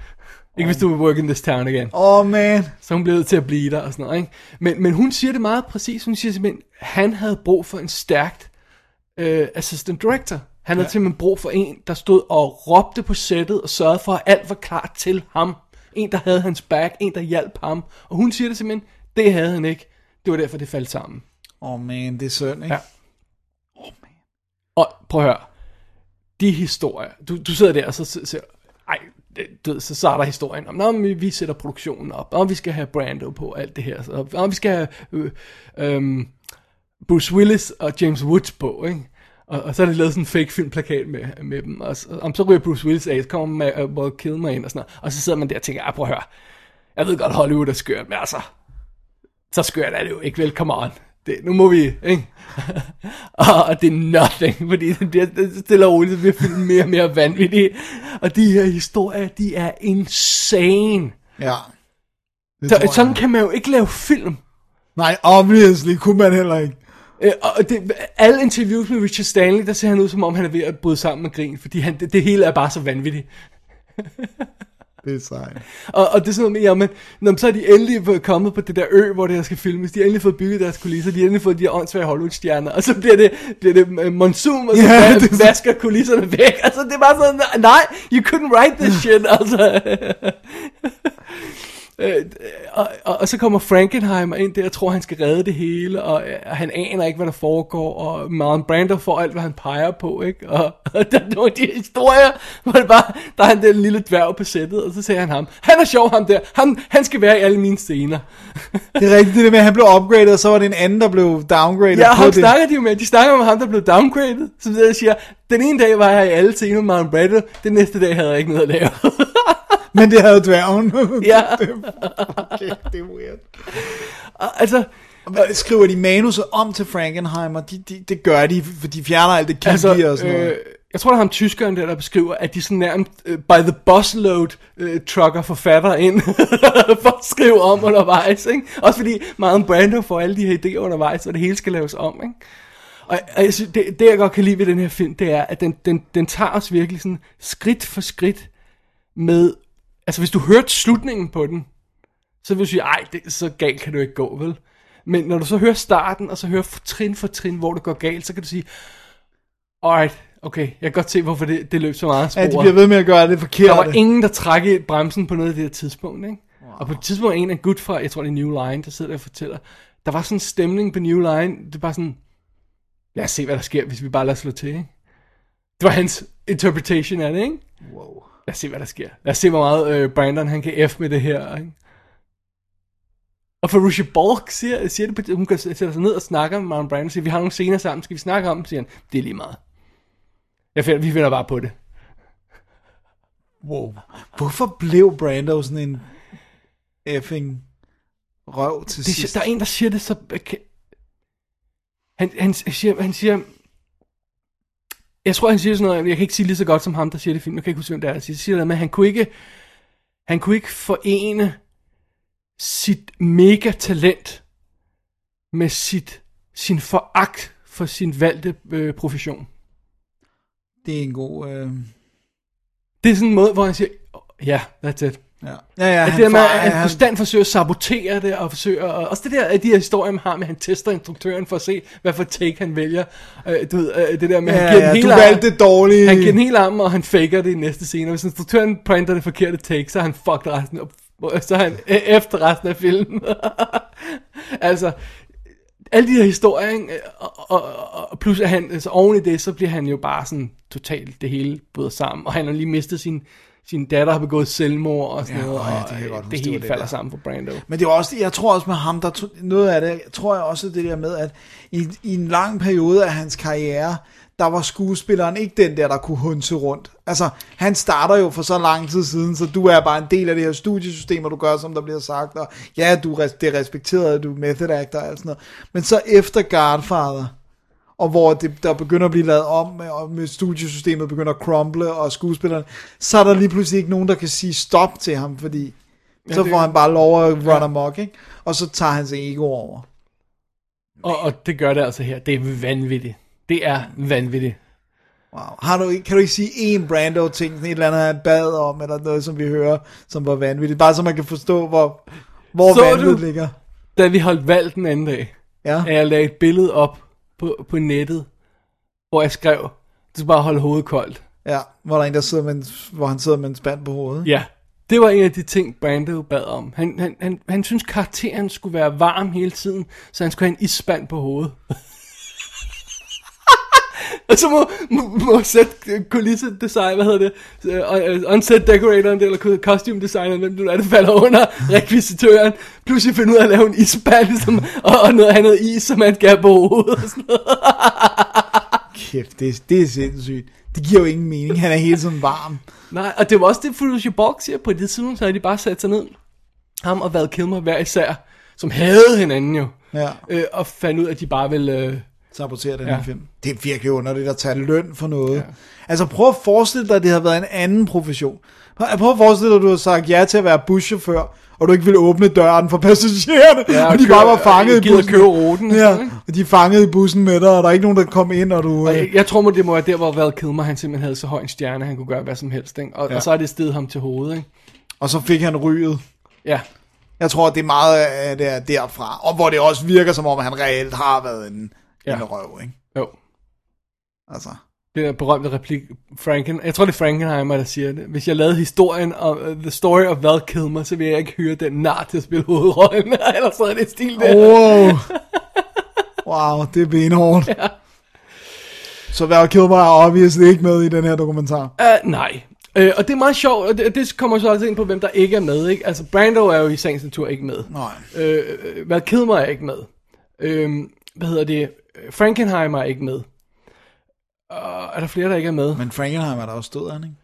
Ikke hvis du vil work in this town again. Åh, oh, man. Så hun blev til at blive der og sådan noget, ikke? Men, men hun siger det meget præcis. Hun siger simpelthen, han havde brug for en stærkt øh, assistant director. Han havde ja. simpelthen brug for en, der stod og råbte på sættet og sørgede for, at alt var klar til ham. En, der havde hans back, en, der hjalp ham. Og hun siger det simpelthen, det havde han ikke. Det var derfor, det faldt sammen. Åh, oh, man, det er synd, ikke? Ja. Og prøv at høre. De historier. Du, du sidder der og så siger, ej, du ved, så starter historien om, men vi, vi sætter produktionen op, og vi skal have Brando på alt det her, og vi skal have øh, øh, Bruce Willis og James Woods på, ikke? Og, og så er det lavet sådan en fake filmplakat med, med dem, og, så- om så ryger Bruce Willis af, så kommer med uh, Will Kilmer ind og sådan noget, og så sidder man der og tænker, ah, prøv at høre, jeg ved godt, Hollywood er skørt, men altså, så skørt er det jo ikke vel, come on. Det, nu må vi, ikke? og det er nothing, fordi det det stille og roligt, bliver filmen mere og mere vanvittig. Og de her historier, de er insane. Ja. Så, sådan kan man jo ikke lave film. Nej, obviously kunne man heller ikke. Øh, Og det, alle interviews med Richard Stanley, der ser han ud som om han er ved at bryde sammen med grin, fordi han, det, det hele er bare så vanvittigt. Det er sejt. Og, og det er sådan noget med, jamen, når, så er de endelig kommet på det der ø, hvor det her skal filmes. De har endelig fået bygget deres kulisser. De har endelig fået de her åndssvage Hollywood-stjerner. Og så bliver det, bliver det øh, monsun, og så Ja, det er så- vasker kulisserne væk. Altså, det er bare sådan, nej, you couldn't write this shit, altså. Øh, og, og, og så kommer Frankenheimer ind der og tror, han skal redde det hele, og, og han aner ikke, hvad der foregår, og Marlon Brando får alt, hvad han peger på, ikke? Og, og der er nogle af de historier, hvor det bare, der er han den lille dværg på sættet, og så siger han ham, han er sjov ham der, han, han skal være i alle mine scener. Det er rigtigt, det der med, at han blev upgraded, og så var det en anden, der blev downgraded Ja, ham det. snakker de jo med, de snakker om ham, der blev downgraded, så der siger, den ene dag var jeg i alle scener med Marlon Brando, den næste dag havde jeg ikke noget at lave. Men det havde dværgen. ja, okay, det er weird. og, altså, Hvad, skriver de manuset om til Frankenheimer? De, de, det gør de, for de fjerner alt det kinky altså, og sådan noget. øh, jeg tror, der er ham tyskeren der, der beskriver, at de sådan nærmest uh, by the busload uh, trucker forfatter ind for at skrive om undervejs. Ikke? Også fordi Marlon Brando får alle de her idéer undervejs, så det hele skal laves om. Ikke? Og, og jeg synes, det, det, jeg godt kan lide ved den her film, det er, at den, den, den tager os virkelig sådan skridt for skridt med Altså, hvis du hørte slutningen på den, så vil du sige, ej, det, så galt kan du ikke gå, vel? Men når du så hører starten, og så hører trin for trin, hvor det går galt, så kan du sige, alright, okay, jeg kan godt se, hvorfor det, det løb så meget af sporet. Ja, de bliver ved med at gøre det forkert. Der var ingen, der trække bremsen på noget af det her tidspunkt, ikke? Wow. Og på et tidspunkt, en af gut fra, jeg tror det er New Line, der sidder der og fortæller, der var sådan en stemning på New Line, det var sådan, lad os se, hvad der sker, hvis vi bare lader slå til, ikke? Det var hans interpretation af det, ikke? Wow. Lad os se, hvad der sker. Lad os se, hvor meget øh, Brandon han kan F med det her, ikke? Og for Russia Borg siger, siger det, på, hun kan sætte sig ned og snakke med Marlon Brando, og siger, vi har nogle scener sammen, skal vi snakke om siger han, det er lige meget. Jeg finder, vi finder bare på det. Wow. Hvorfor blev Brando sådan en effing røv til det, sidst? Der er en, der siger det så... Okay. Han, han, siger, han siger... Jeg tror, han siger sådan noget, jeg kan ikke sige lige så godt som ham, der siger det i filmen. Jeg kan ikke huske, hvem det er, der siger, siger det med, han kunne ikke... Han kunne ikke forene sit mega talent med sit, sin foragt for sin valgte øh, profession. Det er en god... Øh... Det er sådan en måde, hvor han siger, ja, yeah, that's it. Ja, ja, ja At det der med, at han han, konstant forsøger at sabotere det, og forsøger, og også det der, at de her historier, man har med, at han tester instruktøren for at se, hvad for take han vælger. Øh, du ved, øh, det der med, at han ja, giver ja, den hele valgte det dårlige. Han giver den hele arm, og han faker det i næste scene. Og hvis instruktøren printer det forkerte take, så er han fucked resten af, så er han øh, efter resten af filmen. altså, alle de her historier, ikke? Og, og, og, plus at han, altså oven i det, så bliver han jo bare sådan totalt det hele bryder sammen. Og han har lige mistet sin, sin datter, har begået selvmord og sådan Ja, noget, åh ja, og det kan jeg godt det hele det falder der. sammen for Brando. Men det er også, jeg tror også med ham, der tog, noget af det, tror jeg også det der med, at i, i en lang periode af hans karriere, der var skuespilleren ikke den der, der kunne hunse rundt. Altså, han starter jo for så lang tid siden, så du er bare en del af det her studiesystem, og du gør, som der bliver sagt, og ja, du, det er respekteret, du er method actor og sådan noget. Men så efter Godfather, og hvor det, der begynder at blive lavet om, og med studiesystemet begynder at crumble, og skuespilleren, så er der lige pludselig ikke nogen, der kan sige stop til ham, fordi så det- får han bare lov at run amok, ikke? Og så tager hans ego over. Og, og det gør det altså her. Det er vanvittigt. Det er vanvittigt. Wow. Har du, kan du ikke sige en Brando-ting, sådan et eller andet, han bad om, eller noget, som vi hører, som var vanvittigt? Bare så man kan forstå, hvor, hvor Så vandet du- ligger. Da vi holdt valg den anden dag, Ja. at jeg lagde et billede op på, på nettet, hvor jeg skrev, du skal bare holde hovedet koldt. ja, hvor der er en, der sidder med en, hvor han sidder med en spand på hovedet. Ja, det var en af de ting, Brando bad om. Han, han, han, han synes karakteren skulle være varm hele tiden, så han skulle have en isspand på hovedet. Og så må, må, må set kulissedesign, hvad hedder det, uh, on-set decoratoren, eller costume designeren, hvem det nu er, det falder under rekvisitøren, pludselig finde ud af at lave en isband, som, og, og noget, noget is, som man skal have på hovedet, og sådan noget. Kæft, det, det er sindssygt. Det giver jo ingen mening. Han er hele tiden varm. Nej, og det var også det, Felicia Borg siger på det tidspunkt, så havde de bare sat sig ned, ham og Val Kilmer hver især, som havde hinanden jo, Ja. øh, og fandt ud af, at de bare ville... Øh, sabotere den Ja. her film. Det er virkelig underligt at tage løn for noget. Ja. Altså prøv at forestille dig, at det har været en anden profession. Prøv at forestille dig, at du har sagt ja til at være buschauffør, og du ikke ville åbne døren for passagererne, ja, og de bare var fanget i bussen. købe ruten og Ja, og de er fanget i bussen med dig, og der er ikke nogen, der kom ind, og du... og Øh, jeg, jeg tror, det må være der, hvor Val Kilmer, han simpelthen havde så høj en stjerne, han kunne gøre hvad som helst, ikke? Og, Ja. ja. og så er det stedet ham til hovedet, ikke? og så fik han ryget. Ja, Jeg tror, det er meget af det er derfra. Og hvor det også virker, som om han reelt har været en, ja. En røv, ikke? jo. Altså. Det der berømte replik, Franken, jeg tror det er Frankenheimer, der siger det. Hvis jeg lavede historien om uh, The Story of Val Kilmer, så ville jeg ikke hyre den nar til at spille hovedrollen, ellers så er det stil der. Wow. wow, det er benhårdt. Ja. Så Val Kilmer er obviously ikke med i den her dokumentar. Uh, nej. Uh, og det er meget sjovt, og det, det kommer så også ind på, hvem der ikke er med, ikke? Altså, Brando er jo i sagens natur ikke med. Nej. Øh, Val Kilmer er ikke med. Øh, hvad hedder det? Frankenheimer er ikke med. Og er der flere, der ikke er med? Men Frankenheim er der også han ikke?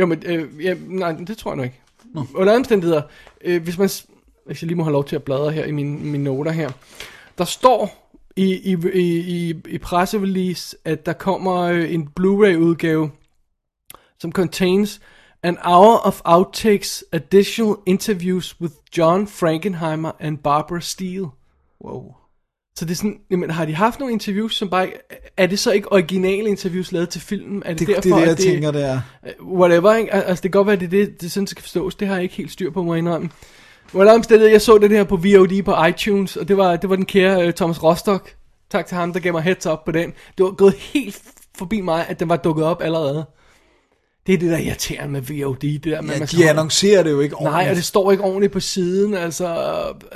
Jo, men øh, ja, nej, det tror jeg nu ikke. Nå. Under omstændigheder, øh, hvis man, hvis jeg lige må have lov til at bladre her i mine, mine noter her. Der står i, i, i, i, presserelease, at der kommer øh, en Blu-ray udgave, som contains an hour of outtakes, additional interviews with John Frankenheimer and Barbara Steele. Wow. Så det er sådan, jamen, har de haft nogle interviews, som bare, er det så ikke originale interviews lavet til filmen? Er det, Det, derfor, det er det, jeg at tænker, det er. whatever, ikke? Al- Altså, det kan godt være, det er det, det sådan, det skal forstås. Det har jeg ikke helt styr på, må jeg indrømme. Under omstændighed, jeg så det her på VOD på iTunes, og det var, det var den kære uh, Thomas Rostock. Tak til ham, der gav mig heads up på den. Det var gået helt forbi mig, at den var dukket op allerede. Det er det, der irriterer med VOD. Det der med, Ja, man de annoncerer det jo ikke Nej, ordentligt. og det står ikke ordentligt på siden, altså...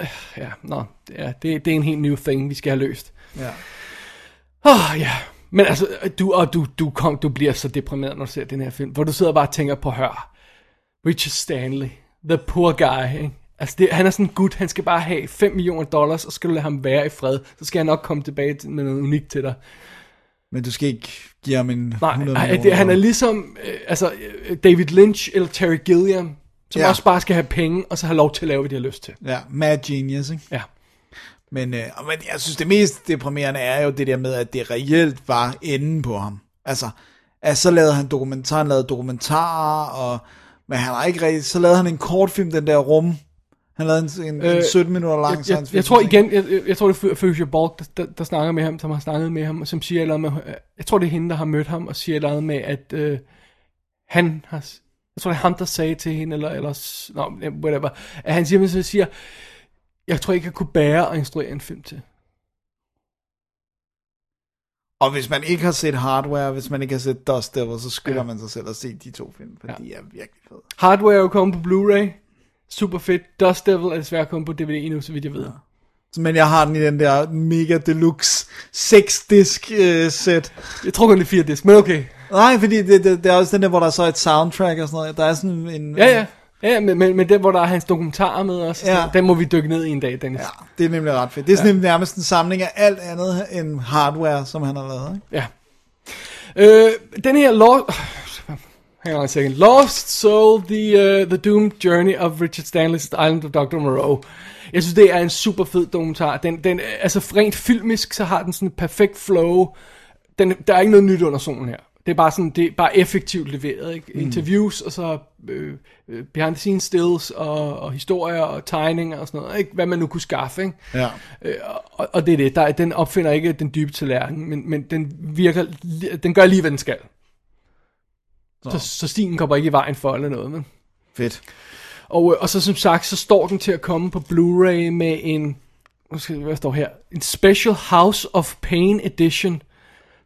øh, Ja, nå, ja, det, det er en helt ny thing, vi skal have løst. Ja. Åh, oh, ja. Men altså, du, og du, du, kom, du bliver så deprimeret, når du ser den her film, hvor du sidder og bare tænker på, hør, Richard Stanley, the poor guy, ikke? Altså, det, han er sådan en gut, han skal bare have 5 millioner dollars, og skal du lade ham være i fred, så skal han nok komme tilbage til- med noget unikt til dig. Men du skal ikke give ham en Nej, 100 nej millioner. det, han er ligesom, øh, altså, øh, David Lynch eller Terry Gilliam, som Ja. også bare skal have penge, og så have lov til at lave, hvad de har lyst til. Ja, mad genius, ikke? Ja. Men, øh, men jeg synes, det mest deprimerende er jo det der med, at det reelt var enden på ham. Altså, at så lavede han dokumentar, han lavede dokumentarer, og, men han har ikke rigtig, så lavede han en kortfilm, den der rum. Han lavede en, en, øh, en 17 minutter lang jeg, jeg, science jeg tror fiction igen, jeg, jeg, jeg tror det er Future Bulk, der, der, der snakker med ham, som har snakket med ham, og som siger eller med, jeg tror det er hende, der har mødt ham, og siger eller med, at øh, han har, jeg tror det er ham, der sagde til hende, eller, eller no, whatever, at han simpelthen siger, jeg tror ikke, jeg kunne bære at instruere en film til. Og hvis man ikke har set Hardware, hvis man ikke har set Dust Devil, så skylder ja. man sig selv at se de to film, for ja. de er virkelig fede. Hardware er jo kommet på Blu-ray, super fedt. Dust Devil er desværre kommet på DVD nu, så vidt jeg ved. Ja. Men jeg har den i den der mega deluxe 6 disk uh, set. Jeg tror kun det er fire disk, men okay. Nej, fordi det, det, det er også den der, hvor der så er et soundtrack og sådan noget. Der er sådan en... Ja, ja. Ja, men, men, men den, hvor der er hans dokumentarer med os, Ja. den må vi dykke ned i en dag, Dennis. Ja, det er nemlig ret fedt. Det er sådan ja. nærmest en samling af alt andet end hardware, som han har lavet. Ikke? Ja. Øh, den her Lost... Hang on a second. Lost Soul, the, uh, the Doomed Journey of Richard Stanley's Island of Dr. Moreau. Jeg synes, det er en super fed dokumentar. Den, den, altså rent filmisk, så har den sådan et perfekt flow. Den, der er ikke noget nyt under solen her. Det er bare sådan, det er bare effektivt leveret, ikke? Mm. Interviews, og så øh, øh, behind the scenes stills, og, og historier, og tegninger, og sådan noget, ikke? Hvad man nu kunne skaffe, ikke? Ja. Øh, og, og det er det, der, er- den opfinder ikke den dybe tallerken, men, men den virker, den gør lige, hvad den skal. Så, så stilen kommer ikke i vejen for eller noget, men. Fedt. Og, øh, og så som sagt, så står den til at komme på Blu-ray med en, hvad, skal, hvad står her, en Special House of Pain Edition,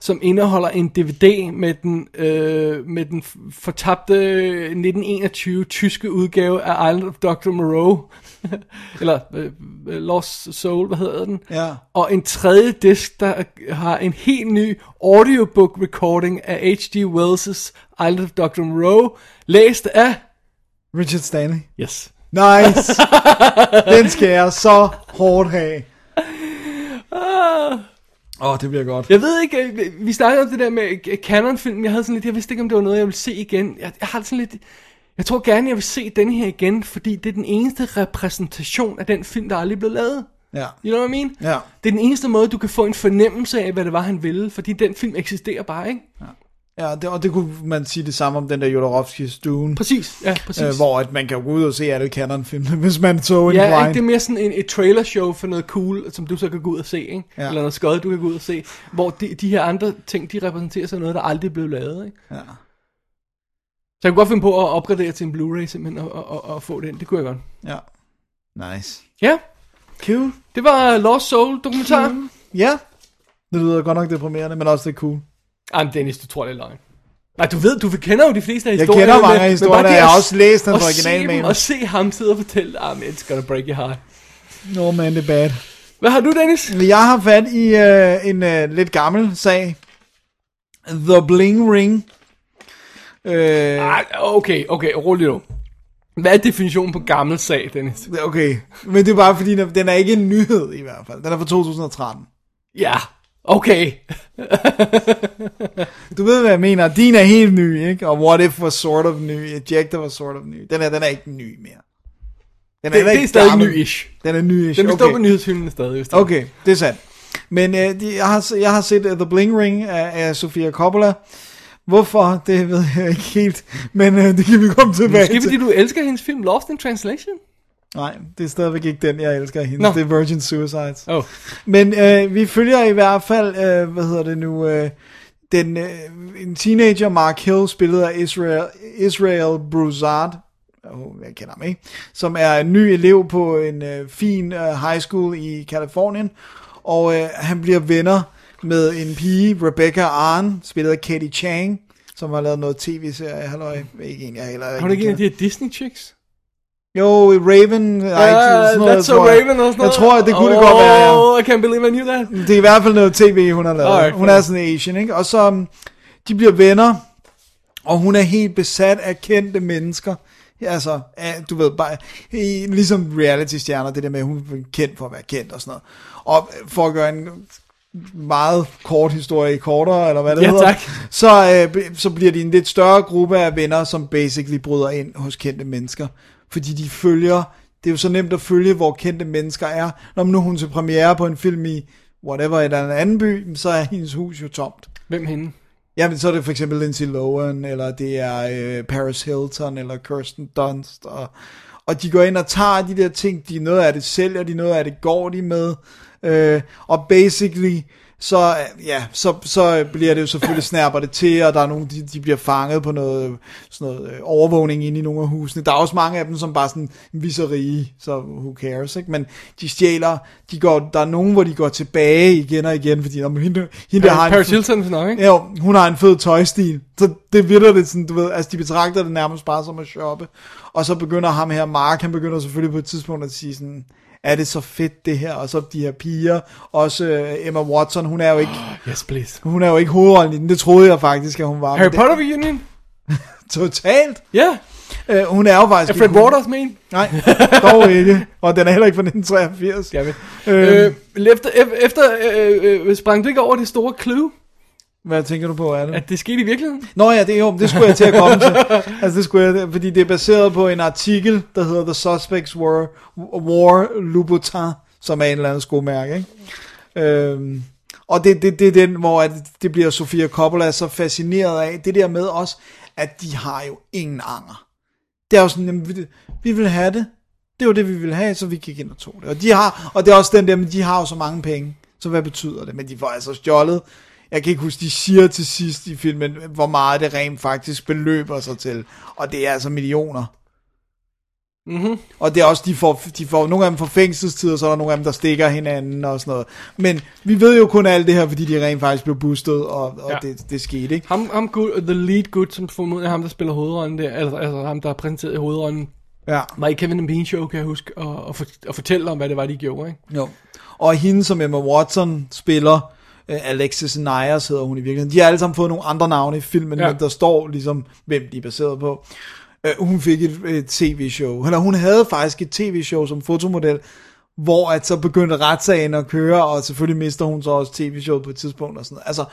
som indeholder en DVD med den, øh, med den fortabte 1921 tyske udgave af Island of Dr. Moreau, eller øh, øh, Lost Soul, hvad hedder den? Ja. Og en tredje disk, der har en helt ny audiobook recording af H.G. Wells' Island of Dr. Moreau, læst af... Richard Stanley. Yes. Nice. den skal jeg så hårdt have. Åh, oh, det bliver godt. Jeg ved ikke, øh, vi snakkede om det der med øh, Canon-film, jeg havde sådan lidt, jeg vidste ikke, om det var noget, jeg ville se igen. Jeg, jeg har sådan lidt, jeg tror gerne, jeg vil se den her igen, fordi det er den eneste repræsentation af den film, der aldrig blev lavet. Ja. You know what I mean? Ja. Det er den eneste måde, du kan få en fornemmelse af, hvad det var, han ville, fordi den film eksisterer bare, ikke? Ja, det, og det kunne man sige det samme om den der Jodorowskis Dune. Præcis, ja, præcis. Øh, hvor at man kan gå ud og se alle Canon-filmene, hvis man så en Ja, ikke? det er mere sådan en, et trailer show for noget cool, som du så kan gå ud og se, ikke? Ja. Ja. Eller noget skød, du kan gå ud og se. Hvor de, de her andre ting, de repræsenterer sig noget, der aldrig blev lavet, ikke? Ja. Så jeg kunne godt finde på at opgradere til en Blu-ray simpelthen, og, og, og, og få den. Det kunne jeg godt. ja. Nice. Ja, Cool. det var Lost Soul dokumentar. Ja. Det lyder godt nok deprimerende, men også det er cool. Ej, Dennis, du tror, det er løgn. Nej, du ved, du kender jo de fleste af Jeg historierne. kender mange af men historierne, bare det jeg har også læst originalmanus. se dem Og se ham sidde og fortælle, ah, it's gonna break your heart. No man, det er bad. Hvad har du, Dennis? Jeg har fat i øh, en øh, lidt gammel sag. The Bling Ring. Øh, Ej, okay, okay, rolig nu. Hvad er definitionen på gammel sag, Dennis? okay, men det er bare fordi, den er ikke en nyhed i hvert fald. Den er fra 2013. Ja, okay. Du ved, hvad jeg mener. Din er helt ny, ikke? Og What If var sort of ny. Ejector var sort of ny. Den er, den er ikke ny mere. Den Det, heller det er stadig ny-ish. Den er ny Den vil stå på nyhedshylden stadig. Det er. Okay, det er sandt. Men øh, de, jeg, har, jeg har set uh, The Bling Ring af, af Sofia Coppola. Hvorfor, det ved jeg ikke helt. Men øh, det kan vi komme tilbage Måske til. fordi du elsker hendes film Lost in Translation? Nej, det er stadigvæk ikke den, jeg elsker hende. Det er Virgin Suicides. Oh. Men øh, vi følger i hvert fald, øh, hvad hedder det nu, øh, den, øh, en teenager, Mark Hill, spillet af Israel, Israel Broussard, oh, jeg kender ham ikke, som er en ny elev på en øh, fin øh, high school i Kalifornien, og øh, han bliver venner med en pige, Rebecca Arn, spillet af Katie Chang, som har lavet noget tv-serie, halløj, ikke en, jeg heller Har du ikke en af de her Disney chicks? Jo, Raven, ja, Ja, That's so Raven og sådan noget. Jeg tror, at det kunne det godt være, ja. Oh, I can't believe I knew that. Det er i hvert fald noget tv, hun har lavet. Alright, hun er sådan en Asian, ikke? Og så, um, de bliver venner, og hun er helt besat af kendte mennesker. Altså, du ved, bare, ligesom reality-stjerner, det der med, at hun er kendt for at være kendt og sådan noget. Og for at gøre en meget kort historie kortere, eller hvad det Ja, hedder, tak. Så, øh, så bliver de en lidt større gruppe af venner, som basically bryder ind hos kendte mennesker. Fordi de følger, det er jo så nemt at følge, hvor kendte mennesker er. Når nu er hun til premiere på en film i whatever, eller en anden by, så er hendes hus jo tomt. Hvem hende? Jamen, så er det for eksempel Lindsay Lohan, eller det er øh, Paris Hilton, eller Kirsten Dunst, og, og de går ind og tager de der ting, de noget af det sælger, de noget af det går de med, øh, og basically, så, øh, ja, så, så bliver det jo selvfølgelig snærper det til, og der er nogle, de, de bliver fanget på noget, sådan noget øh, overvågning inde i nogle af husene. Der er også mange af dem, som bare sådan viser rige, så who cares, ikke? Men de stjæler, de går, der er nogen, hvor de går tilbage igen og igen, fordi når hende, hende der har en Paris Hilton nok, ikke? Jo, hun har en fed tøjstil. Så det virker det sådan, du ved, altså de betragter det nærmest bare som at shoppe. Og så begynder ham her, Mark, han begynder selvfølgelig på et tidspunkt at sige sådan, er det så fedt det her? Og så de her piger, også øh, Emma Watson, hun er jo ikke, Yes, please. hun er jo ikke hovedrollen i den, det troede jeg faktisk, at hun var. Harry Potter reunion? Totalt. Ja. Øh, hun er jo faktisk Er Fred ikke- Waters en? Nej, dog ikke. Og den er heller ikke fra 1983. Jeg ved. Øhm. Øh, efter, e- efter øh, øh, sprang du ikke over det store clue, Hvad tænker du på, er det? at det skete i virkeligheden? Nå ja, det, jo, det skulle jeg til at komme til. Altså, det skulle jeg, fordi det er baseret på en artikel, der hedder The Suspects Were War Louboutin, som er en eller anden skomærke, ikke? Øhm, og det, det, det er den, hvor at det bliver Sofia Coppola så fascineret af, det der med også, at de har jo ingen anger. Det er jo sådan, jamen, vi, vi vil have det. Det var det, vi ville have, så vi gik ind og tog det. Og, de har, og det er også den der, men de har jo så mange penge. Så hvad betyder det? Men de får altså stjålet. Jeg kan ikke huske, de siger til sidst i filmen, hvor meget det rent faktisk beløber sig til. Og det er altså millioner. Mhm. Og det er også, de får, de får, nogle af dem får fængselstid, og så er der nogle af dem, der stikker hinanden og sådan noget. Men vi ved jo kun alt det her, fordi de rent faktisk blev boostet, og, og Ja. det, det skete, ikke? Ham, ham good, the lead good, som formodentlig er ham, der spiller hovedrollen der, altså, altså ham, der er præsenteret i hovedrollen, Ja. var i Kevin and Bean Show, kan jeg huske, og, og, for, og fortælle om, hvad det var, de gjorde, ikke? Jo. Og hende, som Emma Watson spiller, Alexis Nyers hedder hun i virkeligheden. De har alle sammen fået nogle andre navne i filmen, Ja. men der står ligesom, hvem de er baseret på. Øh, hun fik et, et tv-show, eller hun havde faktisk et tv-show som fotomodel, hvor at så begyndte retssagen at køre, og selvfølgelig mister hun så også tv-showet på et tidspunkt og sådan noget. Altså,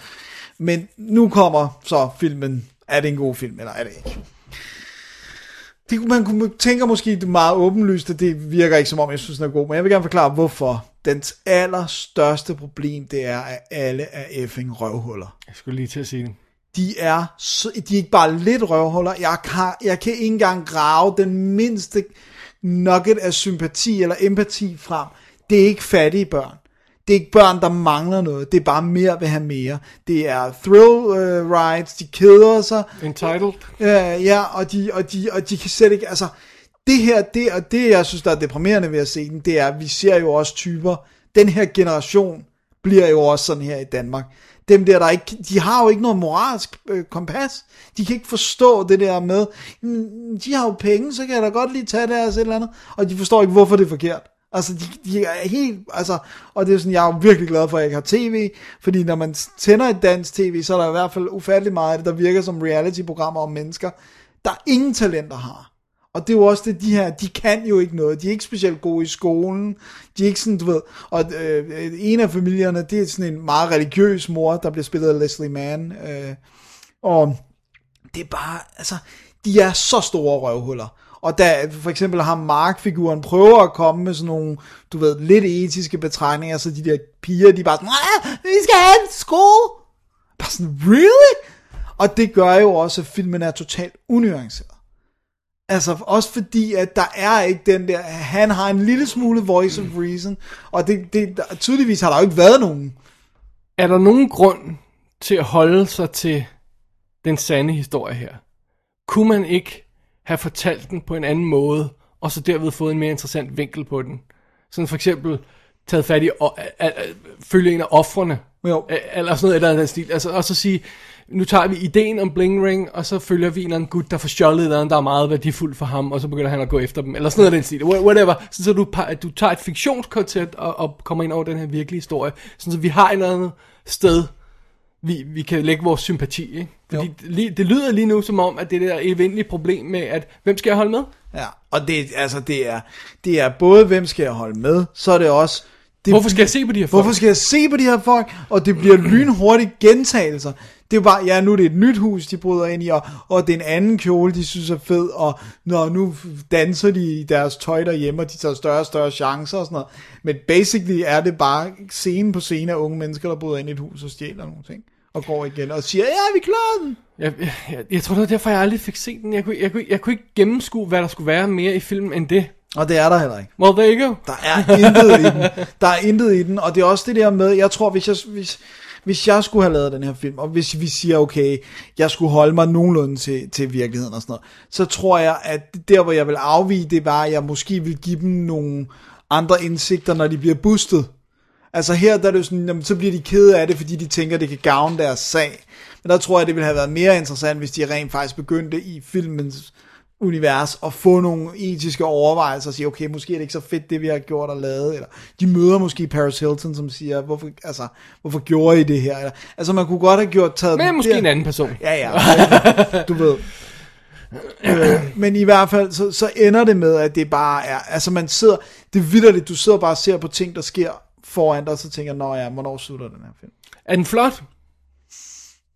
men nu kommer så filmen, er det en god film, eller er det ikke? Det, man kunne tænker måske det er meget åbenlyst, at det virker ikke som om, jeg synes, den er god, men jeg vil gerne forklare, hvorfor. Dens allerstørste problem, det er, at alle er effing røvhuller. Jeg skulle lige til at sige det. De er, så, de er ikke bare lidt røvhuller, jeg kan, jeg kan ikke engang grave den mindste nugget af sympati eller empati frem. Det er ikke fattige børn. Det er ikke børn, der mangler noget. Det er bare mere vil have mere. Det er thrill uh, rides, de keder sig. Entitled? Ja, ja og, de, og, de, og de kan slet ikke, altså, det her, det, og det jeg synes, der er deprimerende ved at se den, det er, at vi ser jo også typer, den her generation bliver jo også sådan her i Danmark. Dem der, der ikke, de har jo ikke noget moralsk øh, kompas. De kan ikke forstå det der med, "Mm, de har jo penge, så kan jeg da godt lige tage deres et eller andet. Og de forstår ikke, hvorfor det er forkert. Altså, de, de er helt, altså, og det er sådan, jeg er virkelig glad for, at jeg ikke har tv, fordi når man tænder et dansk tv, så er der i hvert fald ufattelig meget af det, der virker som reality-programmer om mennesker, der ingen talenter har. Og det er jo også det, de her, de kan jo ikke noget. De er ikke specielt gode i skolen. De er ikke sådan, du ved, og øh, en af familierne, det er sådan en meget religiøs mor, der bliver spillet af Leslie Mann. Øh, og det er bare, altså, de er så store røvhuller. Og da for eksempel har Mark-figuren prøver at komme med sådan nogle, du ved, lidt etiske betragtninger, så de der piger, de bare sådan, vi skal have en sko. Bare sådan, really? Og det gør jo også, at filmen er totalt unuanceret. Altså også fordi, at der er ikke den der, han har en lille smule voice of reason, og det, det, der, tydeligvis har der jo ikke været nogen. Er der nogen grund til at holde sig til den sande historie her? Kunne man ikke have fortalt den på en anden måde, og så derved fået en mere interessant vinkel på den? Sådan for eksempel taget fat i, og, at, at, følge en af offrene, Jo. eller sådan noget eller andet stil. Altså, og så sige, nu tager vi ideen om Bling Ring, og så følger vi en eller anden gut, der får stjålet et eller andet, der er meget værdifuldt for ham, og så begynder han at gå efter dem, eller sådan noget af den stil. Wha- Whatever. Så, så du, du tager et fiktionskoncept og, og kommer ind over den her virkelige historie, sådan så vi har et eller andet sted, vi, vi kan lægge vores sympati, ikke? Fordi Jo. det, lyder lige nu som om, at det der evindelige problem med, at hvem skal jeg holde med? Ja, og det, altså, det, er, det er både, hvem skal jeg holde med, så er det også... Det, Hvorfor skal jeg se på de her folk? Hvorfor skal jeg se på de her folk? Og det bliver lynhurtigt gentagelser. Det er jo bare, ja, nu er det et nyt hus, de bryder ind i, og, og det er en anden kjole, de synes er fed, og når nu danser de i deres tøj derhjemme, og de tager større og større chancer og sådan noget. Men basically er det bare scene på scene af unge mennesker, der bryder ind i et hus og stjæler nogle ting, og går igen og siger, ja, vi klarer den. Jeg, jeg, jeg, jeg tror, det var derfor, jeg aldrig fik set den. Jeg kunne, jeg, kunne, jeg kunne ikke gennemskue, hvad der skulle være mere i filmen end det. Og det er der heller ikke. Well, there you go. Der er intet i den. Der er intet i den, og det er også det der med, jeg tror, hvis jeg, hvis, hvis jeg skulle have lavet den her film, og hvis vi siger, okay, jeg skulle holde mig nogenlunde til, til virkeligheden og sådan noget, så tror jeg, at der, hvor jeg vil afvige, det var, at jeg måske vil give dem nogle andre indsigter, når de bliver boostet. Altså her, der er det jo sådan, jamen, så bliver de kede af det, fordi de tænker, det kan gavne deres sag. Men der tror jeg, det ville have været mere interessant, hvis de rent faktisk begyndte i filmens univers at få nogle etiske overvejelser og sige, okay, måske er det ikke så fedt, det vi har gjort og lavet, eller de møder måske Paris Hilton, som siger, hvorfor, altså, hvorfor gjorde I det her? Eller, altså, man kunne godt have gjort taget Men måske der- en anden person. Ja, ja. Du ved. øh, men i hvert fald, så, så ender det med, at det bare er, altså man sidder, det er vildt, du sidder bare og ser på ting, der sker foran dig, og så tænker, nå ja, hvornår slutter den her film? Er den flot?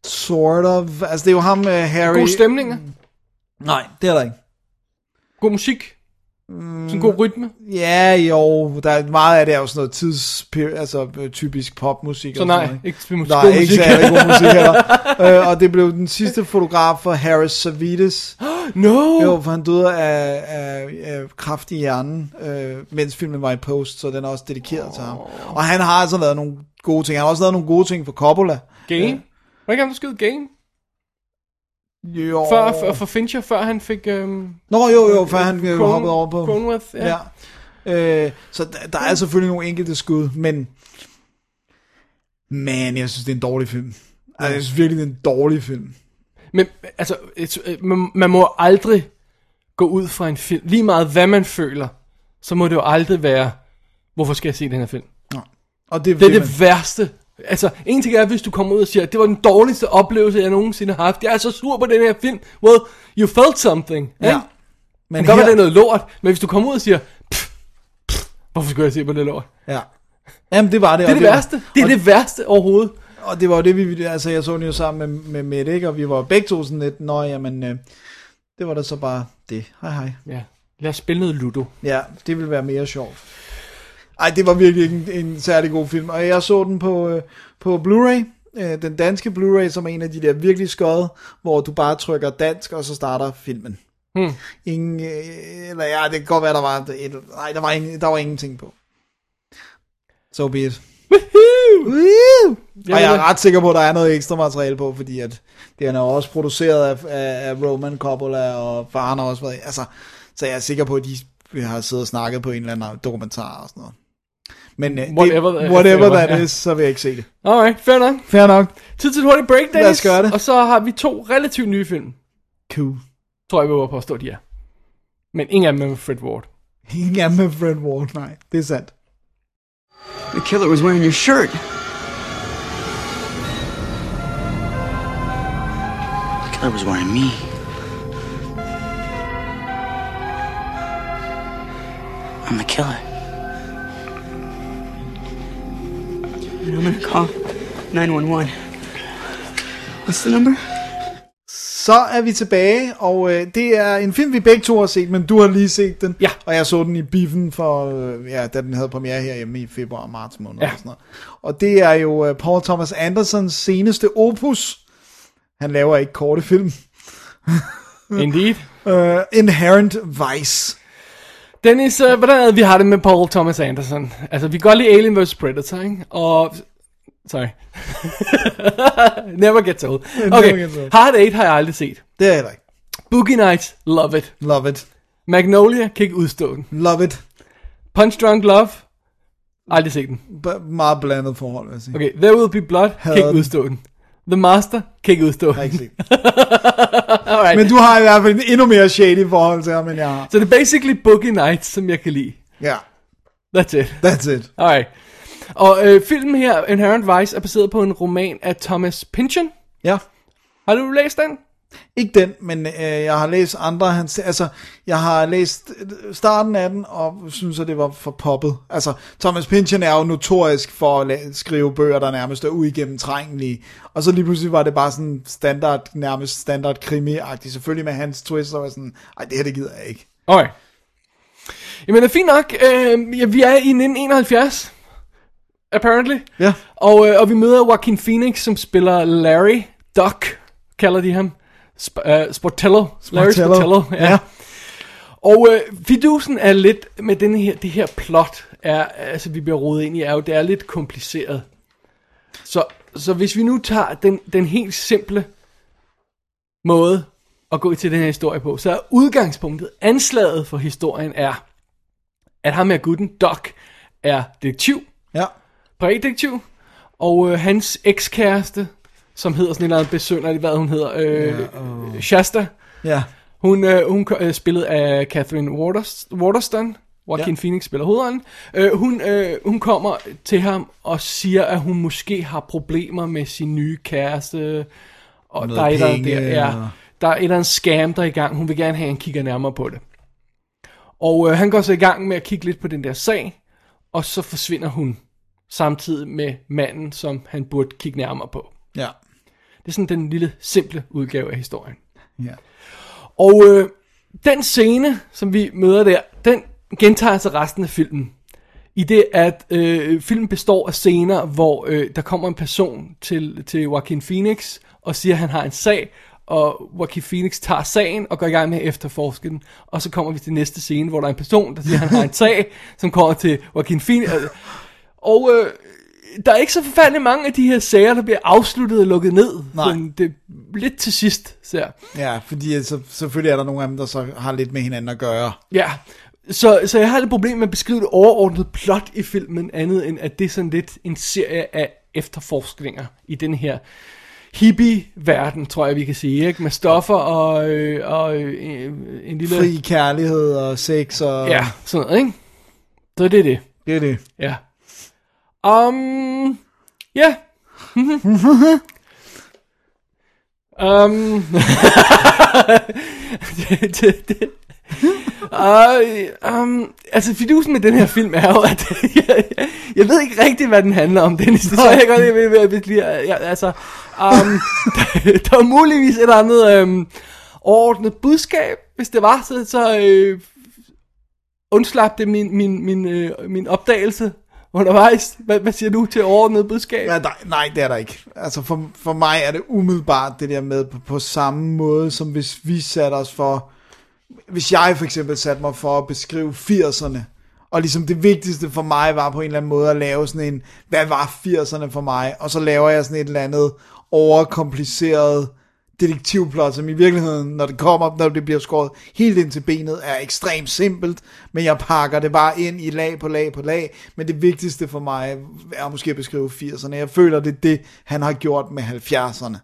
Sort of, altså det er jo ham, uh, Harry. God stemninger? Nej, det er der ikke. God musik? Sådan god rytme? Ja, jo, der er meget af det er jo sådan noget tids, altså øh, typisk popmusik. Så nej, sådan noget, ikke musik. Nej, God ikke særlig god musik heller. øh, og det blev den sidste fotograf for Harris Savides. No! Jo, for han døde af, af, af kraft i hjernen, øh, mens filmen var i post, så den er også dedikeret oh. til ham. Og han har altså lavet nogle gode ting. Han har også lavet nogle gode ting for Coppola. Game? Var ikke ham, der skød Game? Jo. Før, for, for Fincher, før han fik... Øhm, Nå, jo, jo, før han øh, Cron- hoppede over på... Cronenworth, ja. ja. Øh, så der, der er selvfølgelig nogle enkelte skud, men... Man, jeg synes, det er en dårlig film. Altså, jeg synes virkelig, det er en dårlig film. Men altså, øh, man, man må aldrig gå ud fra en film. Lige meget hvad man føler, så må det jo aldrig være, hvorfor skal jeg se den her film? Og det, Det er vil det værste. Altså, en ting er, hvis du kommer ud og siger, det var den dårligste oplevelse, jeg nogensinde har haft. Jeg er så sur på den her film. Well, you felt something. Ja. Ikke? Men Det kan godt være, her, det noget lort, men hvis du kommer ud og siger, pff, pff, hvorfor skulle jeg se på det lort? ja. Jamen, det var det. Det er det var- værste. Det er og, det værste overhovedet. Og det var jo det, vi... Altså, jeg så den jo sammen med, med Mette, ikke? Og vi var begge to sådan lidt, nå, jamen... Øh, det var da så bare det. Hej, hej. Ja. Lad os spille noget Ludo. Ja, det ville være mere sjovt. Ej, det var virkelig ikke en, en særlig god film. Og jeg så den på, øh, på Blu-ray. Øh, den danske Blu-ray, som er en af de der virkelig skøde, hvor du bare trykker dansk, og så starter filmen. Hmm. Ingen, øh, eller ja, det kan godt være, der var et, nej, der var, ingen, der var ingenting på. So be it. Woohoo! Og jeg er ret sikker på, at der er noget ekstra materiale på, fordi at det er også produceret af, af, af Roman Coppola, og faren har også været, altså, så jeg er sikker på, at de har siddet og snakket på en eller anden dokumentar og sådan noget. Men øh, Whatever det, that- whatever whatever, that ja. is, så vil jeg ikke se det. Alright, fair nok. Fair nok. Tid til et hurtigt break, Dennis. Lad os gøre det. Og så har vi to relativt nye film. Cool. Tror jeg, vi var påstå, de er. Men ingen af dem er med Fred Ward. Ingen er med Fred Ward, nej. Det er sandt. The killer was wearing your shirt. The killer was wearing me. I'm the killer. And I'm gonna call 911. What's the number? Så er vi tilbage, og øh, det er en film, vi begge to har set, men du har lige set den. Ja. Og jeg så den i biffen, for, øh, ja, da den havde premiere herhjemme i februar og marts måned. Ja. Og, sådan noget. og det er jo øh, Paul Thomas Andersons seneste opus. Han laver ikke korte film. Indeed. Uh, Inherent Vice. Dennis, uh, hvordan er det, vi har det med Paul Thomas Anderson? Altså, vi kan godt lide Alien vs. Predator, ikke? Og... Sorry. Never gets old. Okay, gets old. Hard Eight har jeg aldrig set. Det er jeg ikke. Boogie Nights, love it. Love it. Magnolia, kan ikke udstå den. Love it. Punch Drunk Love, aldrig set den. B- meget blandet forhold, vil jeg sige. Okay, There Will Be Blood, kan Hader ikke udstå den. The Master, kan ikke udstå Jeg har ikke set. Alright. Men du har i hvert fald en endnu mere shady forhold til ham, end jeg har. Så det er basically Boogie Nights, som jeg kan lide. Ja, That's it. that's it. Alright. Og øh, filmen her, Inherent Vice, er baseret på en roman af Thomas Pynchon. Ja. Har du læst den? Ikke den, men øh, jeg har læst andre hans... Altså, jeg har læst øh, starten af den, og synes, at det var for poppet. Altså, Thomas Pynchon er jo notorisk for at skrive bøger, der nærmest er uigennemtrængelige. Og så lige pludselig var det bare sådan standard, nærmest standard krimi-agtigt. Selvfølgelig med hans twist, og sådan, ej, det her, det gider jeg ikke. Okay. Jamen, det er fint nok. Øh, ja, vi er i 1971. Apparently. Ja. Og, øh, og vi møder Joaquin Phoenix, som spiller Larry Duck, kalder de ham. Sp- uh, Sportello. Larry Sportello. Sportello. Ja. Ja. Og øh, fidusen er lidt med den her, det her plot, er, altså vi bliver rodet ind i, er jo, det er lidt kompliceret. Så, så hvis vi nu tager den, den helt simple måde at gå til den her historie på, så er udgangspunktet, anslaget for historien er, at ham her gutten, Doc, er detektiv, Ja. privatdetektiv, og øh, hans ekskæreste, som hedder sådan en eller anden besønderlig, hvad hun hedder, øh, ja, Shasta, Ja. hun, øh, hun øh, spillet af Catherine Waters, Waterston. Joaquin Ja. Phoenix spiller hovedrollen. Øh, hun, øh, hun kommer til ham og siger, at hun måske har problemer med sin nye kæreste. Og Noget der er, et penge, der, ja, der er et eller andet scam, der er i gang. Hun vil gerne have, at han kigger nærmere på det. Og øh, han går så i gang med at kigge lidt på den der sag. Og så forsvinder hun samtidig med manden, som han burde kigge nærmere på. Ja. Det er sådan den lille, simple udgave af historien. Ja. Og øh, den scene, som vi møder der, den gentager sig resten af filmen. I det, at øh, filmen består af scener, hvor øh, der kommer en person til, til Joaquin Phoenix og siger, at han har en sag, og Joaquin Phoenix tager sagen og går i gang med at efterforske den. Og så kommer vi til næste scene, hvor der er en person, der siger, at han har en sag, som kommer til Joaquin Phoenix. Og øh, der er ikke så forfærdeligt mange af de her sager, der bliver afsluttet og lukket ned. Nej. Men det er lidt til sidst, ser Ja, fordi øh, så, selvfølgelig er der nogle af dem, der så har lidt med hinanden at gøre. Ja, så, så jeg har et problem med at beskrive det overordnede plot i filmen, andet end at det er sådan lidt en serie af efterforskninger i den her hippie-verden, tror jeg vi kan sige, ikke? Med stoffer og, øh, og øh, en lille... Fri kærlighed og sex og... Ja, sådan noget, ikke? Så det er det, Det er det. ja. Um, ja. um, det, det, det. Uh, um, altså, fidusen med den her film er jo, at jeg, jeg ved ikke rigtigt hvad den handler om, Dennis. Det tror jeg godt, jeg ved vil, vil lige, ja, altså, um, der, der er muligvis et eller andet øhm, overordnet budskab, hvis det var, så, så øh, undslap det min, min, min, øh, min opdagelse undervejs. Hvad, hvad siger du til overordnet budskab? Ja, nej, nej, det er der ikke. Altså for, for mig er det umiddelbart det der med på, på samme måde, som hvis vi satte os for... Hvis jeg for eksempel satte mig for at beskrive 80'erne, og ligesom det vigtigste for mig var på en eller anden måde at lave sådan en, hvad var 80'erne for mig? Og så laver jeg sådan et eller andet overkompliceret detektivplot, som i virkeligheden, når det kommer, når det bliver skåret helt ind til benet, er ekstremt simpelt, men jeg pakker det bare ind i lag på lag på lag, men det vigtigste for mig er måske at beskrive 80'erne. Jeg føler, det er det, han har gjort med 70'erne.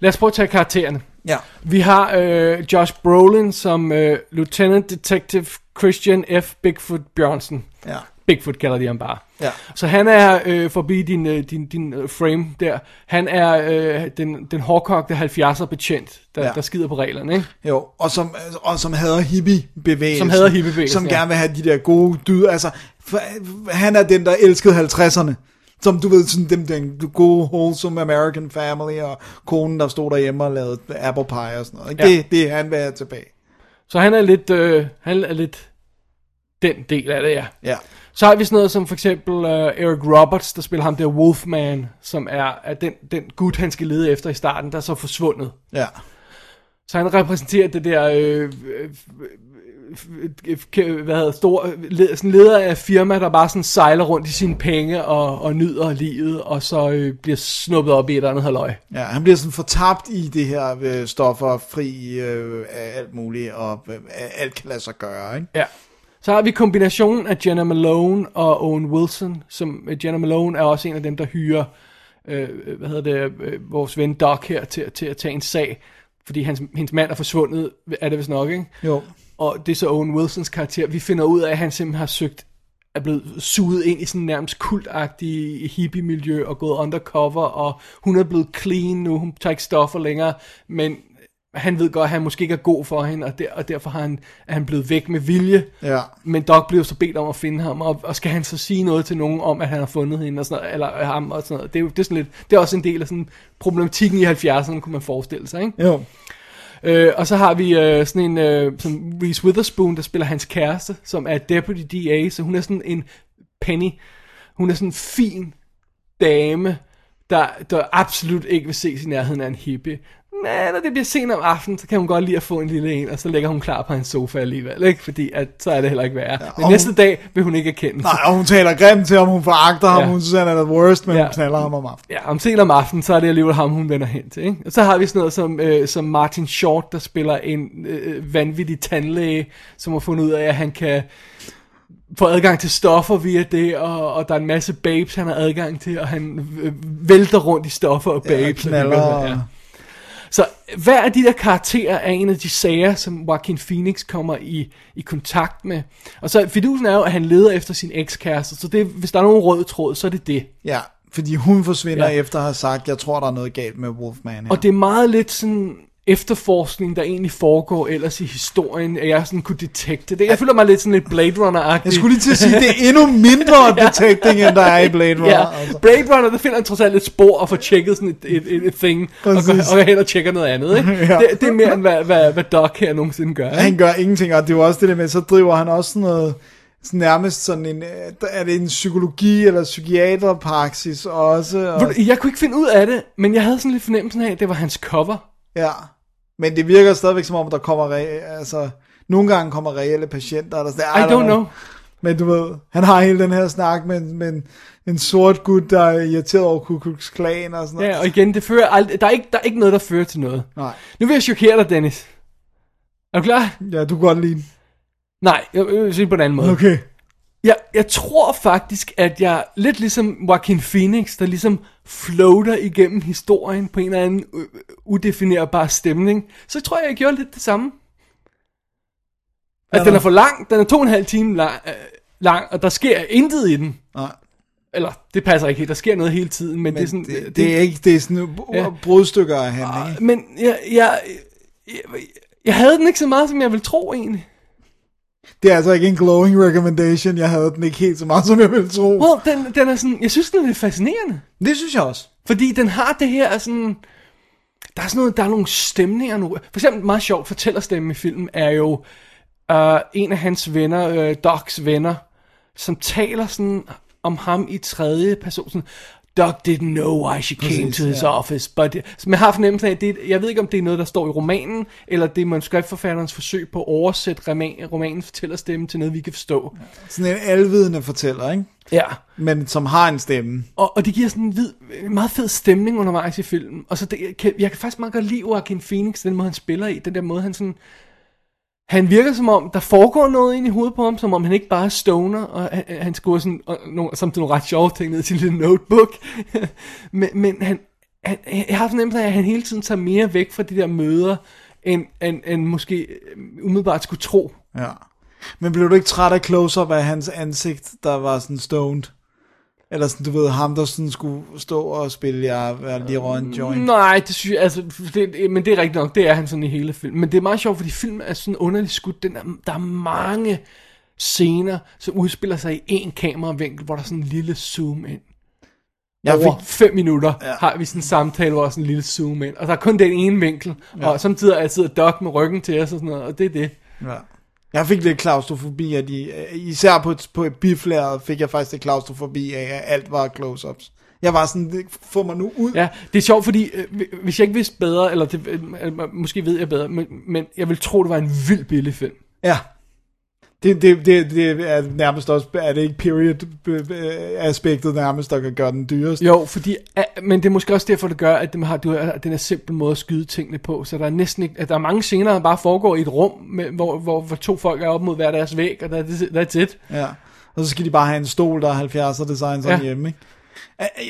Lad os prøve at tage karaktererne. Ja. Vi har øh, Josh Brolin som øh, Lieutenant Detective Christian F. Bigfoot Bjørnsen. Ja. Bigfoot kalder de ham bare. Ja. Så han er, øh, forbi din, øh, din, din øh, frame der, han er øh, den, den hårdkogte 70'er betjent, der, Ja. der skider på reglerne, ikke? Jo, og som, og som hader hippie-bevægelsen. Som hader hippiebevægelsen, Som ja. gerne vil have de der gode dyder. Altså, for, han er den, der elskede 50'erne. Som du ved, sådan dem, den gode, wholesome American family, og konen, der stod derhjemme og lavede apple pie og sådan noget. Ja. Det, det er han have tilbage. Så han er lidt, øh, han er lidt den del af det, ja. Ja. Så har vi sådan noget som for eksempel uh, Eric Roberts, der spiller ham der Wolfman, som er, er den, den gut, han skal lede efter i starten, der er så forsvundet. Ja. Så han repræsenterer det der, øh, øh, øh, øh, hvad hedder, stor, sådan leder af firma, der bare sådan sejler rundt i sine penge og, og nyder livet, og så øh, bliver snuppet op i et eller andet halløj. Ja, han bliver sådan fortabt i det her øh, stoffer, fri øh, af alt muligt, og øh, alt kan lade sig gøre, ikke? Ja. Så har vi kombinationen af Jenna Malone og Owen Wilson, som øh, Jenna Malone er også en af dem, der hyrer, øh, hvad hedder det, øh, vores ven Doc her til, til at tage en sag, fordi hans, hendes mand er forsvundet, er det vist nok, ikke? Jo. Og det er så Owen Wilsons karakter. Vi finder ud af, at han simpelthen har søgt, er blevet suget ind i sådan nærmest kultagtig hippie-miljø og gået undercover, og hun er blevet clean nu, hun tager ikke stoffer længere, men han ved godt, at han måske ikke er god for hende, og, der, og derfor har han, er han blevet væk med vilje. Ja. Men Doc bliver så bedt om at finde ham, og, og skal han så sige noget til nogen om, at han har fundet hende, og sådan noget, eller ham og sådan noget. Det er, jo, det er, sådan lidt, det er også en del af sådan problematikken i 70'erne, kunne man forestille sig, ikke? Jo. Øh, og så har vi øh, sådan en, øh, som Reese Witherspoon, der spiller hans kæreste, som er deputy DA, så hun er sådan en penny. Hun er sådan en fin dame, der, der absolut ikke vil se i nærheden af en hippie. Men når det bliver sent om aftenen, så kan hun godt lide at få en lille en, og så lægger hun klar på en sofa alligevel, ikke? Fordi at, så er det heller ikke værre. Ja, men næste hun- dag vil hun ikke erkende. Nej, og hun taler grimt til ham, hun foragter ham, Ja. hun synes, han er the worst, men Ja. hun knaller ham om aftenen. Ja, om sent om aftenen, så er det alligevel ham, hun vender hen til. Ikke? Og så har vi sådan noget som, øh, som Martin Short, der spiller en øh, vanvittig tandlæge, som har fundet ud af, at han kan få adgang til stoffer via det, og, og der er en masse babes, han har adgang til, og han øh, vælter rundt i stoffer og babes. og knaller og- ja. Hver af de der karakterer er en af de sager, som Joaquin Phoenix kommer i, i kontakt med. Og så fidusen er jo, at han leder efter sin ekskæreste, så det, hvis der er nogen rød tråd, så er det det. Ja, fordi hun forsvinder ja. efter at have sagt, jeg tror, der er noget galt med Wolfman her. Og det er meget lidt sådan efterforskning, der egentlig foregår ellers i historien, at jeg sådan kunne detekte det. Jeg føler mig lidt sådan lidt Blade Runner-agtig. Jeg skulle lige til at sige, det er endnu mindre detecting, end der er i Blade Runner. Ja, altså. Blade Runner, der finder han trods alt et spor og får tjekket sådan et, et, et, et thing, og Præcis. går, og går hen og tjekker noget andet. Ikke? Ja. det, det er mere end hvad, hvad, hvad Doc her nogensinde gør. Han Ikke? gør ingenting, og det er jo også det der med, så driver han også sådan noget, sådan nærmest sådan en, øh, er det en psykologi eller psykiaterpraksis også? Og, Jeg kunne ikke finde ud af det, men jeg havde sådan lidt fornemmelsen af, at det var hans cover. ja, men det virker stadigvæk som om, der kommer, re- altså, nogle gange kommer reelle patienter, der sådan, I don't know. Men du ved, han har hele den her snak med, en- med en, en sort gut, der er irriteret over Ku Klux Klan og sådan noget. Ja, og igen, det fører aldrig, der, er ikke, der er ikke noget, der fører til noget. Nej, Nu vil jeg chokere dig, Dennis. Er du klar? ja, du kan godt lide. Nej, jeg vil sige på en anden måde. Okay. Jeg, jeg tror faktisk, at jeg lidt ligesom Joaquin Phoenix, der ligesom floater igennem historien på en eller anden øh, udefinerbar stemning, så tror jeg, jeg gjorde lidt det samme. At Ja, den er for lang, den er to og en halv time lang, øh, lang, og der sker intet i den. Nej. Eller, det passer ikke helt, der sker noget hele tiden, men, Men det er sådan... det, det, det er ikke, det er sådan Ja. brudstykker af handling. ikke? Men jeg, jeg, jeg, jeg havde den ikke så meget, som jeg ville tro egentlig. Det er altså ikke en glowing recommendation. Jeg havde den ikke helt så meget, som jeg ville tro. Well, den, den er sådan, jeg synes, den er lidt fascinerende. Det synes jeg også. Fordi den har det her sådan... Der er sådan noget, der er nogle stemninger nu. For eksempel meget sjovt fortællerstemme i filmen er jo uh, en af hans venner, uh, Docs venner, som taler sådan om ham i tredje person. Sådan, Doc didn't know why she came Præcis, to his ja. office, but... Så man har fornemmelsen af, det, jeg ved ikke, om det er noget, der står i romanen, eller det er manuskriptforfatterens forsøg på at oversætte roman, romanens fortællerstemme til noget, vi kan forstå. Sådan en alvidende fortæller, ikke? Ja. Men som har en stemme. Og, og det giver sådan en vid, meget fed stemning undervejs i filmen. Og så det, kan, jeg kan faktisk meget godt lide Joaquin Phoenix, den måde han spiller i, den der måde han sådan... Han virker som om, der foregår noget ind i hovedet på ham, som om han ikke bare er stoner, og han, han skriver sådan, og nogle, samtidig nogle ret sjove ting ned i sin lille notebook. men, men han, han, jeg har fornemmelsen af, at han hele tiden tager mere væk fra de der møder, end, end, end måske øh, umiddelbart skulle tro. Ja. Men blev du ikke træt af close-up af hans ansigt, der var sådan stoned? Eller sådan, du ved, ham, der sådan skulle stå og spille, jeg er lige røget en joint. Nej, det synes jeg, altså, det, men det er rigtigt nok, det er han sådan i hele filmen. Men det er meget sjovt, fordi filmen er sådan underligt skudt. Den er, der er mange scener, som udspiller sig i en kameravinkel, hvor der er sådan en lille zoom ind. Jeg Over fik, fem minutter ja. har vi sådan en samtale, hvor der er sådan en lille zoom ind. Og der er kun den ene vinkel, ja. og samtidig er jeg sidder Doc med ryggen til os og sådan noget, og det er det. ja. Jeg fik lidt klaustrofobi af de, især på på et biflæret fik jeg faktisk lidt klaustrofobi af, at alt var close-ups. Jeg var sådan, få mig nu ud. Ja, det er sjovt, fordi øh, hvis jeg ikke vidste bedre, eller det, øh, måske ved jeg bedre, men, men jeg vil tro, det var en vild billig film. Ja. Det, det, det, det er nærmest også, er det ikke period-aspektet nærmest, der kan gøre den dyreste? Jo, fordi, øh, men det er måske også derfor, det gør, at den har du har den er simpel måde at skyde tingene på, så der er næsten ikke, at der er mange scener, der bare foregår i et rum, med, hvor, hvor, hvor to folk er op mod hver deres væg, og der, that's it. Ja. Og så skal de bare have en stol, der er 70'er design sådan Ja. hjemme, ikke?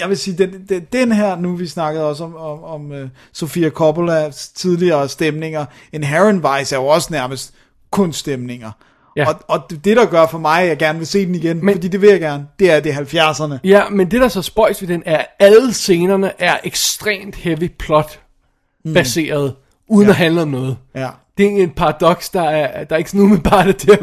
Jeg vil sige, den, den, den her, nu vi snakkede også om, om, om uh, Sofia Coppolas tidligere stemninger, en Heron Weiss er jo også nærmest kun stemninger. Ja. Og, og det, der gør for mig, at jeg gerne vil se den igen, Men- fordi det vil jeg gerne, det er det 70'erne. Ja, men det der er så spøjs ved den er, at alle scenerne er ekstremt heavy plot baseret, uden ja. at handle om noget. Ja. Det er en paradoks, der er, der er ikke sådan umiddelbart at det er,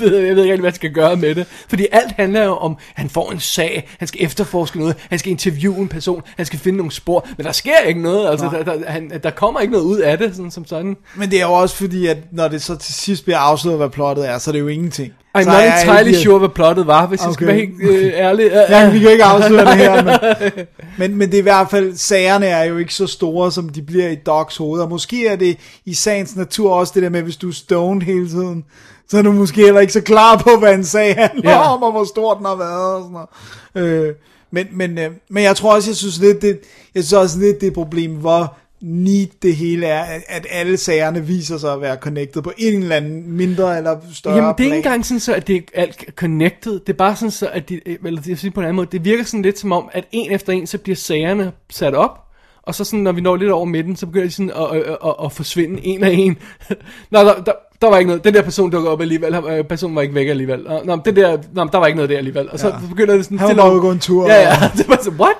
jeg ved ikke rigtig, hvad jeg skal gøre med det. Fordi alt handler jo om, han får en sag, han skal efterforske noget, han skal interviewe en person, han skal finde nogle spor, men der sker ikke noget, altså der, der, han, der kommer ikke noget ud af det, sådan som sådan. Men det er jo også fordi, at når det så til sidst bliver afsløret, hvad plottet er, så er det jo ingenting. I'm så not er entirely ikke- sure, hvad plottet var, hvis okay. jeg skal være helt øh, ærlig. Ja, vi kan ikke afsløre det her, men, men, men det er i hvert fald, sagerne er jo ikke så store, som de bliver i Docs hoved, og måske er det i sagens natur også det der med, hvis du er stoned hele tiden, så er du måske heller ikke så klar på, hvad en sag handler ja. om, og hvor stor den har været, og sådan noget. Øh, men, men, øh, men jeg tror også, jeg synes lidt, det, jeg synes også lidt, det er et problem, hvor neat det hele er, at, alle sagerne viser sig at være connected på en eller anden mindre eller større Jamen, det er plan. ikke engang sådan så, at det er alt connected. Det er bare sådan så, at de, eller det vil sige på en anden måde, det virker sådan lidt som om, at en efter en, så bliver sagerne sat op, og så sådan, når vi når lidt over midten, så begynder de sådan at, at, at, at forsvinde en af en. Nå, der, der, der var ikke noget. Den der person dukker op alligevel. Øh, Personen var ikke væk alligevel. Nå, det der, nå, der var ikke noget der alligevel. Og så Ja. begynder det sådan... Han var bare gå en tur, Ja, ja. Det var sådan, what?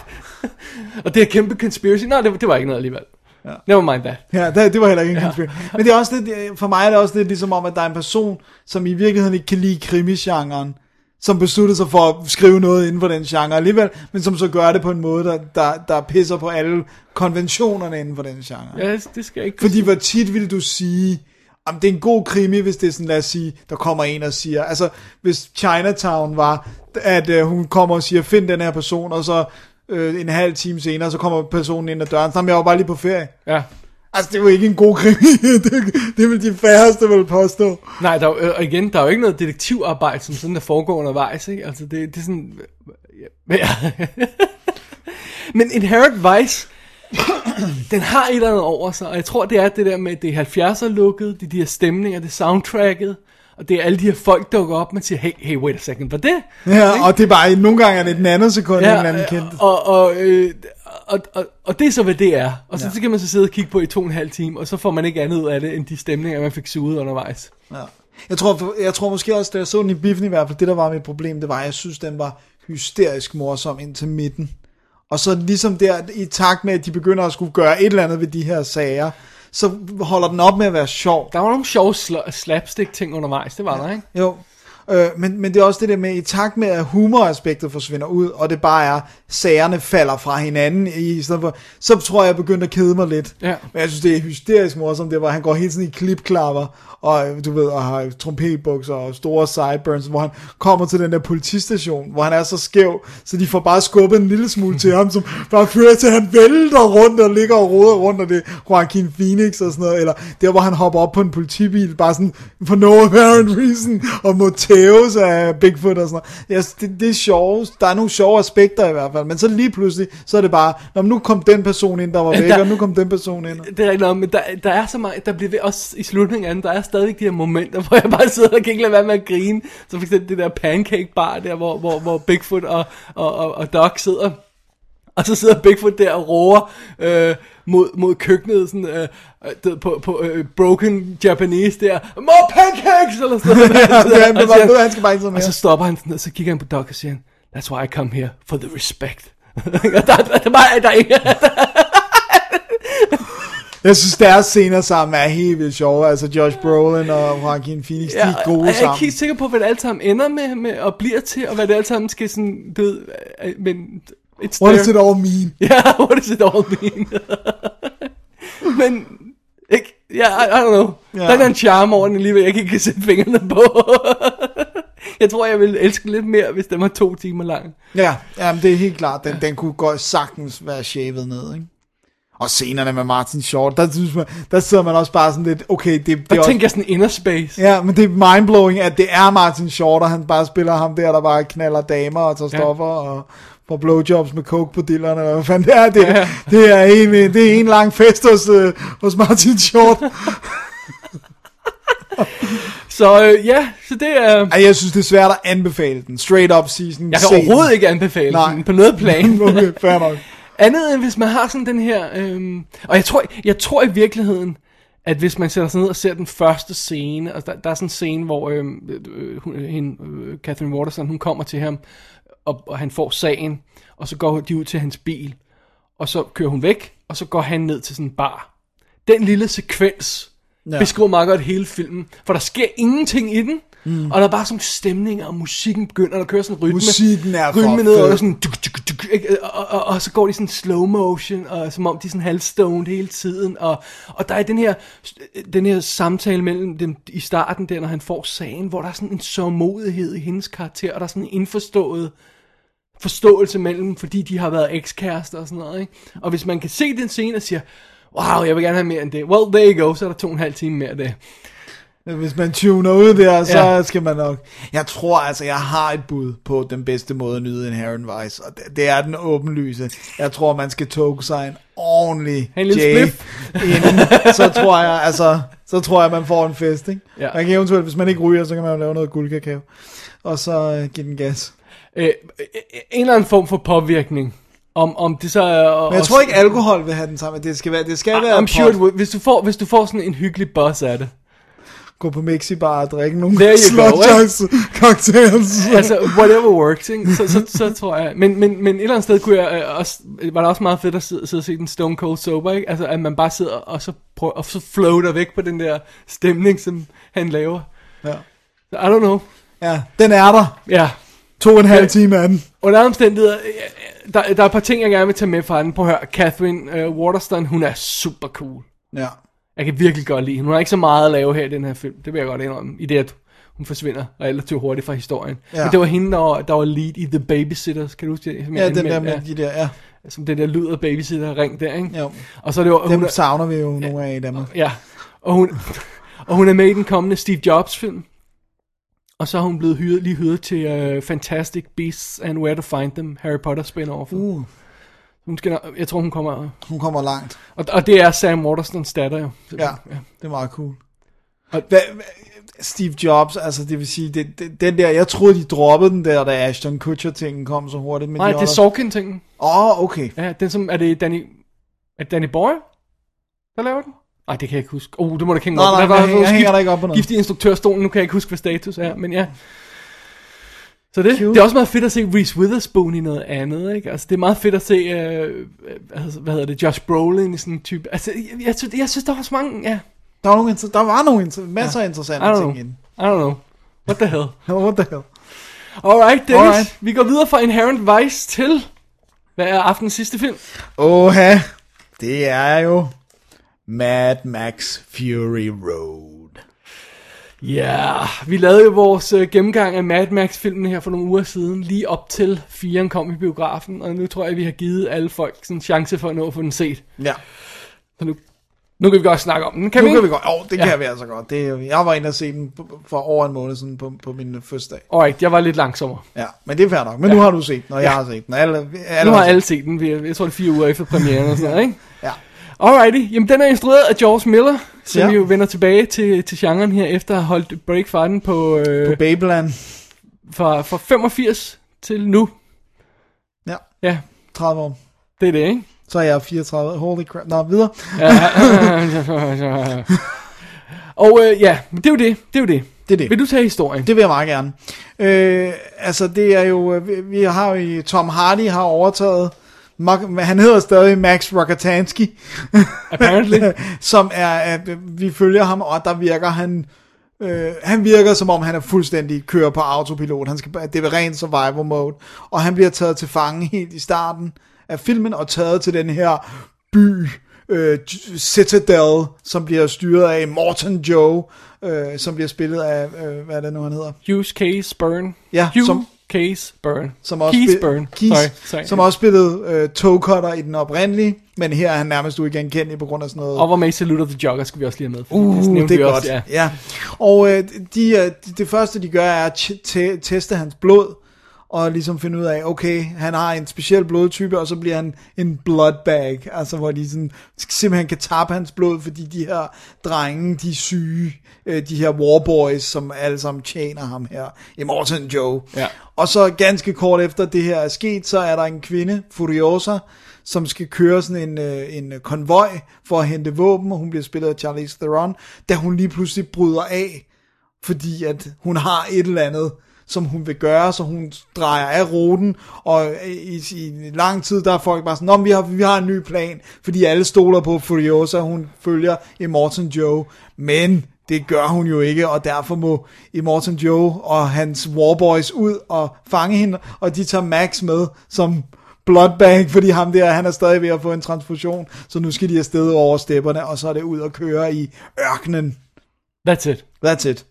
og det er kæmpe conspiracy. Nå, det, det var ikke noget alligevel. Ja. Never mind that. Ja, det, det var heller ikke en ja. Men det er også lidt, for mig er det også lidt ligesom om, at der er en person, som i virkeligheden ikke kan lide krimigenren, som besluttede sig for at skrive noget inden for den genre alligevel, men som så gør det på en måde, der, der, der pisser på alle konventionerne inden for den genre. Ja, det skal jeg ikke... Fordi hvor tit vil du sige, om det er en god krimi, hvis det er sådan, lad os sige, der kommer en og siger, altså hvis Chinatown var, at øh, hun kommer og siger, find den her person, og så øh, en halv time senere, så kommer personen ind ad døren, så er jeg var bare lige på ferie. Ja. Altså, det er jo ikke en god krimi. det, det vil de færreste vel påstå. Nej, der, er jo- og igen, der er jo ikke noget detektivarbejde, som sådan der foregår undervejs, ikke? Altså, det, det er sådan... Ja. Men Inherent Vice, den har et eller andet over sig, og jeg tror, det er det der med, det er 70'er-looket, det er de her stemninger, det er soundtracket, og det er alle de her folk, der dukker op, man siger, hey, hey, wait a second, hvad det? Ja, og det er bare, nogle gange er det den anden sekund, ja, en anden kendt. og, og, øh, og, og, og det er så, hvad det er. Og så, ja. så kan man så sidde og kigge på i to og en halv time, og så får man ikke andet ud af det, end de stemninger, man fik suget undervejs. Ja. Jeg tror, jeg tror måske også, da jeg så den i biffen i hvert fald, det der var mit problem, det var, at jeg synes, den var hysterisk morsom indtil midten. Og så ligesom der, i takt med, at de begynder at skulle gøre et eller andet ved de her sager, så holder den op med at være sjov. Der var nogle sjove sl- slapstick-ting undervejs, det var der, ikke? Jo, øh, men, men det er også det der med, i takt med, at humoraspektet forsvinder ud, og det bare er, sagerne falder fra hinanden, i stedet for, så tror jeg, jeg begyndte at kede mig lidt. Ja. Men jeg synes, det er hysterisk morsomt, det var, han går helt sådan i klipklapper, og du ved, og har trompetbukser og store sideburns, hvor han kommer til den der politistation, hvor han er så skæv, så de får bare skubbet en lille smule til ham, som bare fører til, at han vælter rundt og ligger og roder rundt, og det er Joaquin Phoenix og sådan noget, eller der, hvor han hopper op på en politibil, bare sådan, for no apparent reason, og må tæves af Bigfoot og sådan noget. Ja, det, det er sjovt. Der er nogle sjove aspekter i hvert fald, men så lige pludselig, så er det bare, Nå, nu kom den person ind, der var væk, Der- og nu kom den person ind. Det er rigtigt, men der, der er så meget, der bliver ved, også i slutningen af den, der er stadig de her momenter, hvor jeg bare sidder og kan ikke lade være med at grine. Så for eksempel det der pancake bar der, hvor, hvor, hvor Bigfoot og, og, og, og Doc sidder. Og så sidder Bigfoot der og roer øh, mod, mod køkkenet sådan, øh, øh, på, på øh, broken Japanese der. More pancakes! Eller sådan noget. Ja, det var- siger- han skal bare Og så stopper han sådan, og så kigger han på Doc og siger, That's why I come here, for the respect. der, der, der, er der er ikke... Jeg synes, deres scener sammen er helt vildt sjove. Altså Josh Brolin og Joaquin Phoenix, de er gode jeg er ikke sammen. helt sikker på, hvad det alt sammen ender med, med og bliver til, og hvad det alt sammen skal sådan, du ved, øh, men it's What there. does it all mean? Ja, what does it all mean? men, ikke, ja, I, I don't know. Ja. Ja. Der er en charme over den alligevel, jeg ikke kan sætte fingrene på. Jeg tror, jeg ville elske lidt mere, hvis den var to timer lang. Ja, jamen det er helt klart. Den, den kunne godt sagtens være shavet ned, ikke? Og scenerne med Martin Short, der, synes man, der sidder man også bare sådan lidt, okay, det, det Der er også, tænker jeg sådan inner space. Ja, men det er mindblowing, at det er Martin Short, og han bare spiller ham der, der bare knaller damer og tager Ja. stoffer og får blowjobs med coke på dillerne, og hvad fanden det er. Det, Ja. det, er, en, det er en lang fest hos, øh, hos Martin Short. Så øh, ja, så det er... Ej, jeg synes, det er svært at anbefale den. Straight up season. Jeg kan Se den. overhovedet ikke anbefale Nej. den på noget plan. okay, fair nok. Andet end hvis man har sådan den her... Øhm, og jeg tror, jeg tror i virkeligheden, at hvis man sætter sig ned og ser den første scene, altså der, der er sådan en scene, hvor øhm, øh, hun, hende, øh, Catherine Waterson, hun kommer til ham, og, og han får sagen, og så går de ud til hans bil, og så kører hun væk, og så går han ned til sådan en bar. Den lille sekvens ja. beskriver meget godt hele filmen, for der sker ingenting i den, mm. og der er bare sådan stemninger, og musikken begynder, der kører sådan en rytme. Musikken er rytme ned, og sådan, duk, duk, duk, ikke? og, og, og, og, så går de sådan slow motion, og som om de er sådan halvstoned hele tiden, og, og der er den her, den her samtale mellem dem i starten der, når han får sagen, hvor der er sådan en sørmodighed i hendes karakter, og der er sådan en indforstået forståelse mellem, fordi de har været ekskærester og sådan noget, ikke? Og hvis man kan se den scene og siger, wow, jeg vil gerne have mere end det, well, there you go, så er der to og en halv time mere af det. Hvis man tuner ud der, så Ja. skal man nok... Jeg tror altså, jeg har et bud på den bedste måde at nyde en Heron Vice, og det, det er den åbenlyse. Jeg tror, man skal toge sig en ordentlig en lille J, spliff. inden, så tror jeg, altså, så tror jeg, man får en fest, ikke? Ja. Man kan eventuelt, hvis man ikke ryger, så kan man jo lave noget guldkakao, og så øh, give den gas. Øh, en eller anden form for påvirkning. Om, om det så er... Men jeg tror ikke, alkohol vil have den samme. Det skal være, det skal være I'm sure it would. Hvis du, får, hvis du får sådan en hyggelig buzz af det. gå på Mexibar og drikke nogle slutjunks cocktails. altså, whatever works, ikke? Så, så, så, tror jeg... Men, men, men et eller andet sted kunne jeg øh, også... Var det også meget fedt at sidde, sidde og se den Stone Cold Sober, ikke? Altså, at man bare sidder og så, prøver, og så floater væk på den der stemning, som han laver. Ja. Så I don't know. ja, den er der. Ja. To og en halv Ja. time af den. Under andre omstændigheder, øh, der, der er et par ting, jeg gerne vil tage med fra den. Prøv at høre, Catherine uh, Waterston, hun er super cool. Ja. Jeg kan virkelig godt lide. Hun har ikke så meget at lave her i den her film. Det vil jeg godt indrømme. I det, at hun forsvinder relativt hurtigt fra historien. Ja. Ja. Men det var hende, der var, der var lead i The Babysitters. Kan du huske det? Som Ja, den der med de der, ja. ja. Som den der lyd af babysitter ring der, ikke? Jo. Og så er det jo, Dem hun, er, savner vi jo nogle af i Danmark. ja. Og hun, og hun er med i den kommende Steve Jobs film. Og så er hun blevet hyret, lige hyret til uh, Fantastic Beasts and Where to Find Them, Harry Potter spin-off. Uh, Hun skal, jeg tror, hun kommer... hun kommer langt. Og, og det er Sam Waterstons datter jo. Så, Ja, det er meget cool. Og- hvad, Steve Jobs, altså det vil sige, det, det, den der, jeg troede, de droppede den der, da Ashton Kutcher-tingen kom så hurtigt. Men Nej, de det er holder- Sorkin-tingen. Åh, oh, okay. Ja, den som, er det Danny, er det Danny Boy, der laver den? Nej, det kan jeg ikke huske. Oh, det må da ikke hænge Nej, op. nej, Der var jeg, jeg hænger der ikke op på noget. Gift i instruktørstolen, nu kan jeg ikke huske, hvad status er, men ja. Så det, det er også meget fedt at se Reese Witherspoon i noget andet, ikke? Altså, det er meget fedt at se, øh, altså, hvad hedder det, Josh Brolin i sådan en type, altså, jeg, jeg, synes, jeg synes, der var så mange, ja, Der var, nogle, der var nogle masser af I interessante know, ting i den. I don't know, what the hell. What the hell? Alright, Dennis, Alright. vi går videre fra Inherent Vice til, hvad er aftenens sidste film? Åha, det er jo Mad Max Fury Road. Ja, vi lavede jo vores øh, gennemgang af Mad Max-filmen her for nogle uger siden, lige op til 4'eren kom i biografen, og nu tror jeg, vi har givet alle folk en chance for at nå at få den set. Ja, Så nu, nu kan vi godt snakke om den, kan nu vi kan ikke? vi godt. Åh, oh, det Ja. kan vi altså godt. Det, jeg var inde og se den for over en måned siden på, på min første dag. Alright, jeg var lidt langsommere. Ja, men det er fair nok. Men nu har du set den, og jeg har set den. Alle, alle Nu har set alle set den, vi- jeg tror det er fire uger efter premieren og sådan noget, ikke? Ja. Alrighty, jamen den er instrueret af George Miller, som Ja. jo vender tilbage til, til genren her, efter at have holdt break fra den på, øh, På Babyland. fra, fra 85 til nu. Ja, Ja, 30 år. det er det, ikke? Så er jeg 34. Holy crap. Nå, videre. Og øh, ja, det er jo det, det er jo det. Det er det. Vil du tage historien? Det vil jeg meget gerne. Øh, altså, det er jo... øh, Vi, vi har jo... Tom Hardy har overtaget... Han hedder stadig Max Rokatansky. Apparently. som er... Vi følger ham, og der virker han... Øh, han virker som om han er fuldstændig kører på autopilot. Han skal, det er ren survival mode. Og han bliver taget til fange helt i starten af filmen, og taget til den her by, øh, Citadel, som bliver styret af Morton Joe, øh, som bliver spillet af, øh, hvad er det nu, han hedder? Hughes Case Burn. Ja, Hugh som- Case Burn. Som også Keys Burn. Keys, Sorry, sorry. som også spillede øh, Toe Cutter i den oprindelige, men her er han nærmest uigenkendelig på grund af sådan noget... Og i Salute of the Jogger, skal vi også lige have med. Uh, det vi er også, godt. ja. ja. Og øh, de, øh, det, det første, de gør, er at teste hans blod, og ligesom finde ud af, okay, han har en speciel blodtype, og så bliver han en blood bag, altså hvor de sådan, simpelthen kan tappe hans blod, fordi de her drenge, de er syge, øh, de her warboys, som alle sammen tjener ham her, Immortan Joe. Ja. Og så ganske kort efter det her er sket, så er der en kvinde, Furiosa, som skal køre sådan en, øh, en konvoj for at hente våben, og hun bliver spillet af Charlize Theron, da hun lige pludselig bryder af, fordi at hun har et eller andet, som hun vil gøre, så hun drejer af ruten, og i, i lang tid, der er folk bare sådan, Nå, vi har, vi har en ny plan, fordi alle stoler på Furiosa, hun følger Immortan Joe, men det gør hun jo ikke, og derfor må Immortan Joe og hans Warboys ud og fange hende, og de tager Max med som bloodbag, fordi ham der, han er stadig ved at få en transfusion, så nu skal de afsted over stepperne, og så er det ud og køre i ørkenen. That's it. That's it.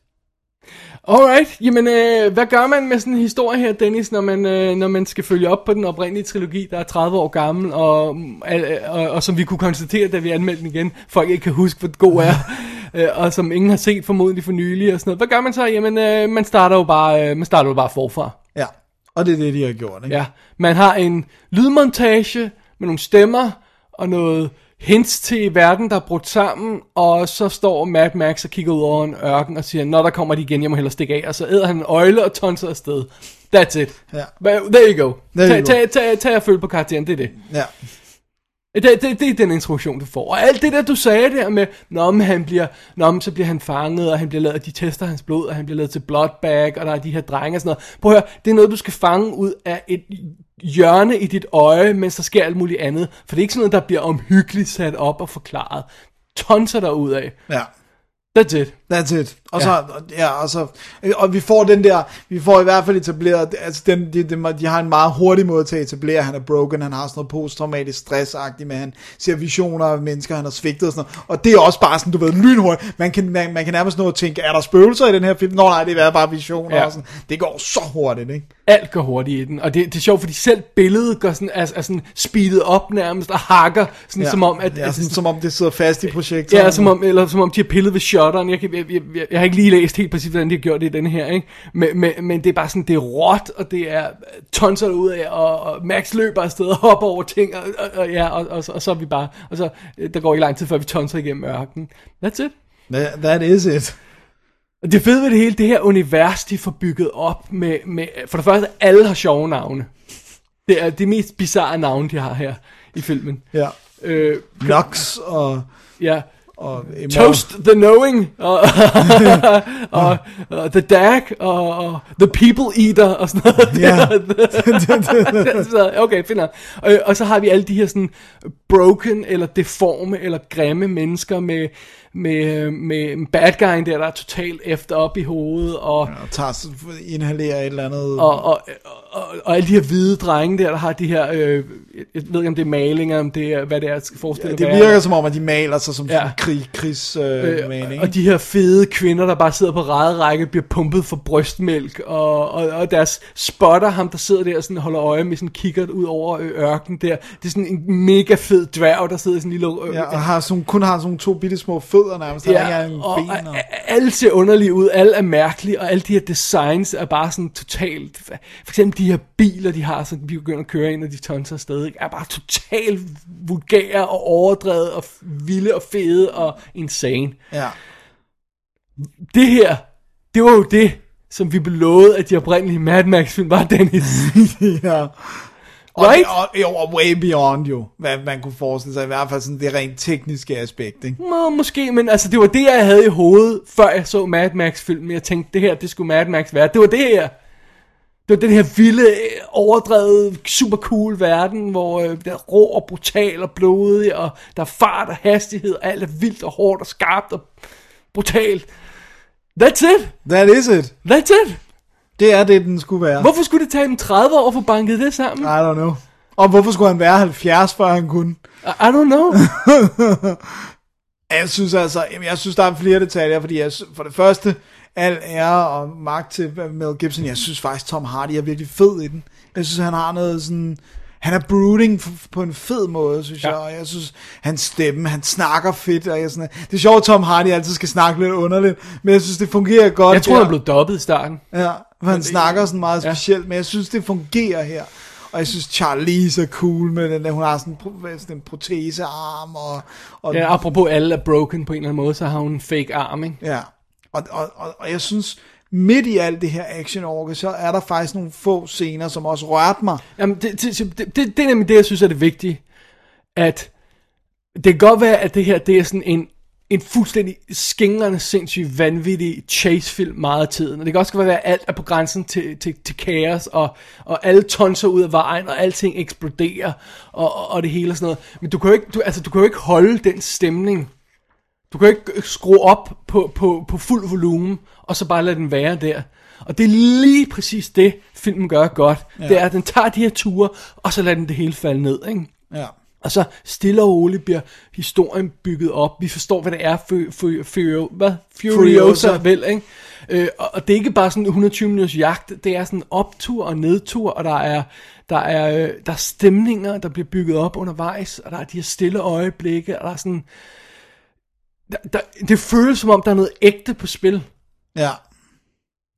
Alright, jamen øh, hvad gør man med sådan en historie her, Dennis, når man, øh, når man skal følge op på den oprindelige trilogi, der er 30 år gammel, og, øh, og, og som vi kunne konstatere, da vi anmeldte den igen, folk ikke kan huske, hvor god er, øh, og som ingen har set formodentlig for nylig og sådan noget. Hvad gør man så? Jamen, øh, man starter jo bare, øh, man starter jo bare forfra. Ja, og det er det, de har gjort, ikke? Ja, man har en lydmontage med nogle stemmer og noget hints til verden, der er brudt sammen, og så står Mad Max og kigger ud over en ørken og siger, når der kommer de igen, jeg må hellere stikke af, og så æder han en øjle og tonser afsted. That's it. Ja. There you go. There Tag, you go. tag, tag, tag og følg på karakteren, det er det. Ja. Det, det, det er den introduktion, du får. Og alt det der, du sagde der med, når han bliver, når så bliver han fanget, og han bliver lavet, de tester hans blod, og han bliver lavet til bloodbag, og der er de her drenge og sådan noget. Prøv at høre, det er noget, du skal fange ud af et hjørne i dit øje, mens der sker alt muligt andet. For det er ikke sådan noget, der bliver omhyggeligt sat op og forklaret. Tonser der ud af. Ja. That's it. That's it. Og Ja. så, ja, og så, og vi får den der, vi får i hvert fald etableret, altså den, de, de, de har en meget hurtig måde til at etablere, han er broken, han har sådan noget posttraumatisk stressagtigt, men han ser visioner af mennesker, han har svigtet og sådan noget, og det er også bare sådan, du ved, lynhurtigt, man kan, man, man kan nærmest nå at tænke, er der spøgelser i den her film? Nå nej, det er bare visioner Ja. og sådan, det går så hurtigt, ikke? Alt går hurtigt i den. Og det, det er sjovt, fordi selv billedet går sådan, er, er sådan speedet op nærmest, og hakker, sådan Ja. som om, at, ja, at sådan, som om det sidder fast i projektoren. Ja, som om, eller som om de har pillet ved shutteren. Jeg, kan, jeg, jeg, jeg, har ikke lige læst helt præcis, hvordan de har gjort det i denne her, ikke? Men, men, men det er bare sådan, det er råt, og det er tonser ud af, og, og Max løber afsted og hopper over ting, og, og, og ja, og, og, så, og så er vi bare, og så, øh, der går ikke lang tid, før vi tonser igennem ørkenen. That's it. That, that is it. Og det fede ved det hele, det her univers, de får bygget op med, med for det første, alle har sjove navne. Det er det mest bizarre navne, de har her i filmen. Ja. Øh, Nox og, ja, og Toast the Knowing, og, og, og The Dag, og, og The People Eater, og sådan noget. Ja. okay, fint og, og så har vi alle de her sådan broken, eller deforme, eller grimme mennesker med, med, med bad guyen der, der er totalt efter op i hovedet, og, og tager, inhalerer et eller andet. og, og, og, og alle de her hvide drenge der, der har de her, øh, jeg ved ikke om det er malinger, om det er, hvad det er, jeg skal forestille Ja, det være. virker som om, at de maler sig som Ja. ja. krig, krigs øh, Øh, maling. og de her fede kvinder, der bare sidder på række, bliver pumpet for brystmælk, og, og, og deres spotter, ham der sidder der og sådan holder øje med sådan kikkert ud over øh, ørkenen der, det er sådan en mega fed dværg, der sidder i sådan en lille... Øh, Ja, og har sådan, kun har sådan to bitte små fødder nærmest. Han har ikke og, ben. og, alle ser underlige ud, alle er mærkelige, og alle de her designs er bare sådan totalt, for eksempel de her biler, de har, så vi begynder at køre ind, og de tonser afsted, ikke, er bare totalt vulgære og overdrevet, og vilde og fede og insane. Ja. det her, det var jo det, som vi blev lovet, at de oprindelige Mad Max-film var, Dennis. ja. Og, Right? og, jo, og way beyond jo, hvad man kunne forestille sig, i hvert fald sådan det rent tekniske aspekt, ikke? Må, måske, men altså, det var det, jeg havde i hovedet, før jeg så Mad Max-filmen. Jeg tænkte, det her, det skulle Mad Max være. Det var det her. Det var den her vilde, overdrevet, super cool verden, hvor øh, det er rå og brutal og blodig, og der er fart og hastighed, og alt er vildt og hårdt og skarpt og brutalt. That's it. That is it. That's it. Det er det, den skulle være. Hvorfor skulle det tage dem 30 år for banket det sammen? I don't know. Og hvorfor skulle han være 70, før han kunne? I, I don't know. Jeg synes altså, jeg synes, der er flere detaljer, fordi jeg, for det første, al ære og magt til Mel Gibson, jeg synes faktisk, Tom Hardy er virkelig fed i den. Jeg synes, han har noget sådan, han er brooding på en fed måde, synes ja. Jeg, og jeg synes, hans stemme, han snakker fedt, og jeg sådan, det er sjovt, Tom Hardy altid skal snakke lidt underligt, men jeg synes, det fungerer godt. Jeg tror, han blev dobbet i starten. Ja, for han snakker sådan meget Ja. specielt, men jeg synes, det fungerer her. Og jeg synes, Charlize er cool med den der, hun har sådan, sådan en protesearm, og, og Ja, apropos alle er broken på en eller anden måde, så har hun en fake arm, ikke? Ja, og, og, og, og jeg synes, midt i alt det her action orke, så er der faktisk nogle få scener, som også rørte mig. Jamen, det, det, det, det, det er nemlig det, jeg synes er det vigtige. At det kan godt være, at det her, det er sådan en, en fuldstændig skingrende, sindssygt vanvittig chasefilm meget af tiden. Og det kan også godt være, at alt er på grænsen til, til, til kaos, og, og alle tonser ud af vejen, og alting eksploderer, og, og, og det hele og sådan noget. Men du kan jo ikke, du, altså, du kan jo ikke holde den stemning. Du kan jo ikke skrue op på, på, på fuld volumen, og så bare lade den være der. Og det er lige præcis det, filmen gør godt. Ja. Det er, at den tager de her ture, og så lader den det hele falde ned, ikke? Ja. Og så stille og roligt bliver historien bygget op. Vi forstår, hvad det er, for, for, for, hvad? Furiosa, Furiosa. vel, ikke? Øh, og, og det er ikke bare sådan en 120 minutters jagt, det er sådan en optur og nedtur, og der er, der er, øh, der er stemninger, der bliver bygget op undervejs, og der er de her stille øjeblikke, og der er sådan... Der, der, det føles som om, der er noget ægte på spil. Ja.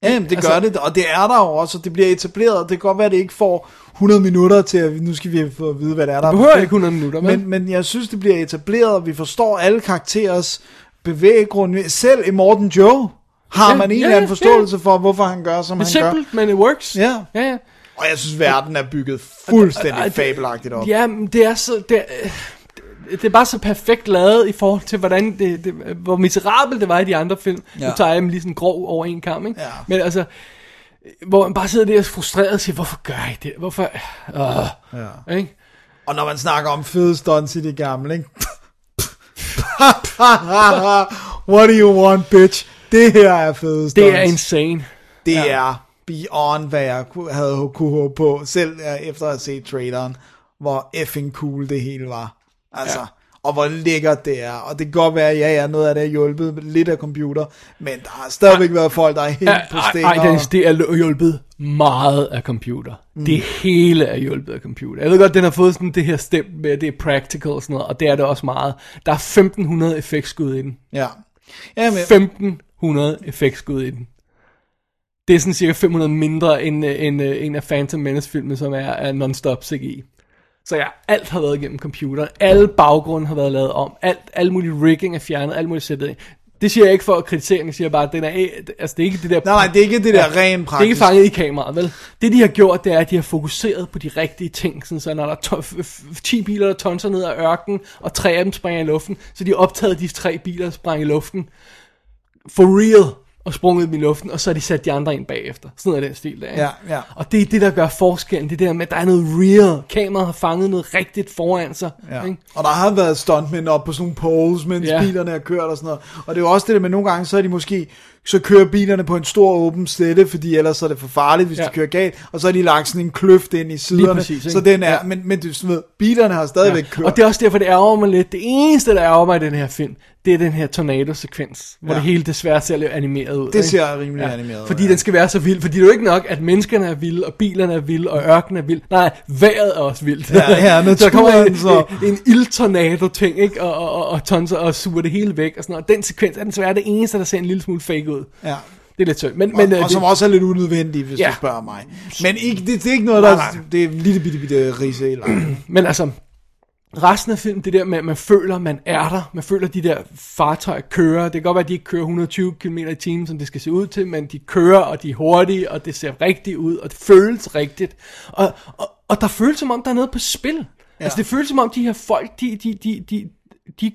Jamen, det Altså- gør det, og det er der jo også, og det bliver etableret. Det kan godt være, at det ikke får 100 minutter til, at nu skal vi få at vide, hvad det er, der er på behøver ikke 100 minutter, vel? men, men jeg synes, det bliver etableret, og vi forstår alle karakterers bevæggrund. Selv i Morten Joe har Ja, man en ja, eller anden ja, forståelse for, hvorfor han gør, som Det er han gør. simpelt, men it works. Ja. ja, ja. Og jeg synes, verden er bygget fuldstændig det- fabelagtigt op. Ja, men det er så... Det, er- det er bare så perfekt lavet i forhold til, hvordan det, det, hvor miserabelt det var i de andre film. Ja. Nu tager jeg dem lige sådan grov over en kamp, ikke? Ja. Men altså, hvor man bare sidder der frustreret og siger, hvorfor gør I det? Hvorfor? Øh, ja. Ikke? Og når man snakker om fede stunts i det gamle, ikke? What do you want, bitch? Det her er fede stunts. Det er insane. Det ja. er beyond, hvad jeg havde kunne håbe på, selv efter at have set traileren, hvor effing cool det hele var. Altså, ja. og hvor lækkert det er. Og det kan godt være, ja, ja, noget af det er hjulpet lidt af computer, men der har stadigvæk været folk, der er helt på Ej, stikker. ej, Dennis, det er hjulpet meget af computer. Mm. Det hele er hjulpet af computer. Jeg ved godt, den har fået sådan det her stempel med, at det er practical og sådan noget, og det er det også meget. Der er 1500 effektskud i den. Ja. Ja, men, 1500 effektskud i den. Det er sådan cirka 500 mindre end, øh, end øh, en af Phantom Menace-filmen, som er, er non-stop CGI. Så ja, alt har været igennem computeren. Alle baggrunde har været lavet om. Alt, alle mulige rigging er fjernet. Alt muligt sættet ind. Det siger jeg ikke for at kritisere. Jeg siger bare, at den er, altså, det er ikke det der... nej, nej, det er ikke det der ren Det er praktisk. ikke fanget i kameraet, vel? Det de har gjort, det er, at de har fokuseret på de rigtige ting. Sådan, så når der er to- f- f- 10 biler, der tonser ned ad ørkenen, og tre af dem springer i luften, så de har optaget de tre biler, der sprang i luften. For real. Og sprunget dem i luften, og så har de sat de andre ind bagefter. Sådan er den stil der. ikke? Ja, ja. Og det er det, der gør forskellen. Det er der med, at der er noget real. Kameraet har fanget noget rigtigt foran sig. Ja. Ikke? Og der har været stuntmænd op på sådan nogle poles, mens Ja. bilerne er kørt og sådan noget. Og det er jo også det der med, nogle gange så er de måske, så kører bilerne på en stor åben slette, fordi ellers er det for farligt, hvis Ja. de kører galt. Og så har de lagt sådan en kløft ind i siderne. præcis, ikke? så den er, ja. men, men du ved, bilerne har stadigvæk ja. kørt. Og det er også derfor, det ærger mig lidt. Det eneste, der ærger mig i den her film, det er den her tornado-sekvens, hvor Ja. det hele desværre ser lidt animeret ud. Det ikke? ser rimelig animeret ud, Fordi ja. den skal være så vild. Fordi det er jo ikke nok, at menneskerne er vilde, og bilerne er vilde, og ørkenen er vild. Nej, vejret er også vildt. Ja, ja, så der kommer en, naturen, så- en, en ildtornado-ting, ikke? Og, og, og, og tonser og suger det hele væk. Og, sådan noget. og den sekvens er desværre det eneste, der ser en lille smule fake ud. Ja. Det er lidt synd. Men, Men, men, og, øh, og som det, også er lidt unødvendigt, hvis Ja. ja. du spørger mig. Men ikke, det, det er ikke noget, der... Nej, nej. Det er en lille bitte, bitte rise. Men altså, resten af filmen, det der med, at man føler, man er der. Man føler, de der fartøjer kører. Det kan godt være, at de ikke kører 120 km i timen, som det skal se ud til, men de kører, og de er hurtige, og det ser rigtigt ud, og det føles rigtigt. Og, og, og der føles som om, der er noget på spil. Ja. Altså, det føles som om, de her folk, de, de, de, de, de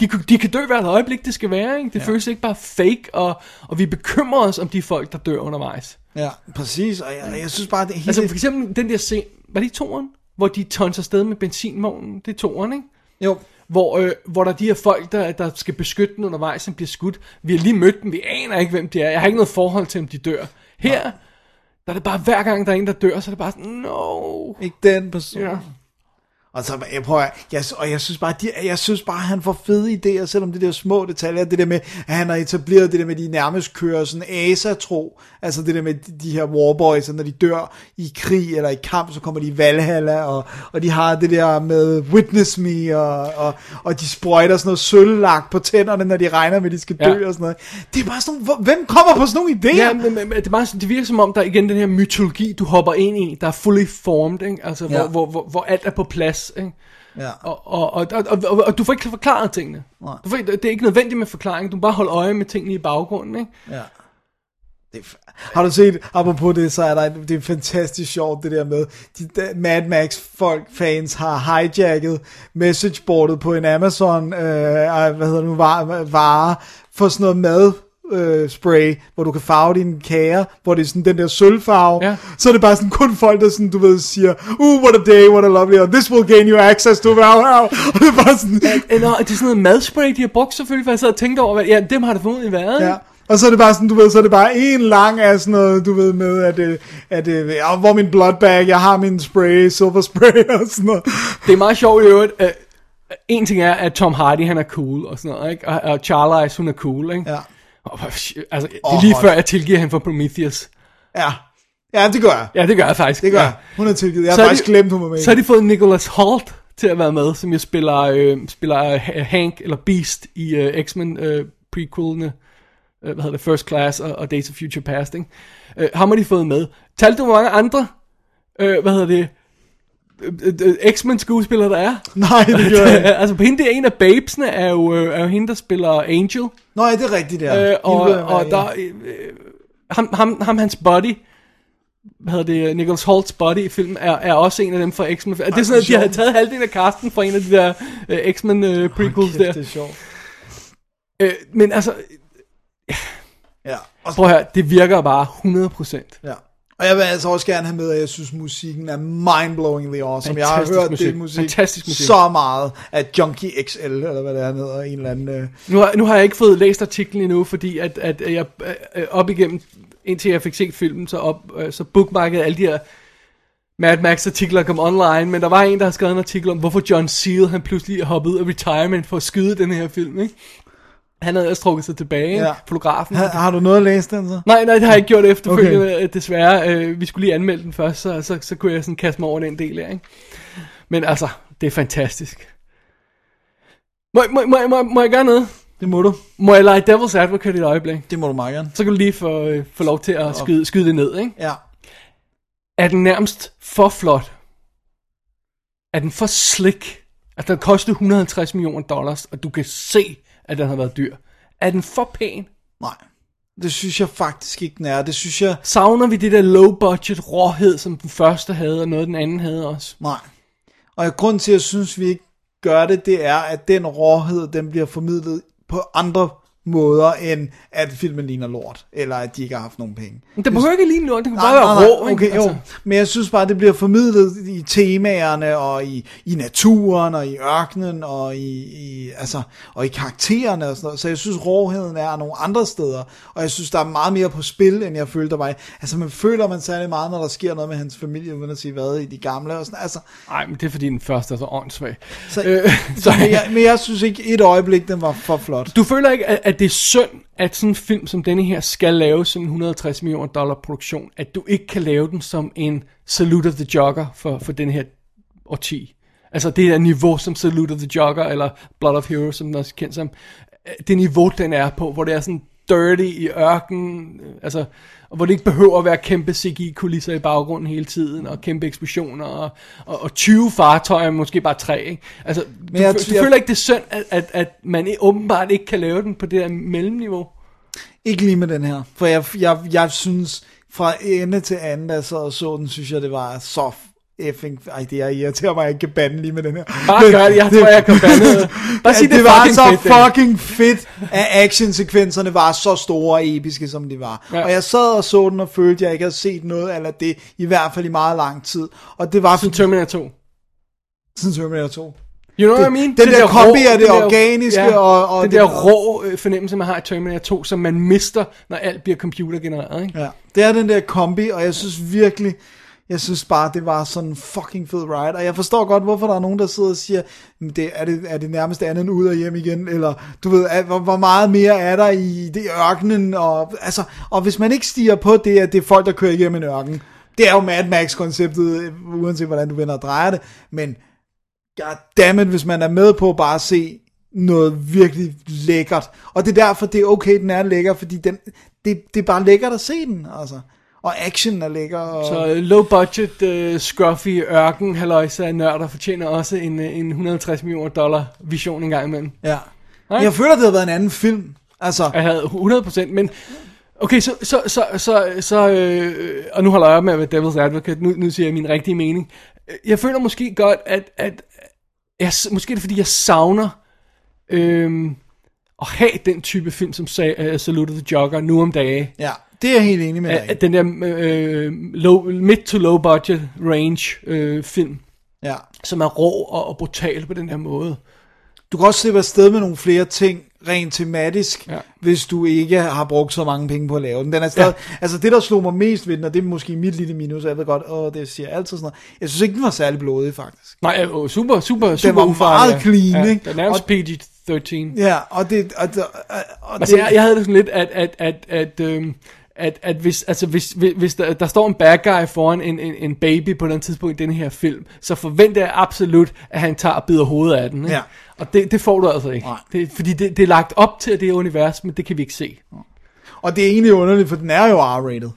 de, de kan dø hvert øjeblik, det skal være. Ikke? Det ja. føles ikke bare fake, og, og vi bekymrer os om de folk, der dør undervejs. Ja, præcis. Og jeg, jeg synes bare, det hele... Altså for eksempel den der scene... Var det i toren? Hvor de tonser sted med benzinvognen, det er toren, ikke? jo, Hvor, øh, hvor der er de her folk, der, der skal beskytte den undervejs, som bliver skudt. Vi har lige mødt dem, vi aner ikke, hvem de er. Jeg har ikke noget forhold til, om de dør. Her, Der er det bare, hver gang der er en, der dør, så er det bare sådan, no. Ikke den person. Ja. Og så, jeg prøver, jeg, og jeg synes bare, de, jeg synes bare, han får fede idéer, selvom det der små detaljer, det der med, at han har etableret det der med, de nærmest kører sådan asa-tro, altså det der med de, her warboys, når de dør i krig eller i kamp, så kommer de i Valhalla, og, og de har det der med Witness Me, og, og, og de sprøjter sådan noget sølvlagt på tænderne, når de regner med, at de skal dø Ja. og sådan noget. Det er bare sådan hvor- hvem kommer på sådan nogle idéer? Ja, men, men det, er bare, sådan- det virker som om, der er igen den her mytologi, du hopper ind i, der er fully formed, ikke? Altså, Ja. hvor, hvor, hvor, hvor alt er på plads, ikke? Ja. Og, og, og, og, og, og, og du får ikke forklaret tingene. Nej. Du får, ikke- det er ikke nødvendigt med forklaring, du må bare holde øje med tingene i baggrunden, ikke? Ja. Det er f- har du set, apropos det, så er der et, det er fantastisk sjovt, det der med, de der Mad Max folk, fans har hijacket messageboardet på en Amazon, øh, hvad hedder det nu, vare, vare for sådan noget mad, øh, spray, hvor du kan farve dine kager, hvor det er sådan den der sølvfarve, Ja. så er det bare sådan kun folk, der sådan, du ved, siger, uh, what a day, what a lovely, and this will gain you access to, wow, wow. og det er bare sådan, Øh, Nå, det er sådan noget madspray, de har brugt selvfølgelig, for jeg sad og tænkte over, ja, dem har det formodentlig været? Ja. Og så er det bare sådan, du ved, så er det bare en lang af sådan noget, du ved, med, at, øh, at, at ja, hvor min blood bag, jeg har min spray, silver spray og sådan noget. Det er meget sjovt i øvrigt. En ting er, at Tom Hardy, han er cool og sådan noget, ikke? Og, og Charlize, hun er cool, ikke? Ja. Og, altså, det er lige før, jeg tilgiver hende for Prometheus. Ja. Ja, det gør jeg. Ja, det gør jeg faktisk. Det gør ja. jeg. Hun er tilgivet. Jeg har faktisk de- glemt, hun var med. Så har de fået Nicholas Holt til at være med, som jo spiller, øh, spiller øh, Hank, eller Beast, i øh, X-Men øh, prequelene, øh, hvad hedder det, First Class og, og Days of Future Past, ikke? Øh, ham har de fået med. Talte du, hvor mange andre, øh, hvad hedder det, øh, øh, X-Men skuespillere der er? Nej, det gør jeg ikke. altså, hende, det er en af babesene, er jo, er jo hende, der spiller Angel. Nå, ja, det er rigtigt, der. Øh, og, og der, øh, ham, ham, ham, hans buddy, hvad hedder det, Nicholas Holt's buddy i filmen, er, er også en af dem fra X-Men. Det er sådan, at de har taget halvdelen af casten fra en af de der øh, X-Men øh, prequels Kæft, der. det er sjovt. Øh, men altså, Ja. Og, prøv høre, det virker bare 100%. ja. Og jeg vil altså også gerne have med, at jeg synes, musikken er mindblowingly awesome. Jeg har Fantastisk hørt musik. det musik, Fantastisk musik. så meget af Junkie XL, eller hvad det er, hedder, en eller anden... Øh, Nu har, nu har jeg ikke fået læst artiklen endnu, fordi at, at jeg øh, op igennem, indtil jeg fik set filmen, så, op, øh, så bookmarkede alle de her Mad Max artikler kom online, men der var en, der har skrevet en artikel om, hvorfor John Seal, han pludselig hoppet ud af retirement for at skyde den her film, ikke? Han havde også trukket sig tilbage, Ja. fotografen. har, har du noget at læse den så? Nej, nej, det har jeg ikke gjort efterfølgende, okay. desværre. Øh, vi skulle lige anmelde den først, så, så, så kunne jeg sådan kaste mig over den del her, ikke? Men altså, det er fantastisk. Må, må, må, må, må jeg gøre noget? Det må du. Må jeg lege Devil's Advocate i et øjeblik? Det må du meget gerne. Så kan du lige få, øh, få lov til at skyde, skyde det ned, ikke? Ja. Er den nærmest for flot? Er den for slick? At den kostede 150 millioner dollars, og du kan se, at den har været dyr. Er den for pæn? Nej. Det synes jeg faktisk ikke, den er. Det synes jeg... Savner vi det der low budget råhed, som den første havde, og noget den anden havde også? Nej. Og grund til, at jeg synes, vi ikke gør det, det er, at den råhed, den bliver formidlet på andre måder, end at filmen ligner lort, eller at de ikke har haft nogen penge. Det behøver ikke lige noget, det kan bare nej, være rå, okay, jo. Men jeg synes bare, det bliver formidlet i temaerne, og i, i naturen, og i ørkenen, og i, i, altså, og i karaktererne og sådan noget. Så jeg synes, råheden er nogle andre steder, og jeg synes, der er meget mere på spil, end jeg følte, der var. Altså, man føler man særlig meget, når der sker noget med hans familie, uden at sige hvad, i de gamle og sådan. Altså, Nej, men det er fordi den første er så åndssvag. så, Øh, så, men, jeg, men jeg synes ikke et øjeblik, den var for flot. Du føler ikke, at, at det er synd, at sådan en film som denne her skal lave sådan en 160 millioner dollar produktion, at du ikke kan lave den som en Salute of the Jogger for, for den her årti. Altså det der niveau som Salute of the Jogger, eller Blood of Heroes, som den også er kendt som. Øh, det niveau, den er på, hvor det er sådan dirty i ørken, altså, og hvor det ikke behøver at være kæmpe CGI-kulisser i baggrunden hele tiden, og kæmpe eksplosioner, og, og, og 20 fartøjer, måske bare tre, ikke? Altså, Men jeg- du, du jeg- føler ikke, det er synd, at, at, at man åbenbart ikke kan lave den på det der mellemniveau? Ikke lige med den her, for jeg, jeg, jeg synes, fra ende til anden, jeg sad og så den, synes jeg, det var så effing... Ej, det er irriterer mig, at jeg ikke kan bande lige med den her. Bare gør det, jeg tror, jeg kan bande. Bare sig, det, det var så fedt, fucking fedt, at actionsekvenserne var så store og episke, som de var. Ja. Og jeg sad og så den og følte, at jeg ikke havde set noget af det, i hvert fald i meget lang tid. Og det var Siden Terminator 2. siden Terminator 2. You know det, what I mean? Den, der, kombi af det den der- organiske ja, og, og den det, der rå øh, fornemmelse, man har i Terminator 2, som man mister, når alt bliver computergenereret, ikke? Ja, det er den der kombi, og jeg synes virkelig, jeg synes bare, det var sådan en fucking fed ride, og jeg forstår godt, hvorfor der er nogen, der sidder og siger, det, er, det, er det nærmest andet end ud og hjem igen, eller du ved, er, hvor, hvor meget mere er der i det ørkenen, og, altså, og hvis man ikke stiger på det, at det er folk, der kører igennem en ørken, det er jo Mad Max-konceptet, uanset hvordan du vender og drejer det, men goddammit, hvis man er med på bare se noget virkelig lækkert. Og det er derfor, det er okay, den er lækker, fordi den, det, det er bare lækkert at se den, altså. Og action er lækker. Og... Så øh, low budget, uh, scruffy ørken, halløjse af nørder fortjener også en, øh, en 150 millioner dollar vision en gang imellem. Ja. Nej. Jeg føler, det havde været en anden film. Altså, Jeg havde 100%, men... Okay, så, så, så, så, så øh, og nu holder jeg op med at være devil's advocate, nu, nu siger jeg min rigtige mening. Jeg føler måske godt, at, at jeg, måske er det fordi, jeg savner øh, at have den type film, som sag, uh, Salute the Jogger nu om dage. ja, det er jeg helt enig med dig den der øh, low, mid to low budget range øh, film, Ja. som er rå og, og brutal på den her måde. Du kan også slippe afsted med nogle flere ting, rent tematisk, Ja. ja. hvis du ikke har brugt så mange penge på at lave den. den er stadig, ja. Altså det, der slog mig mest ved den, og det er måske mit lille minus, jeg ved godt, åh, det siger jeg altid sådan noget. Jeg synes ikke, den var særlig blodig, faktisk. Nej, øh, super, super, super var ufarlig, meget clean, ikke? Det er nærmest Og- PG-13. Ja, og det... Og, og, og Altså, det, jeg, jeg havde det sådan lidt, at, at, at, at, øhm, at, at hvis, altså, hvis, hvis, der, der står en bad guy foran en, en, en baby på den tidspunkt i den her film, så forventer jeg absolut, at han tager og bider hovedet af den. Ikke? Ja. Og det, det får du altså ikke. Nej. Det, fordi det, det er lagt op til det univers, men det kan vi ikke se. og det er egentlig underligt, for den er jo R-rated.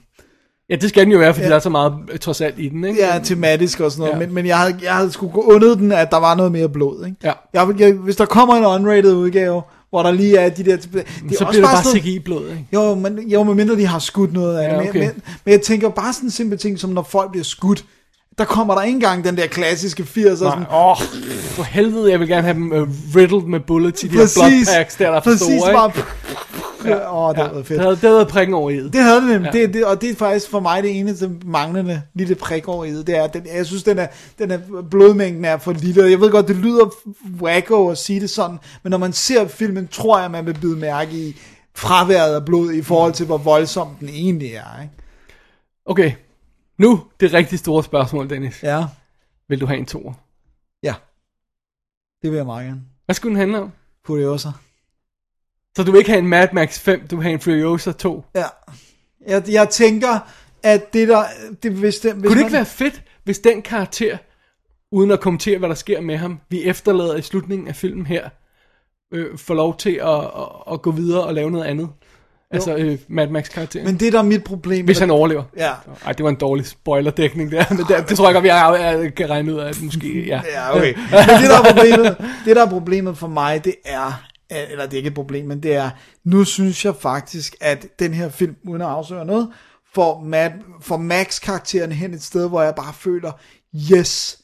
Ja, det skal den jo være, fordi Ja. der er så meget øh, trods alt i den. Ikke? Ja, tematisk og sådan noget, ja. men, men jeg havde, jeg havde sgu undet den, at der var noget mere blod, ikke? Ja. Jeg, jeg, hvis der kommer en unrated udgave, hvor der lige er de der... Det er så også bliver det bare CGI-blod, ikke? Jo, men, jo, men mindre de har skudt noget af Ja, det. Men- okay. Men, men jeg tænker bare sådan en simpel ting, som når folk bliver skudt, der kommer der ikke engang den der klassiske 80'er sådan, Åh, oh, for helvede, jeg vil gerne have dem uh, riddled med bullets i de her præcis, bloodpacks, der, der er for præcis store, bare, ikke? Åh, det Ja, havde været det fedt. havde, det havde prikken over i det. Det havde det nemlig, Ja. ja. det, det, og det er faktisk for mig det eneste manglende lille prik over i det, det er, den, jeg synes, den er, den er, blodmængden er for lille, jeg ved godt, det lyder wacko at sige det sådan, men når man ser filmen, tror jeg, man vil bide mærke i fraværet af blod i forhold til, hvor voldsom den egentlig er, ikke? Okay, nu det rigtig store spørgsmål, Dennis. Ja, Vil du have en toer? ja. Det vil jeg meget gerne. Hvad skulle den handle om? Furiosa. Så du vil ikke have en Mad Max 5, du vil have en Furiosa 2. Ja. Jeg, jeg tænker, at det der... Det, hvis det, hvis Kunne det man, ikke være fedt, hvis den karakter, uden at kommentere, hvad der sker med ham, vi efterlader i slutningen af filmen her, øh, får lov til at, at, at gå videre og lave noget andet? Altså øh, Mad Max-karakteren. Men det der er mit problem... Hvis han overlever. Ja. Ej, det var en dårlig spoiler-dækning der, men det, det tror jeg godt, jeg, jeg kan regne ud af, at måske, ja. Ja, okay. Men det der, er problemet, det, der er problemet for mig, det er, eller det er ikke et problem, men det er, nu synes jeg faktisk, at den her film, uden at afsløre noget, får, Mad, får Max-karakteren hen et sted, hvor jeg bare føler, yes,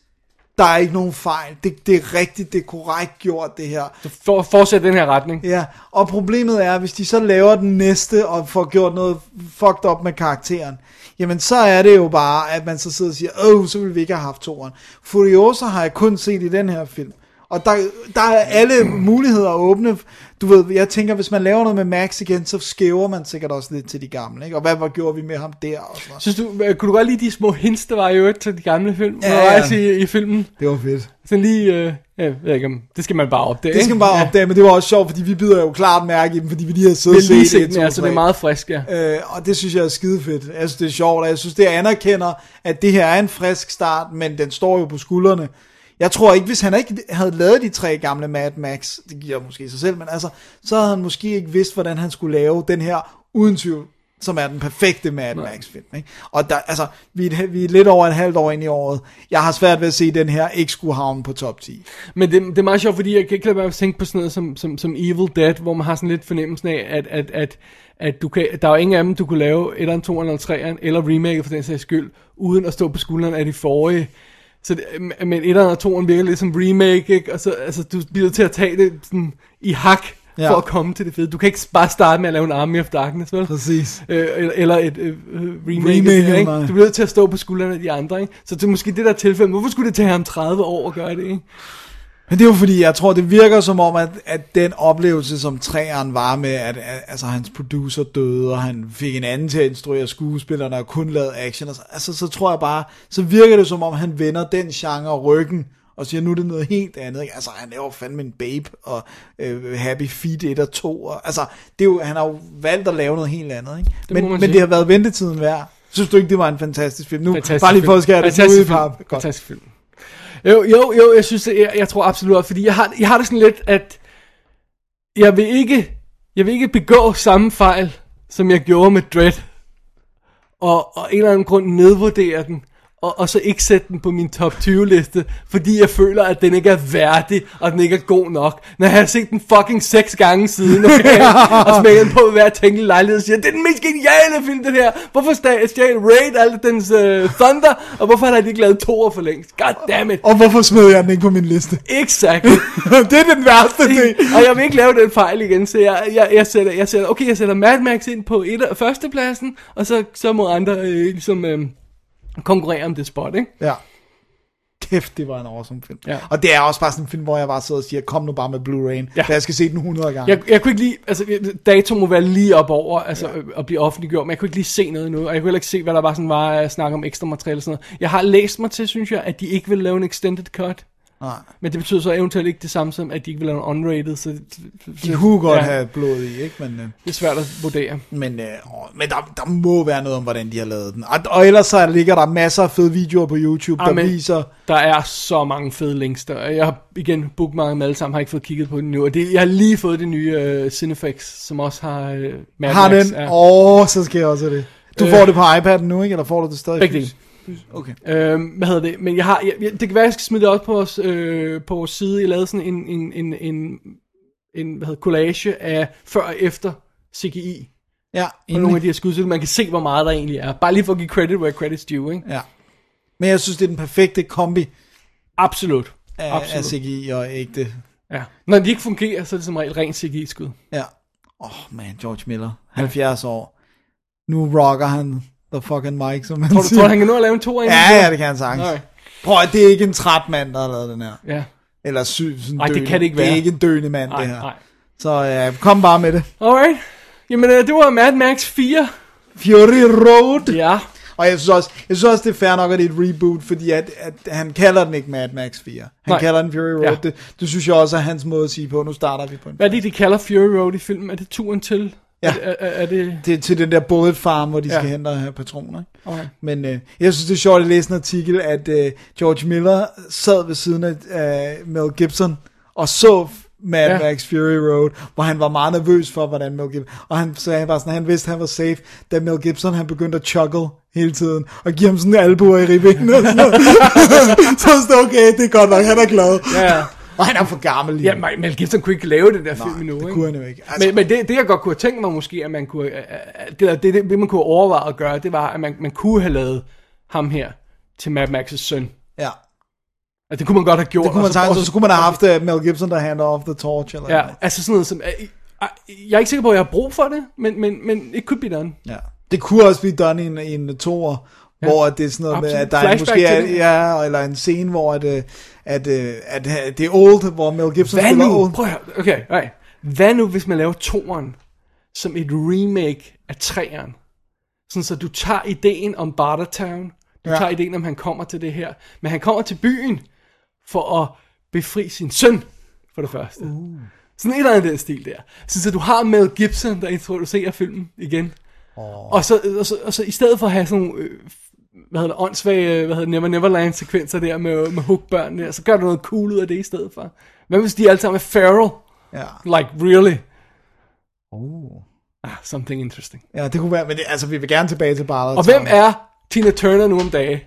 der er ikke nogen fejl. Det, det er rigtigt, det er korrekt gjort, det her. For, fortsæt den her retning. Ja, og problemet er, hvis de så laver den næste og får gjort noget fucked up med karakteren, jamen så er det jo bare, at man så sidder og siger, åh, så ville vi ikke have haft toren. Furiosa har jeg kun set i den her film. Og der, der er alle muligheder åbne. Du ved, jeg tænker, hvis man laver noget med Max igen, så skæver man sikkert også lidt til de gamle. Ikke? Og hvad, hvad gjorde vi med ham der? Og sådan. Synes du, øh, kunne du godt lide de små hints, der var i øvrigt til de gamle film? Ja, ja. I, i filmen? Det var fedt. Sådan lige, øh, jeg ved ikke om, det skal man bare opdage. Det skal man bare ikke? opdage, men det var også sjovt, fordi vi bider jo klart mærke i dem, fordi vi lige har Ja, siddet det er og set set, et, den, to, altså det er meget frisk, ja. Øh, og det synes jeg er skide fedt. Jeg synes, det er sjovt, og jeg synes, det anerkender, at det her er en frisk start, men den står jo på skuldrene. Jeg tror ikke, hvis han ikke havde lavet de tre gamle Mad Max, det giver måske sig selv, men altså, så havde han måske ikke vidst, hvordan han skulle lave den her uden tvivl, som er den perfekte Mad Max film. Ikke? Og der, altså, vi er, vi er lidt over et halvt år ind i året. Jeg har svært ved at se den her ikke skulle havne på top 10. Men det, det er meget sjovt, fordi jeg kan ikke lade være at tænke på sådan noget som, som, som Evil Dead, hvor man har sådan lidt fornemmelsen af, at, at, at, at du kan, der er jo ingen af dem, du kunne lave 1'eren, 2'eren eller 3'eren, eller remake for den sags skyld, uden at stå på skulderen af de forrige. Så det, men 1'eren og 2'eren virker lidt som remake, ikke? Og så, altså, du bliver til at tage det sådan i hak, ja. For at komme til det fede. Du kan ikke bare starte med at lave en Army of Darkness, vel? Præcis. Øh, eller, eller et øh, øh, remake, Remake, det, ikke? Du bliver nødt til at stå på skuldrene af de andre, ikke? Så det er måske det der tilfælde. Hvorfor skulle det tage ham 30 år at gøre det, ikke? Men det er jo fordi, jeg tror, det virker som om, at, at den oplevelse, som træeren var med, at, at altså, hans producer døde, og han fik en anden til at instruere skuespillerne, og kun lavede action, og så, altså, så tror jeg bare, så virker det som om, han vender den genre ryggen, og siger, nu er det noget helt andet. Ikke? Altså, han laver fandme en Babe, og øh, Happy Feet 1 og 2. Og, altså, det er jo, han har jo valgt at lave noget helt andet. Ikke? må Men, men sige. det har været ventetiden værd. Synes du ikke, det var en fantastisk film? Nu, Fantastisk bare lige for at skære det ud i pap. Godt. Fantastisk film. Jo, jo, jo, jeg synes, jeg, jeg tror absolut fordi jeg har, jeg har det sådan lidt, at jeg vil ikke, jeg vil ikke begå samme fejl, som jeg gjorde med Dread, og, og en eller anden grund nedvurdere den, og, og så ikke sætte den på min top 20 liste, fordi jeg føler, at den ikke er værdig, og den ikke er god nok. Når jeg har set den fucking seks gange siden, okay, og smækket den på hver tænkelig lejlighed, og siger, det er den mest geniale film, det her. Hvorfor stjal Raid alle dens uh, Thunder, og hvorfor har de ikke lavet toer for længst? God damn it. Og hvorfor smed jeg den ikke på min liste? Exactly. det er den værste ting. og jeg vil ikke lave den fejl igen, så jeg, jeg, jeg, sætter, jeg sætter, okay, jeg sætter Mad Max ind på et, førstepladsen, og så, så må andre øh, ligesom øh, konkurrere om det spot, ikke? Ja. Kæft, det var en awesome film. Ja. Og det er også bare sådan en film, hvor jeg bare sidder og siger, kom nu bare med Blu-ray, Ja. for jeg skal se den 100 gange. Jeg, jeg kunne ikke lige, altså dato må være lige op over, altså ja. at blive offentliggjort, men jeg kunne ikke lige se noget nu, og jeg kunne heller ikke se, hvad der var sådan var at snakke om ekstra materiale og sådan noget. Jeg har læst mig til, synes jeg, at de ikke vil lave en extended cut. Nej. Men det betyder så eventuelt ikke det samme som, at de ikke vil lave en unrated, så, De kunne godt ja, have blod i, ikke? Men, øh, Det er svært at vurdere. men, øh, men der, der må være noget om, hvordan de har lavet den. Og, og ellers så ligger der masser af fede videoer på YouTube, der Amen. viser... Der er så mange fede links der. Jeg har igen bookmarket dem alle sammen, har ikke fået kigget på det nu. Og det, jeg har lige fået det nye uh, Cinefix, som også har uh, Mad Har Max. den? Åh, oh, så skal jeg også have det. Du Øh. får det på iPad'en nu, ikke? Eller får du det stadig? Begge? Okay. Øhm, hvad hedder det? Men jeg har, jeg, jeg, det kan være, jeg skal smide det også på vores, øh, på vores side. Jeg lavede sådan en, en, en, en, en hvad hedder, collage af før og efter CGI. Ja, På nogle af de her skud, så man kan se, hvor meget der egentlig er. Bare lige for at give credit where credit's due, ikke? Ja. Men jeg synes, det er den perfekte kombi Absolut. af, af Absolut. CGI og ægte. Ja. Når de ikke fungerer, så er det som regel rent CGI-skud. Ja. Åh, oh, man, George Miller. 70 år. Nu rocker han the fucking mic, som man Tror du, siger. tror han kan nå at lave en to Ja, ja, det kan han sagtens. Prøv at det er ikke en træt mand, der har lavet den her. Ja. Eller syg, sådan Nej, det kan det ikke Det er være. ikke en døende mand, Nej, det her. nej. Så ja, kom bare med det. Alright. Jamen, øh, det var Mad Max 4. Fury Road. Ja. Og jeg synes også, jeg synes også det er fair nok, at det er et reboot, fordi at, at han kalder den ikke Mad Max 4. Han Nej. kalder den Fury Road. Ja. Det, det synes jeg også er hans måde at sige på. Nu starter vi på en Hvad er det, de kalder Fury Road i filmen? Er det turen til? Ja. Er, er, er det... det er til den der bullet farm, hvor de Ja. skal hente og have patroner. Okay. Men øh, jeg synes, det er sjovt at læse en artikel, at øh, George Miller sad ved siden af øh, Mel Gibson og så Mad Ja. Max Fury Road, hvor han var meget nervøs for, hvordan Mel Gibson... Og han sagde bare sådan, han vidste, han var safe, da Mel Gibson, han begyndte at chuckle hele tiden, og give ham sådan en albuer i ribben og sådan noget. så var det okay, det er godt nok, han er glad. Ja. Og han er for gammel lige Ja. Mel Gibson kunne ikke lave det der film Nej, endnu, det ikke? kunne han jo ikke. Altså, Men, men det, det, jeg godt kunne tænkt mig måske, at man kunne, det, det, det, man kunne overveje at gøre, det var, at man, man kunne have lavet ham her til Mad Max's søn. ja, Altså, det kunne man godt have gjort. det kunne man sagtens, så, så kunne man have haft uh, Mel Gibson, der handler off the torch. Eller Ja, noget. altså sådan noget som... øh, Jeg er ikke sikker på, at jeg har brug for det, men, men, men it could be done. Ja. Det kunne også blive done i en, i en toer, ja. hvor det er sådan noget med, Absolut. at der er måske er, ja, eller en scene, hvor at, øh, at, at, at, at det er old, hvor Mel Gibson Hvad spiller nu? old. Prøv at høre. Okay, right. Hvad nu, hvis man laver toeren som et remake af treeren? Sådan så du tager ideen om Bartertown, du Ja. tager ideen om, han kommer til det her, men han kommer til byen for at befri sin søn, for det første. Uh. Sådan et eller andet den stil der. Sådan så du har Mel Gibson, der introducerer filmen igen. Oh. Og, så, og, så, og så i stedet for at have sådan nogle, øh, hvad hedder det, åndssvage, hvad hedder det, Never Neverland sekvenser der med, med hookbørn der, så gør du noget cool ud af det i stedet for. Hvad hvis de alle sammen er feral? Ja. Like, really? Oh. Ah, something interesting. ja, det kunne være, men det, altså, vi vil gerne tilbage til Barlow. Og hvem er Tina Turner nu om dagen?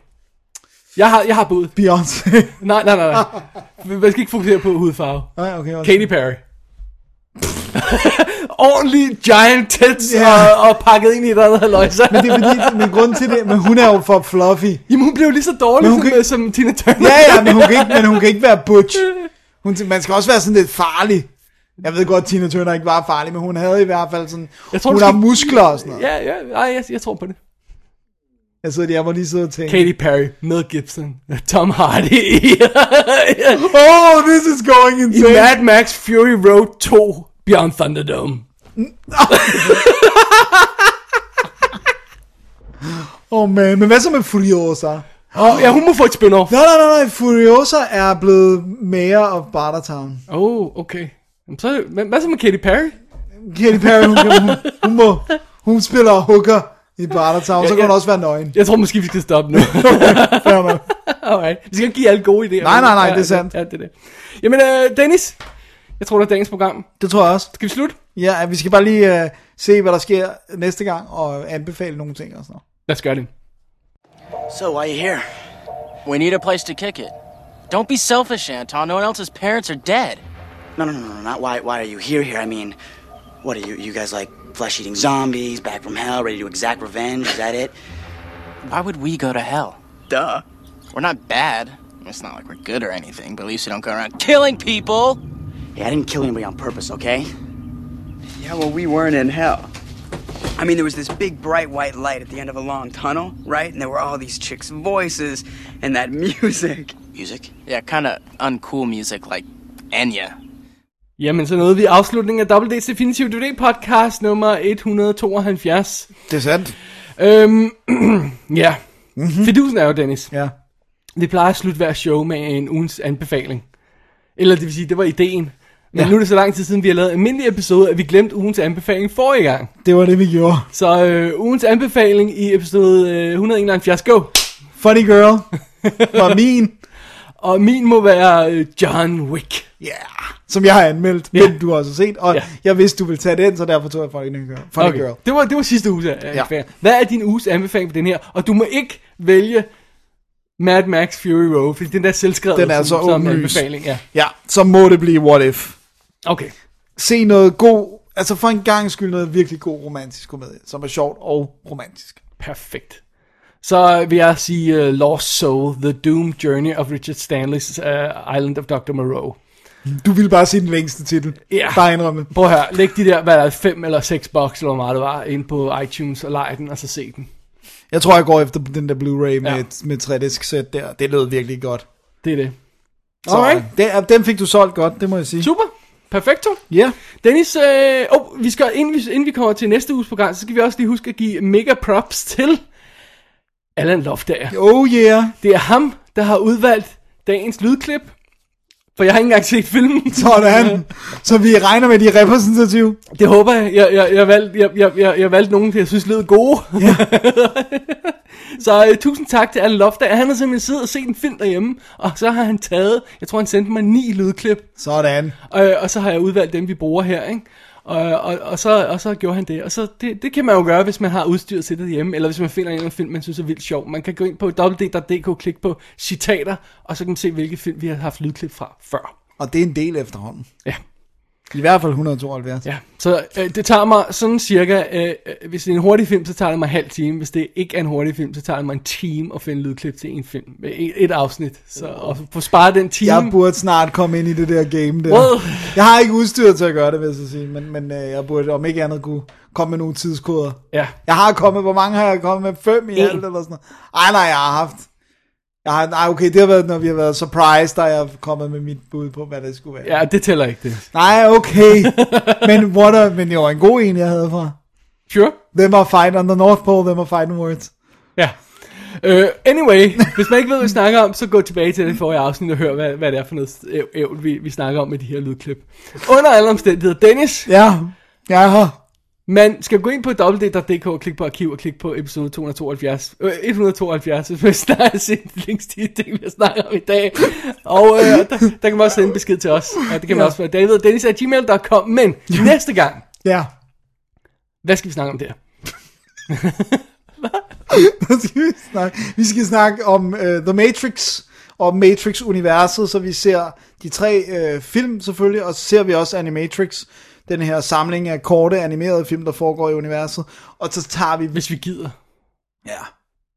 Jeg har, jeg har bud. Beyoncé. Nej, nej, nej, nej. Vi skal ikke fokusere på hudfarve. Nej, okay. også. Katy Perry. Ordentlig giant tits Ja. og, og pakket ind i et andet haløjse. Men det er fordi, men grund til det, men hun er jo for fluffy. Jamen hun blev lige så dårlig som, kan- som Tina Turner. Ja, ja, men hun kan ikke, men hun kan ikke være butch. Hun, man skal også være sådan lidt farlig. Jeg ved godt, Tina Turner ikke var farlig, men hun havde i hvert fald sådan, Jeg tror, hun har skal- muskler og sådan noget. Ja, ja, ej, jeg, jeg tror på det. Jeg sidder jeg må lige sidde og tænke. Katy Perry, Mel Gibson, Tom Hardy Oh, this is going i insane. Mad Max Fury Road 2 Beyond Thunderdome. Oh man, men hvad så med Furiosa? Og ja, hun må få et spin-off. Nej, nej, nej, nej, Furiosa er blevet mayor of Bartertown. Oh, okay. Så, men hvad så med Katy Perry? Katy Perry, hun, kan, hun, hun, må, hun spiller hooker i Bartertown, så kan ja. hun også være nøgen. Jeg tror måske, vi skal stoppe nu. Fair nok. Alright. Vi skal ikke give alle gode idéer. Nej, nej, nej, Ja, det er sandt. Ja, det er det. Jamen, uh, Dennis. Jeg tror, det er dagens program. Det tror jeg også. Skal vi slutte? Ja, vi skal bare lige uh, se, hvad der sker næste gang, og anbefale nogle ting og sådan noget. Lad os gøre det. So, why you here? We need a place to kick it. Don't be selfish, Anton. No one else's parents are dead. No, no, no, no, not why. Why are you here? Here, I mean, what are you? You guys like flesh-eating zombies, back from hell, ready to exact revenge? Is that it? Why would we go to hell? Duh. We're not bad. It's not like we're good or anything, but at least we don't go around killing people. Yeah, I didn't kill anybody on purpose. Okay? Yeah, well, we weren't in hell. I mean, there was this big bright white light at the end of a long tunnel, right? And there were all these chicks' voices and that music. Music. Yeah, kind of uncool music like Enya. Jamen, så nåede vi afslutningen af Double D's Definitive DVD podcast nummer 172. Det er sandt. Øhm, ja. Mm-hmm. Fidusen er jo, Dennis. Ja. Vi plejer at slutte hver show med en ugens anbefaling. Eller det vil sige, det var ideen. Men Ja. nu er det så lang tid siden, vi har lavet en almindelig episode, at vi glemte ugens anbefaling forrige gang. Det var det, vi gjorde. Så øh, ugens anbefaling i episode øh, 171, go! Funny Girl var min. Og min må være øh, John Wick. Ja. Yeah. Som jeg har anmeldt, Ja. men du har også set. Og Ja. jeg vidste, du ville tage den, så derfor tog jeg Funny Girl. Funny Okay. Girl. Det var, det var sidste uges øh, Ja. anbefaling. Hvad er din uges anbefaling på den her? Og du må ikke vælge Mad Max Fury Road, fordi den der er selvskrevet Den er som, så som åbenlys. anbefaling. Ja. Ja, så må det blive What If. Okay. Se noget god, altså for en gang skyld noget virkelig god romantisk komedie, som er sjovt og romantisk. Perfekt. Så vil jeg sige uh, Lost Soul, The Doomed Journey of Richard Stanley's uh, Island of Dr. Moreau. Du ville bare sige den længste titel. Ja. Bare indrømme. Prøv høre, læg de der, hvad der er, fem eller seks box, eller hvor meget det var, ind på iTunes og lege den, og så se den. Jeg tror, jeg går efter den der Blu-ray med, Ja. med 3-disk sæt der. Det lød virkelig godt. Det er det. Så, Alright. den, den fik du solgt godt, det må jeg sige. Super. Perfekto. Ja. Dennis, øh, oh, vi skal, inden, vi, inden vi kommer til næste uges program, så skal vi også lige huske at give mega props til Allan Loftager. Oh yeah. Det er ham, der har udvalgt dagens lydklip, for jeg har ikke engang set filmen. Sådan. Så vi regner med, de er repræsentative. Det håber jeg. Jeg, jeg, jeg, valgte, jeg, jeg, jeg, jeg valgte nogen, jeg synes lød gode. Ja. så uh, tusind tak til Allan Loftager. Han har simpelthen siddet og set en film derhjemme, og så har han taget, jeg tror han sendte mig ni lydklip, Sådan. og, og så har jeg udvalgt dem, vi bruger her, ikke? Og, og, og, så, og så gjorde han det. Og så det, det kan man jo gøre, hvis man har udstyret til det hjemme, eller hvis man finder en eller anden film, man synes er vildt sjov. Man kan gå ind på www.dk, klikke på citater, og så kan man se, hvilke film vi har haft lydklip fra før. Og det er en del efterhånden. Ja. I hvert fald 172. Ja, så øh, det tager mig sådan cirka, øh, øh, hvis det er en hurtig film, så tager det mig en halv time. Hvis det ikke er en hurtig film, så tager det mig en time at finde lydklip til en film. Øh, Et, et afsnit. Så og få sparet den time. Jeg burde snart komme ind i det der game der. Well. Jeg har ikke udstyret til at gøre det, vil jeg så sige. Men, men øh, jeg burde om ikke andet kunne komme med nogle tidskoder. Ja. Jeg har kommet, hvor mange har jeg kommet med? Fem i alt eller sådan noget? Ej, nej, jeg har haft... Har, nej, okay, det har været, når vi har været surprised, der er jeg kommet med mit bud på, hvad det skulle være. Ja, det tæller ikke det. Nej, okay. men, what a, men det var en god en, jeg havde fra. Sure. Them are fight on the North Pole, them are fighting words. Ja. Uh, anyway, hvis man ikke ved, hvad vi snakker om, så gå tilbage til det forrige afsnit og hør, hvad, hvad det er for noget æv- ævl, vi, vi snakker om med de her lydklip. Under alle omstændigheder, Dennis, Ja, jeg er her. Man skal gå ind på www.dk og klikke på arkiv og klikke på episode 272, øh, 172, hvis man snart har set links til de ting, vi har snakket om i dag. Og øh, der, der kan man også sende en besked til os. Ja, det kan man Ja. også være David og Dennis at gmail.com. Men næste gang, Ja. hvad skal vi snakke om der? Nu skal vi, snakke. vi skal snakke om uh, The Matrix, og Matrix-universet, så vi ser de tre uh, film selvfølgelig, og så ser vi også Animatrix, den her samling af korte animerede film, der foregår i universet, og så tager vi... Hvis vi gider. Ja.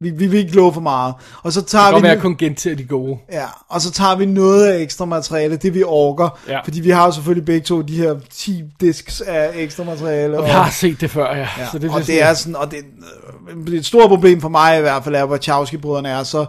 Vi, vi vil ikke love for meget. Og så tager Det kan vi... jeg kun gentager de gode. Ja, og så tager vi noget af ekstra materiale, det vi orker. Ja. Fordi vi har jo selvfølgelig begge to de her 10 disks af ekstra materiale. Og vi har set det før, ja. Ja, Så det, det, og det er sådan, og det, øh, det er et stort problem for mig i hvert fald, er, hvor Wachowski-brødrene er så, øh,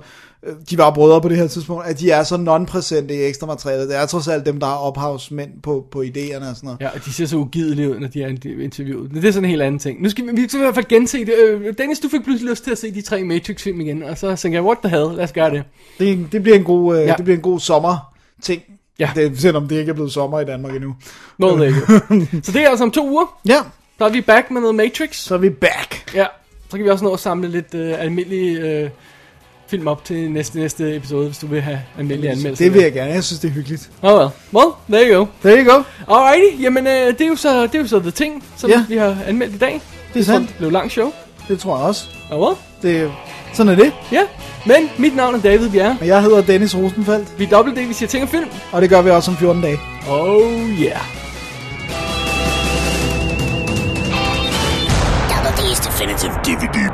de var brødre på det her tidspunkt, at de er så non-præsente i ekstra materialet. Det er trods alt dem, der er ophavsmænd på, på idéerne og sådan noget. Ja, og de ser så ugidelige ud, når de er interviewet. Men det er sådan en helt anden ting. Nu skal vi, vi skal i hvert fald gense det. Øh, Dennis, du fik pludselig lyst til at se de tre Matrix-film igen, og så tænkte jeg, what the hell, lad os gøre det. Det, det, bliver en god, øh, Ja. det bliver en god sommer ting. Ja. Det, selvom det ikke er blevet sommer i Danmark endnu. Noget ikke. så det er altså om to uger. Ja, Så er vi back med noget Matrix. så er vi back. Ja, så kan vi også nå at samle lidt øh, almindelige øh, film op til næste, næste episode, hvis du vil have almindelige anmeldelser. Det vil jeg gerne. Jeg synes, det er hyggeligt. Oh well. well, there you go. There you go. Alrighty, jamen øh, det, er jo så, det er jo så the ting, som Ja. vi har anmeldt i dag. Det er sandt. Det blev langt show. Det tror jeg også. Oh well. Det, sådan er det. Ja, men mit navn er David Bjerre. Og jeg hedder Dennis Rosenfeldt, Vi er dobbelt det, vi siger ting om film. og det gør vi også om 14 dage. Oh yeah. Double D's Definitive DVD